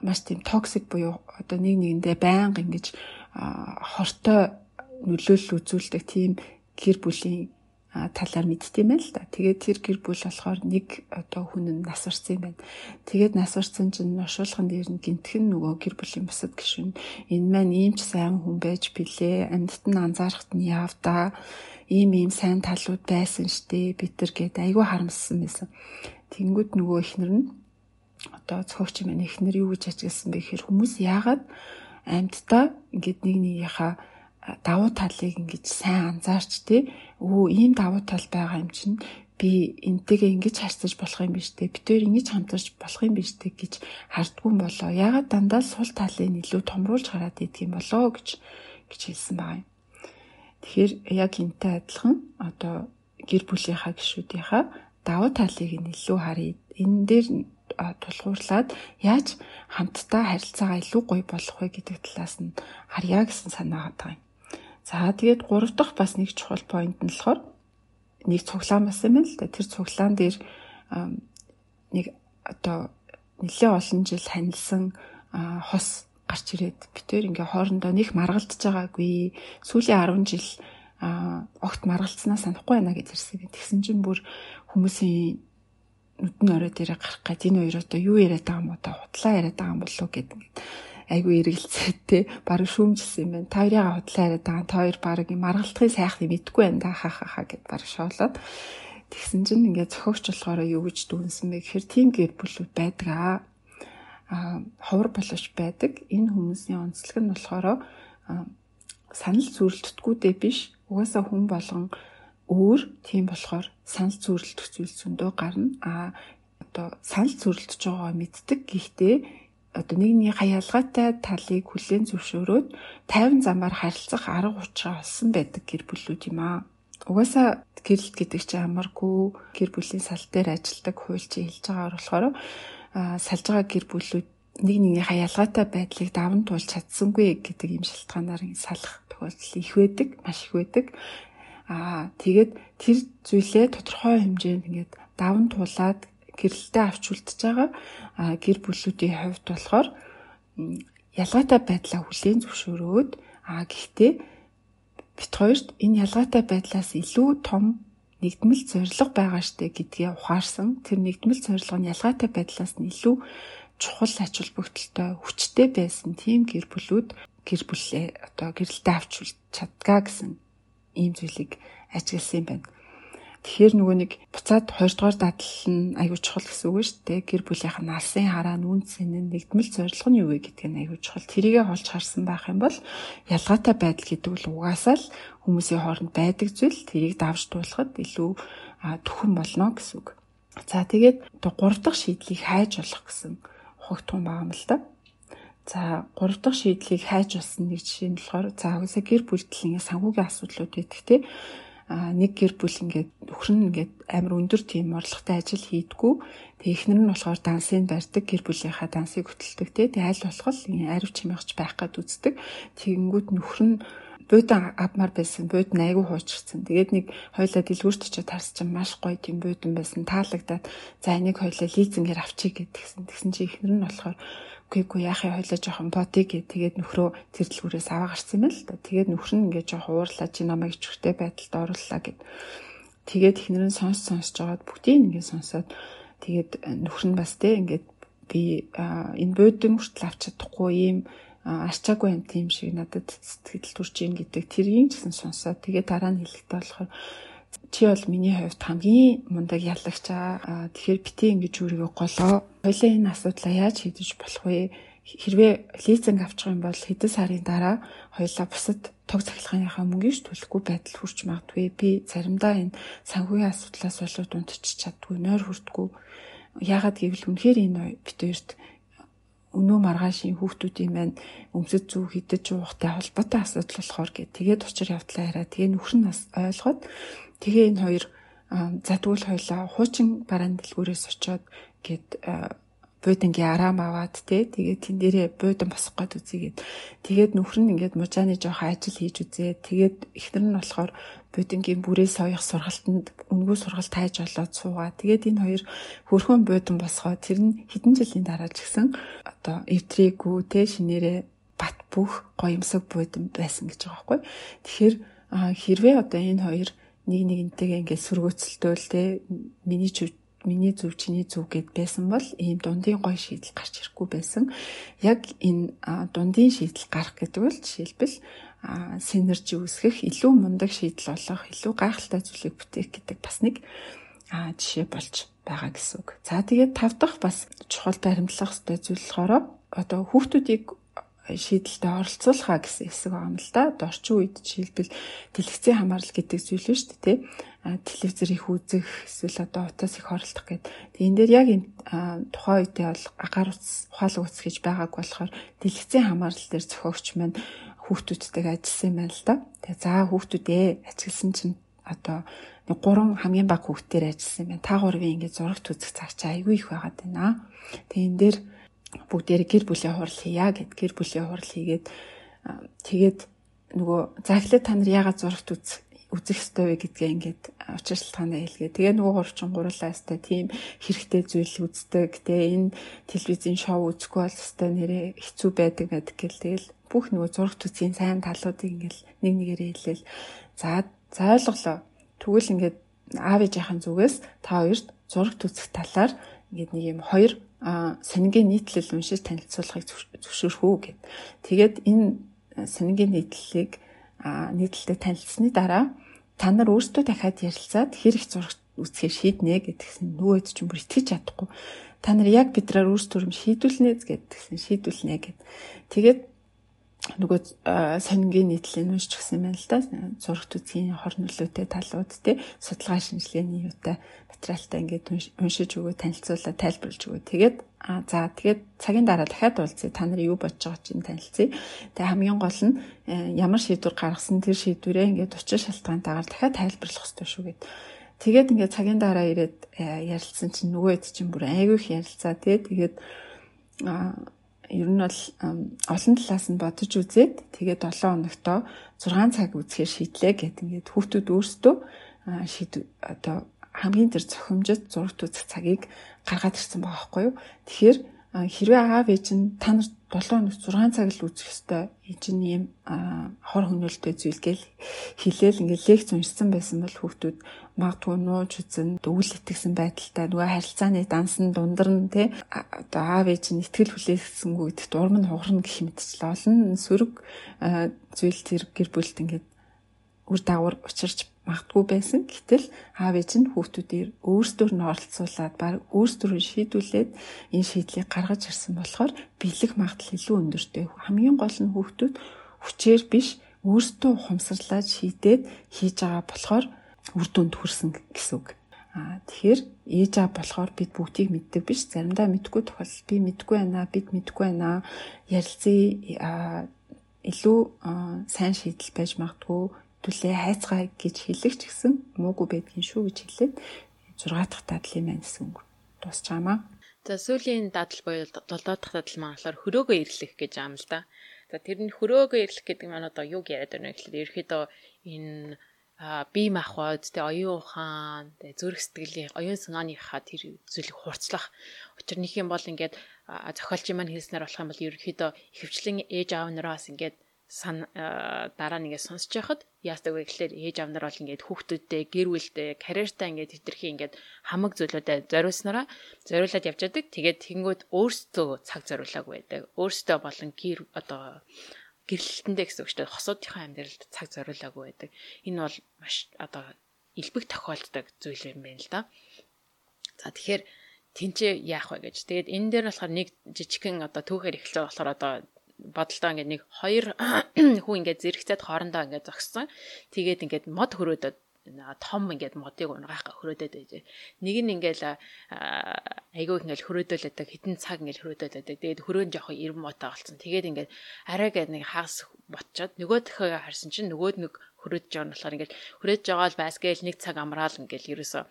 маш тийм токсик буюу одоо нэг нэгэндээ байнга ингэж хортой нөлөөлөл үзүүлдэг тийм гэр бүлийн талаар мэдтiin байл л да. Тэгээд тэр гэр бүл болохоор нэг одоо хүн нь нас барсан юм байна. Тэгээд нас барсан чинь ношуулган дээр нь гинтхэн нөгөө гэр бүлийн бусад гишүүн энэ маань ийм ч сайн хүн байж билээ. Амьдт нь анзаарахт нь явда. Ийм ийм сайн талууд байсан штэ. Бид нар гээд айгүй харамссан байсан. Тэнгүүд нөгөө ихнэр нь одоо цогч юм ихнэр юу гэж ажигласан бэ гэхээр хүмүүс яагаад амьдтаа ингээд нэг нэгийнхаа давуу талыг ингэж сайн анзаарч тий өө ийм давуу тал байгаа юм чинь би энтэйгээ ингэж харьцаж болох юм биш бид хоёр ингэж хамтарч болох юм биш үү гэж хардггүй болоо ягаад дандаа сул талыг илүү томруулж хараад идэх юм болоо гэж гэж хэлсэн байгаа юм. Тэгэхээр яг энтэй адилхан одоо гэр бүлийнхаа гишүүдийнхаа давуу талыг нь илүү харъя. Энэ дээр тулгуурлаад яаж хамтдаа харилцаагаа илүү гоё болгох вэ гэдэг талаас нь харьяа гэсэн санаа байгаа юм. За тэгээд гурав дахь бас нэг чухал поинт нь болохоор нэг цуглаан бас юм л да. Тэр цуглаан дээр нэг одоо нэлээ олон жил ханилсан хос гарч ирээд битээр ингээ хоорондоо нэг маргалдж байгаагүй. Сүүлийн 10 жил огт маргалцснаа санахгүй байна гэж ирсэн. Тэгсэн чинь бүр хүмүүсийн нүдэн орой дээр гарах гээд энэ хоёр одоо юу яриад байгаа юм уу та хутлаа яриад байгаа юм болов гэд ингээд айгүй эргэлцээтэй баг шүүмжилсэн юм байна. Та хоёрыгаа худлаа яриад байгаа. Та хоёр баг юм маргалтын сайхныг мэдгүй байна да ха ха ха гэд баг шоолоод тэгсэн чинь ингээд зохиогч болохоор юу гэж дүнсэн бэ гэхээр тийм гэр бүлүүд байдаг аа. А ховор боловч байдаг. Энэ хүмүүсийн онцлог нь болохоор санал зүрэлтдгүүдээ биш угаасаа хүн болгон өөр тийм болохоор санал зүрэлтэх зүйл зөндөө гарна. А одоо санал зүрэлтж байгаа мэддэг. Гэхдээ одоо нэгний хаяалгаатай талыг хүлээн зөвшөөрөөд 50 замаар харилцах арга учраа олсон байдаг гэр бүлүүд юм аа. Угаасаа гэрэлт гэдэг чинь амаргүй гэр бүлийн сал дээр ажилладаг хуульчийн хэлж байгаагаар болохоор салж байгаа гэр бүлүүд нэг нэгний хаяалгаатай байдлыг даван туулж чадсангүй гэдэг юм шалтгаанаар салах тохиолдол их байдаг, маш их байдаг. Аа тэгээд тэр зүйлээ тодорхой хэмжээнд ингээд даван туулаад гэрэлтэй авч үлдэж байгаа гэр бүлүүдийн хувьд болохоор ялгаатай байдлаа хүлээн зөвшөөрөөд а гэхдээ бит хоёрт энэ ялгаатай байдлаас илүү том нэгдмэл зориг байгаа штэ гэдгээ ухаарсан. Тэр нэгдмэл зорилго нь ялгаатай байдлаас нь илүү чухал ач холбогдолтой хүчтэй байсан тийм гэр бүлүүд гэр бүлээ одоо гэрэлтэй авч чадгаа гэсэн ийм зүйлийг ажигласан юм байна. Тэгэхээр нөгөө нэг буцаад 20 дугаар дадал нь аягүй чухал гэсэн үг шүү дээ. Гэр бүлийнх нь алсын хараа нүүн цэн нь нэгдмэл зорилго нь юу вэ гэдг нь аягүй чухал. Тэрийгэ холж харсан байх юм бол ялгаатай байдал гэдэг нь угаасаа л хүмүүсийн хооронд байдаг зүйл тэрийг давж туулахад илүү төхөн болно гэсэн үг. За тэгээд 3 дахь шийдлийг хайж болох гэсэн ухагтун байгаа юм л да. За 3 дахь шийдлийг хайж болсон нэг жишээ нь болохоор за угаасаа гэр бүлтлийн санхүүгийн асуудлууд байдаг тийм нэг гэр бүл ингээд нөхөр нь ингээд амар өндөр тийм орлоготой ажил хийдгүү. Тэгээ эхнэр нь болохоор дансыг барьдаг, гэр бүлийнхаа дансыг хөтэлдэг тий. Тэгээ аль болох ариу чимэгч байх гад үздэг. Тэгэнгүүт нөхөр нь буудан авмаар байсан. Бууд айгүй хуучирсан. Тэгээд нэг хойлоо дэлгүүрт очиод харс чинь маш гоё тийм буудан байсан. Таалагдаад за энийг хойлоо лизингээр авчиг гэдгсэн. Тэгсэн чи эхнэр нь болохоор үгүй яах юм хойлоо жоохон боди гэ тэгээд нөхрөө тэр дэлгүүрээс аваа гарсан юм л да. Тэгээд нөхөр нь ингээд жоохон уурлаа чи намайг ичхтэй байдалд орууллаа гэд. Тэгээд ихнэр нь сонс сонсож байгаад бүгдийг ингээд сонсоод тэгээд нөхөр нь бас те ингээд би энэ буудан хүртэл авч чадахгүй ийм арчаагүй юм тийм шиг надад сэтгэл төрж ийн гэдэг тэрийг ч гэсэн сонсоод тэгээд дараа нь хэлэхдээ болохоор чи бол миний хувьд хамгийн мундаг ялагч аа. Тэгэхээр бити ингэж өөрийгөө голоо. Хоёлаа энэ асуудлаа яаж шийдэж болох вэ? Хэрвээ лизинг авчих юм бол хэдэн сарын дараа хоёлаа бусад тог цахилгааныхаа мөнгөж төлөхгүй байдал хүрч магадгүй. Би заримдаа энэ санхүүгийн асуудлаас болоод унтчих чаддгүй, нойр хүртгүй. Яагаад гэвэл үнэхээр энэ бит хоёрт өнөө маргаашийн хүүхдүүдийн маань өмсөж зүү хідэж уухтай холбоотой асуудал болохоор гэ тэгээд учир явдлаа хараа тэгээ нөхөр нь бас ойлгоод тэгээ энэ хоёр за тэгвэл хоёлаа хуучин бараан дэлгүүрээс очиод гээд буудангийн араам аваад те тэгээд тэн дээрээ буудан босох гээд үзьгээд тэгээд нөхөр нь ингээд мужааны жоохон ажил хийж үзээ тэгээд эхнэр нь болохоор буудангийн бүрээ соёх сургалтанд өнгөө сургалт хайж болоод суугаа. Тэгээд энэ хоёр хөрхөн буудан босгоо. Тэр нь хэдэн жилийн дараа ч гэсэн одоо эвтрээгүй те шинээрээ бат бүх гоёмсог буудан байсан гэж байгаа байхгүй. Тэгэхээр хэрвээ одоо энэ хоёр нэг нэгнтэйгээ ингээд сүргөөцөлтөөл те миний миний зүв чиний зүв гэд байсан бол ийм дундын гой шийдэл гарч ирэхгүй байсан. Яг энэ дундын шийдэл гарах гэдэг бол жишээлбэл синержи үүсгэх, илүү мундаг шийдэл олох, илүү гайхалтай зүйлийг бүтээх гэдэг бас нэг жишээ болж байгаа гэсэн үг. За тэгээд тав дахь бас чухал баримтлах ёстой зүйл болохоор одоо хүүхдүүдийг шийдэлтэд оролцуулахаа гэсэн хэсэг байгаа юм л да. Орчин үед жишээлбэл дэлгэцийн хамаарал гэдэг зүйл нь шүү дээ, тий. Телевизэр их үзэх, эсвэл одоо утас их оролдох гэдэг. Тэгээ энэ дээр яг энэ тухайн үедээ бол агаар утас ухаалаг утас гэж байгааг болохоор дэлгэцийн хамаарал дээр зохиогч маань хүүхдүүдтэйг ажилласан юм байна л да. Тэгээ за хүүхдүүдээ ажилласан чинь одоо нэг гурван хамгийн бага хүүхдээр ажилласан юм байна. Та гурвын ингээд зурагт үзэх цаг чи айгүй их байгаад байна. Тэгээ энэ дээр бүгдээр гэр бүлийн хурал хийя гэд гэр бүлийн хурал хийгээд тэгээд нөгөө за эхлээд та нар яагаад зурагт үз үзэх ёстой вэ гэдгээ ингээд учир шалтгаанаа хэлгээ. Тэгээ нөгөө хурчин гурлаа өстой тийм хэрэгтэй зүйл үздэг. Тэгээ энэ телевизийн шоу үзэхгүй бол өстой нэрээ хэцүү байдаг гэдэг гэл тэгэл бүх нөгөө зурагт үзгийн сайн талуудыг ингээд нэг нэгээрээ хэлээл. За за ойлголоо. Тэгвэл ингээд аав ээжийнхэн зүгээс та хоёрт зурагт үзэх талаар ингээд нэг юм хоёр санингийн нийтлэл уншиж танилцуулахыг зөвшөөрөх үү гэд. Тэгээд энэ санингийн нийтлэлийг нийтлэлтэй танилцсны дараа та нар өөрсдөө дахиад ярилцаад хэр их зураг үсгээр шийднэ гэдгсэн нөгөөд ч юм бүр итгэж чадахгүй. Та нар яг бидрээр өөрсдөө юм шийдүүлнэ гэдгсэн шийдүүлнэ гэд. Тэгээд нөгөө сонингийн нийтлэл уншиж гсэн байна л да. Зурагт үзгийн хор нөлөөтэй талууд те судалгаа шинжилгээний юутай материалтай ингээд уншиж өгөө танилцуулаад тайлбарлаж өгөө. Тэгээд а за тэгээд цагийн дараа дахиад уулзъя. Та нар юу бодож байгаа чинь танилцъя. Тэгээд хамгийн гол нь ямар шийдвэр гаргасан тэр шийдвэрээ ингээд учир шалтгаантайгаар дахиад тайлбарлах хэрэгтэй шүү гэд. Тэгээд ингээд цагийн дараа ирээд ярилцсан чинь нөгөө хэд чинь бүр айгүй их ярилцаа тий. Тэгээд ер нь бол олон талаас нь бодож үзээд тэгээд 7 хоногтоо 6 цаг үзэхээр шийдлээ гэд ингээд хүүхдүүд өөрсдөө шийд одоо хамгийн тэр цохимжит зурагт үзэх цагийг гаргаад ирсэн байгаа байхгүй юу. Тэгэхээр хэрвээ аав ээж нь та нар 7 хоног 6 цаг л үзэх ёстой. Энэ чинь ийм хор хөнөөлтөй зүйл гээл хэлээл ингээд лекц уншсан байсан бол хүүхдүүд магадгүй нууж үзэн өвөл итгэсэн байдалтай нөгөө харилцааны дансан дундарн тий одоо аав ээж нь ихтгэл хүлээсэнгүү гэдэгт урам нь хугарна гэх мэтчлээ олон сөрөг зүйл тэр гэр бүлд ингээд үр дагавар учирч магадгүй байсан. Гэтэл аав ээж нь хүүхдүүдээр өөрсдөр нь оролцуулаад баг өөрсдөө шийдүүлээд энэ шийдлийг гаргаж ирсэн болохоор бэлэг магадлал илүү өндөртэй. Хамгийн гол нь хүүхдүүд хүчээр биш өөрсдөө ухамсарлаад шийдээд хийж байгаа болохоор үр дүнд хүрсэн гэсэн үг. Аа тэгэхээр ээж аа болохоор бид бүгдийг мэддэг биш. Заримдаа мэдгүй тохиол би мэдгүй байна, бид мэдгүй байна. Ярилцъя илүү сайн шийдэл байж магадгүй төлөө хайцгаа гэж хэлэх ч гэсэн муугүй байдгийн шүү гэж хэлээд 6 дахь дадал юм байна гэсэн үг дуусчаамаа. За сүүлийн дадал буюу 7 дахь дадал маань болохоор хөрөөгөө ирлэх гэж аам л да. За тэр нь хөрөөгөө ирлэх гэдэг нь одоо юуг яриад байна вэ гэхээр ерөөхдөө энэ бие махбод тэ оюун ухаан тэ зүрх сэтгэлийн оюун санааныхаа тэр зүйлийг хурцлах учир нэг юм бол ингээд зохиолч маань хэлснээр болох юм бол ерөөхдөө ихэвчлэн ээж аав нараас ингээд дараа нэгээ сонсож байхад яастаг вэ гэхэлэр ээж авнар бол ингээд хүүхдүүдтэй гэр бүлтэй карьертаа ингээд хэтэрхий ингээд хамаг зүйлүүдэд зориулснараа зориулаад явж байдаг. Тэгээд тэнгүүд өөрсдөө цаг зориулааг байдаг. Өөрсдөө болон гэр одоо гэрлэлтэндээ гэсэн үг шүү дээ. Хосуудынхаа амьдралд цаг зориулааг байдаг. Энэ бол маш одоо илбэг тохиолддог зүйл юм байна л да. За тэгэхээр тэнцээ яах вэ гэж. Тэгээд энэ дээр болохоор нэг жижигхэн одоо түүхээр эхэлж байгаа болохоор одоо бодолтой ингээд нэг хоёр хүн ингээд зэрэгцээд хоорондоо ингээд зогссон. Тэгээд ингээд мод хөрөөдөд том ингээд модыг унгах хөрөөдөд байж. Нэг нь ингээд айгүй ингээд хөрөөдөөлөдөг хитэн цаг ингээд хөрөөдөөлөдөг. Тэгээд хөрөөн жоохон ирэн мотой болсон. Тэгээд ингээд арай гээд нэг хагас ботчоод нөгөө төхөө харсан чинь нөгөөд нэг хөрөөж байгаа нь болохоор ингээд хөрөөж байгаа л байсгээл нэг цаг амраал ингээд ерөөсөө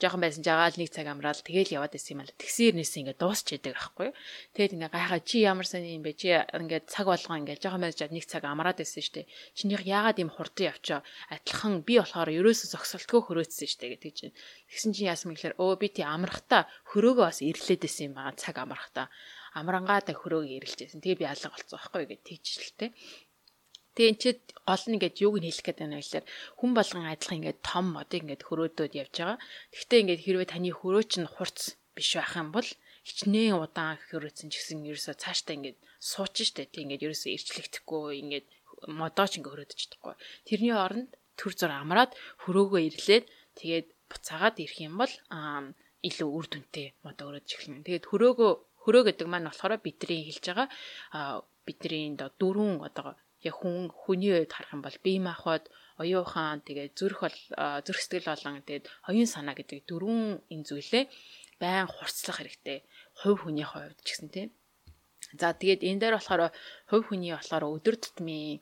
жоохон байсан жагаал нэг цаг амраал тэгэл яваад исэн юм аа. Тэгсээр нэс ингээд дуусч яадаг аахгүй. Тэгэд ингээ гайхаа чи ямар сайн юм бэ? Чи ингээд цаг болгоо ингээд жоохон байж нэг цаг амраад исэн штэ. Чинийх яагаад юм хурдан явчаа? Адилхан би болохоор ерөөсө зогсолтгүй хөрөөцсөн штэ гэдэг чинь. Тэгсэн чинь яасан гэхээр өө би тий амрахта хөрөөгөө бас ирлээд исэн юм аа цаг амрахта. Амрангаа та хөрөөгөө ирэлжсэн. Тэгээ би алга болцсон байхгүй гэж тэгжлээ. Тэгээ энэ ч гол нь ингээд юуг нь хэлэх гээд байна вэ гэхээр хүн болгон адилхан ингээд том модыг ингээд хөрөөдөөд явж байгаа. Гэхдээ ингээд хэрвээ таны хөрөө чинь хурц биш байх юм бол хичнээн удаан хөрөөцөн ч гэсэн ерөөсөө цааштай ингээд сууч штэ тийм ингээд ерөөсөө ирчлэгдэхгүй ингээд модооч ингээд хөрөөдөж чадахгүй. Тэрний оронд төр зур амраад хөрөөгөө ирлээд тэгээд буцаагаад ирэх юм бол илүү үр дүнтэй модоо хөрөөж эхэлнэ. Тэгээд хөрөөгөө хөрөө гэдэг маань болохоор бидний хэлж байгаа бидний дөрвөн одоо яг хүн хүний үед харах юм бол бие махбод оюун ухаан тэгээ зүрх бол зүрх сэтгэл болон тэгээд оюун санаа гэдэг дөрвөн энэ зүйлээ байн хурцлах хэрэгтэй. Хувь хүний хувьд ч гэсэн тийм. За тэгээд энэ дээр болохоор хувь хүний болохоор өдөр тутмын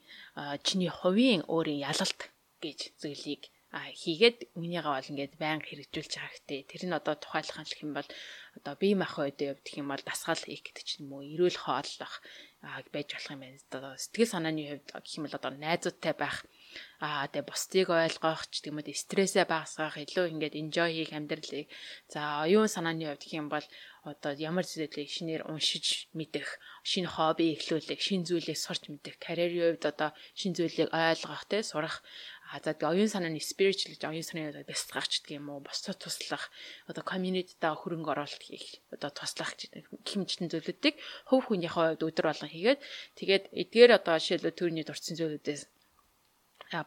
чиний хувийн өөрийн ялалт гэж зүйлийг хийгээд үнийгаа бол ингээд байнга хэрэгжүүлж байгаа хэрэгтэй. Тэр нь одоо тухайлах юм бол одоо бие махбод үед гэх юм бол дасгал хийх гэдэг чинь мөө эрүүл хооллох байж болох юм байна. Одоо сэтгэл санааны хувьд гэх юм бол одоо найзуудтай байх аа тэгээ бусдыг ойлгох ч үү стрессээ багасгах илүү ингээд enjoy хийх амьдралыг за оюун санааны хувьд гэх юм бол одоо ямар зүйлийг шинээр уншиж мэдэх шинэ хобби эхлүүлэх шинэ зүйлийг сурч мэдэх карьерийн хувьд одоо шинэ зүйлийг ойлгох те сурах А за тэгээ оюун санааны spiritual гэж оюун санааны бясалгах ч гэдэг юм уу? Босцоо туслах одоо community-тай хөрөнгө оруулалт хийх одоо туслах гэх хэмжээний зүйлүүдийг хөв хүнийхээ хувьд өдөр болгон хийгээд тэгээд эдгээр одоо жишээлбэл төрний дурдсан зүйлүүдээс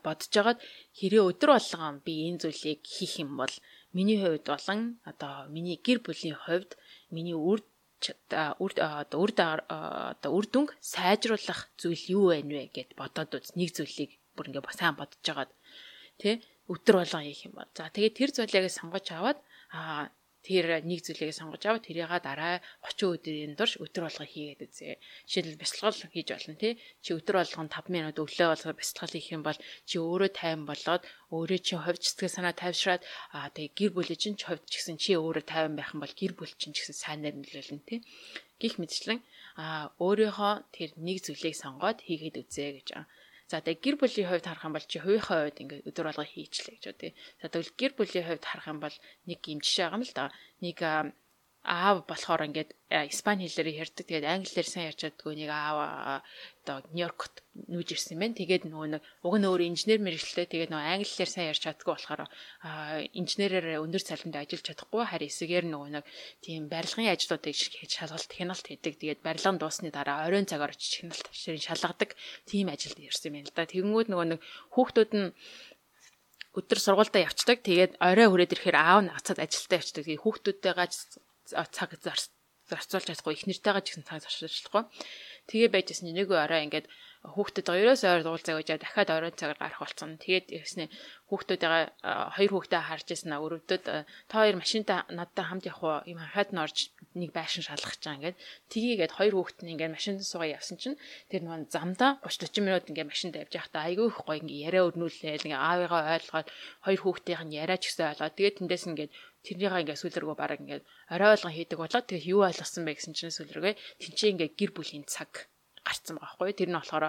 бодож байгаад хэрэг өдөр болгон би энэ зүйлийг хийх юм бол миний хувьд болон одоо миний гэр бүлийн хувьд миний үр үр одоо үр одоо үр дүнг сайжруулах зүйл юу вэ гэд бодоод үз нэг зүйлийг бүр ингээ сайн бодож жагаад тий өдөр болгон хийх юм бол. За тэгээд тэр зүйлийг сонгож аваад аа тэр нэг зүйлийг сонгож аваад тэрийг дараа 30 өдрийн турш өдөр болгон хийгээд үзье. Жишээлбэл бясалгал хийж болно тий. Чи өдөр болгон 5 минут өглөө болгоо бясалгал хийх юм бол чи өөрөө тайван болоод өөрөө чи хувьд сэтгэл санаа тайвшраад аа тэгээ гэр бүлийн чинь ч гэсэн чи өөрөө тайван байх юм бол гэр бүл чинь ч гэсэн сайнаар нөлөөлнө тий. Гих мэтчлэн аа өөрийнхөө тэр нэг зүйлийг сонгоод хийгээд үзье гэж байгаа. За тэгээ гэр бүлийн хувьд харах юм бол чи хувийнхаа хувьд ингээд өдөр болго хийчлээ гэж үү. За тэгвэл гэр бүлийн хувьд харах юм бол нэг юм жишээ байгаа юм л да. Нэг аав болохоор ингээд испани хэлээр ярьдаг. Тэгээд англиэр сайн ярьж чаддгүй нэг аав одоо Нью-Йоркт нүүж ирсэн байна. Тэгээд нөгөө нэг уг нь өөр инженер мэрэгчлээ. Тэгээд нөгөө англиэр сайн ярьж чаддгүй болохоор инженерээр өндөр цалинд ажиллаж чадахгүй харин эсэгээр нөгөө нэг тийм барилгын ажлуудыг хийж шалгалт хяналт хийдэг. Тэгээд барилга дуусны дараа оройн цагаар очиж хяналт авширын шалгадаг тийм ажилд ирсэн байна л да. Тэгэнгүүт нөгөө нэг хүүхдүүд нь өдөр сургуультай явцдаг. Тэгээд орой хүрээд ирэхээр аав нь гацаад ажилдаа явцдаг. Тэгээд хүүхдүүдтэйгээ цаг зарцуулж чадахгүй их нэртэйгээ ч гэсэн цаг зарцуулж чадахгүй. Тэгээ байжсэн нэг орой ингээд хүүхдэд хоёроос ойр дуулцаа гэж дахиад оройн цагаар гарах болсон. Тэгээд яснэ хүүхдүүдээ хоёр хүүхдээ харж ирсэн а өрөвдөд та хоёр машинтаа надтай хамт явах? Ийм хахад нь орж нэг байшин шалгах чаа ингээд. Тгийгээд хоёр хүүхд нь ингээд машинд суугаа явсан чинь тэр нэг замдаа 30 40 минут ингээд машинд явж байхдаа айгүй их гоё ингээд яриа өрнүүлээл ингээд аавыгаа ойлгоод хоёр хүүхдийн яриа ч гэсэн ойлгоод тэгээд тэндээс ингээд тэрнийгаа ингээд сүлэргөө бараг ингээд орой болгон хийдэг болоод тэгээд юу ойлгосон бэ гэсэн чинь сүлэргээ тэнцээ ингээд гэр бүлийн цаг гарцсан байгаа байхгүй. Тэр нь болохоор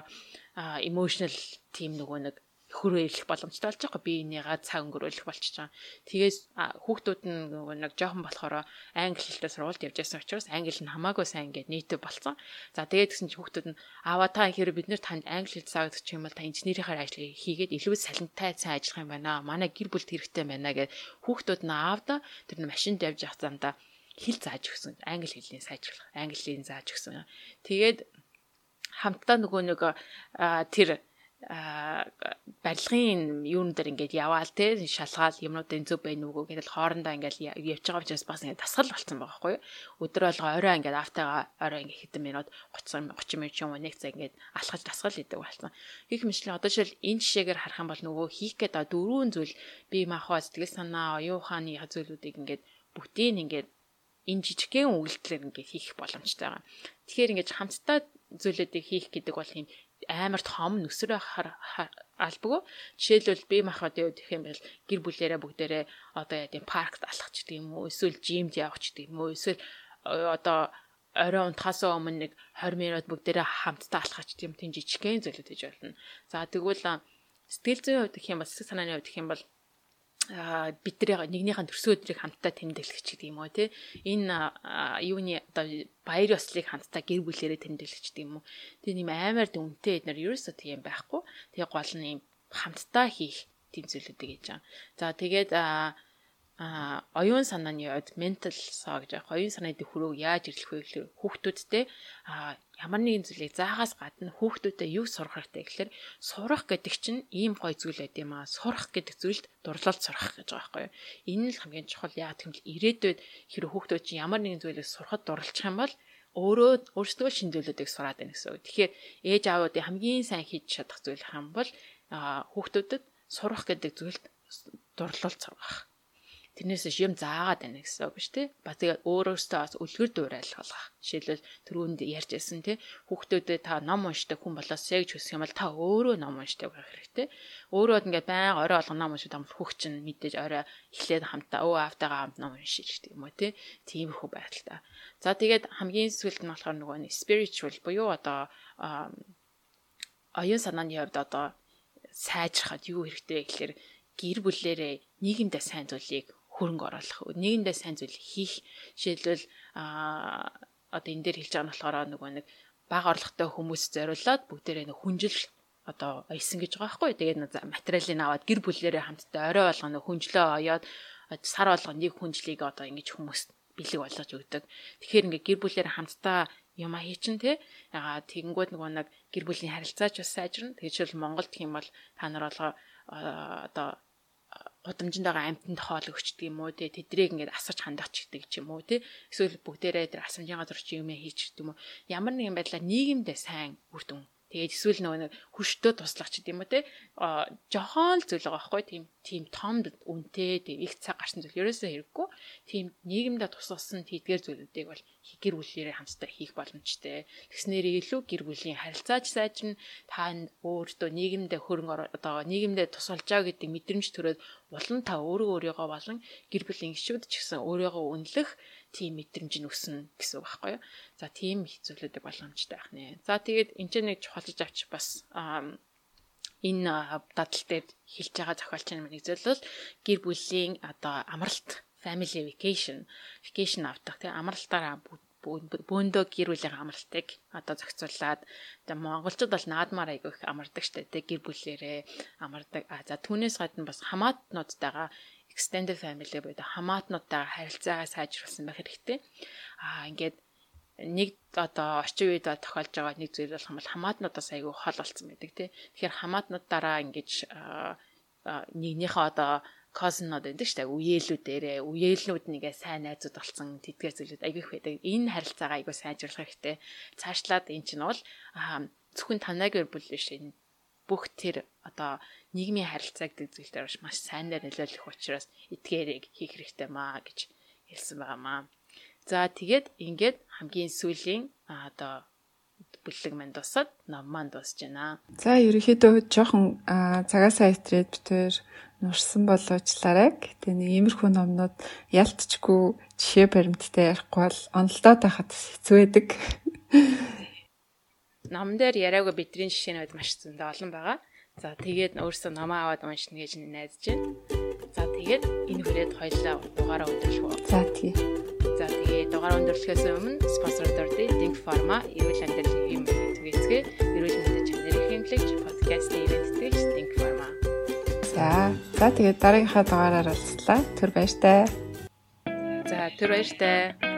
emotional team нөгөө нэг хөрөө ирлэх боломжтой болж байгаа. Би энийгээ цаг өнгөрөөлөх болчихж байгаа. Тэгээс хүүхдүүд нь нэг жоохон болохоор англи хэлтэй сургуульд явж байсан учраас англи нь хамаагүй сайн ингээд нийтэв болцсон. За тэгээд гэсэн чинь хүүхдүүд нь аваа та хэрэг бид нэр танд англи хэл заагдах юм бол та инженерийнхаа ажлыг хийгээд илүү салентай сайн ажиллах юм байна. Манай гэр бүлд хэрэгтэй байна гэд хүүхдүүд нь аавда тэр нь машинд явж явах замдаа хэл зааж өгсөн. Англи хэлний сайжруулах, англи хэлний зааж өгсөн. Тэгээд хамтдаа нөгөө нэг тэр барилгын юун дээр ингээд яваал те шалгаал юмнуудын зөв байна уугүй гэдэл хоорондоо ингээд явж байгаа учраас бас ингээд тасгал болцсон байгаа байхгүй өдөр болго орой ингээд автагаа орой ингээд хэдэн минут 30 30 минут юм нэг цаг ингээд алхаж тасгал хийдэг болсон хийх мэтлээ одоо жишээл энэ жишээгээр харах юм бол нөгөө хийх гээд дөрвөн зүйл бие махбод сэтгэл санаа оюун ухааны зүйлүүдийг ингээд бүгдийг ингээд энэ жижигхэн үйлдэлээр ингээд хийх боломжтой байгаа тэгэхээр ингээд хамтдаа зүйлүүдийг хийх гэдэг бол юм амар том нүсрэ албагүй. Жишээлбэл би махад явах юм бол гэр бүлээрээ бүгдээрээ одоо яа гэм паркт алхах ч гэдэг юм уу эсвэл жимд явах ч гэдэг юм уу эсвэл э, одоо орой унтахаас өмнө нэг 20 минут бүгдээрээ хамтдаа алхах ч тийм тийм жижигхэн зүйлүүд хийж болно. За тэгвэл сэтгэл зүйн хувьд гэх юм бол сэтгэл санааны хувьд гэх юм бол бид нар нэгнийхэн төрсөн өдрийг хамтдаа тэмдэглэх гэдэг юм уу тий. Энэ юуны одоо баяр ёслолыг хамтдаа гэр бүлээрээ тэмдэглэх гэдэг юм уу. Тий нэм аймаар дүнтэй эднэр ерөөсөө тийм байхгүй. Тэгээ гол нь юм хамтдаа хийх тийм зүйлүүдийг хийж байгаа. За тэгээд а оюун санааны хувьд mental соо гэж яг оюун санааны хөрөөг яаж ирлэх вэ гэхээр хүүхдүүдтэй а ямар нэгэн зүйлийг заагаас гадна хүүхдүүдэд юу сурах хэрэгтэй гэхээр сурах гэдэг чинь ийм гой зүйл байд юм аа. Сурах гэдэг зүйлд дурлалт сурах гэж байгаа байхгүй юу? Энэ л хамгийн чухал. Яа гэвэл ирээдүйд хэрэг хүүхдүүд чинь ямар нэгэн зүйлийг сурахад дурлчих юм бол өөрөө өөрсдөө шинжилүүлүүдийг сураад байна гэсэн үг. Тэгэхээр ээж аавуудын хамгийн сайн хийж чадах зүйл хам бол хүүхдүүдэд сурах гэдэг зүйлд дурлалт сургах тэрнээс юм заагаад байна гэсэн үг биш тий. Ба тэгээд өөрөөсөө бас үлгэр дуурайл болгох. Жишээлбэл түрүүнд ярьж байсан тий. Хүүхдүүдэд та ном уншдаг хүн болоосэй гэж хүсэх юм бол та өөрөө ном уншдаг байх хэрэгтэй. Өөрөө ингээд байн орой олгон ном уншдаг юм хүүхд чинь мэдээж орой эхлээд хамтаа өө аавтайгаа хамт ном уншиж гэдэг юм уу тий. Тийм их байдалтай. За тэгээд хамгийн сүүлд нь болохоор нөгөө нэг spiritual буюу одоо оюун санааны хувьд одоо сайжрахад юу хэрэгтэй гэхээр гэр бүлэрээ нийгэмдээ сайн зүйлийг хөрөнгө оруулах нийгэмдээ сайн зүйл хийх жишээлбэл а одоо энэ дээр хэлж байгаа нь болохоор нөгөө нэг бага орлоготой хүмүүс зориулаад бүгдээрээ нэг хүнжил одоо аясан гэж байгаа байхгүй. Тэгээд материалын аваад гэр бүлээрээ хамтдаа орой болгоно хүнжлөө оёод сар болгоно нэг хүнжлийг одоо ингэж хүмүүс бэлэг болгож өгдөг. Тэгэхээр ингээ гэр бүлээр хамтдаа юм а хийчин те ягаа тэгэнгүүт нөгөө нэг гэр бүлийн харилцаач бас сайжирна. Тэгэхээр Монголд юм бол та нар болго одоо гудамжинд байгаа амтнд хоол өгчдөг юм уу те? Тэдрийг ингээд асарч хандаачихдаг ч юм уу те? Эсвэл бүгдээрээ тэр асамжийн газар чи юм хийчихдэг юм уу? Ямар нэгэн байдлаар нийгэмдээ сайн үр дүн Тэгээд эсвэл нөгөө нэг хүчтөө туслах ч гэдэм үү те. Жохон л зүйл байгаа байхгүй. Тийм тийм том үнэтэй тийм их цаг гарсан зүйл. Ерөөсөө хэрэггүй. Тийм нийгэмдээ тусалсан тийдгэр зүйлүүдийг бол гэр бүлээрээ хамтдаа хийх боломжтой. Тэгснээр илүү гэр бүлийн харилцаач сайжрна та өөртөө нийгэмдээ хөрөнгө одоо нийгэмдээ тусалж байгаа гэдэг мэдрэмж төрөөд улан та өөрөө өөрийгөө болон гэр бүлийн гишүүд ч гэсэн өөрийгөө үнэлэх тийм мэдрэмж нь өснө гэсэн үг байхгүй юу. За тийм хэцүүлүүдийг боломжтой байх нэ. За тэгээд энэ ч нэг чухалж авч бас энэ дадал дээр хэлж байгаа зохиолч нь зүйл бол гэр бүлийн одоо амралт family vacation vacation авдаг тийм амралтаараа бөөндөө гэр бүлийн амралтыг одоо зохицуулаад за монголчууд бол наадмаар айгүй их амардаг штэ тэг гэр бүлээрээ амардаг а за түүнээс гадна бас хамаатнуудтайгаа extended family буюу хамаатнуудтай харилцаагаа сайжруулсан байх хэрэгтэй. Аа ингээд нэг одоо орчин үед тохиолж байгаа нэг зүйл болох юм бол хамаатнуудаас айгүй хол болцсон байдаг тий. Тэгэхээр хамаатнуудаараа ингэж нэгнийхээ одоо байдаг шүү дээ. Үеэлүүдээрээ үеэлнүүд нэгээ сайн найзууд болсон тэдгээр зүйлүүд айгүй их байдаг. Энэ харилцаагаа айгүй сайжруулах хэрэгтэй. Цаашлаад эн чинь бол зөвхөн танайг бүр биш энэ бүх тэр одоо нийгмийн харилцаа гэдэг зүйлээр маш сайнаар нөлөөлөх учраас эдгээрийг хийх хэрэгтэй маа гэж хэлсэн байгаамаа. За тэгээд ингээд хамгийн сүүлийн одоо бүлэг манд тусаад ном маань дуусж байна. За ерөнхийдөө жоохон цагаасаа итрээд битээр нурсан болоочлаарай. Гэтэ нэг иймэрхүү номнууд ялтчгүй жишээ баримттай ярихгүй бол онолдоод байхад хэцүү байдаг. Ном дээр яриагүй бидний жишээнүүд маш зөндөө олон байгаа. За тэгээд өөрөөсөө номоо аваад уншина гэж найдаж байна. За тэгээд энэ хүрээд хоёлаа дугаараа өндөрлөх үү? За тий. За тэгээд дугаараа өндөрлөхөөс өмнө спонсор дордын Think Pharma эрүүл амьдрал хэм түгээцгээ эрүүл мэндийн чанарын хэмлэгч подкастын тэтгэгч Think Pharma. За за тэгээд дараагийнхаа дугаараар уулзлаа. Түр баяртай. За түр баяртай.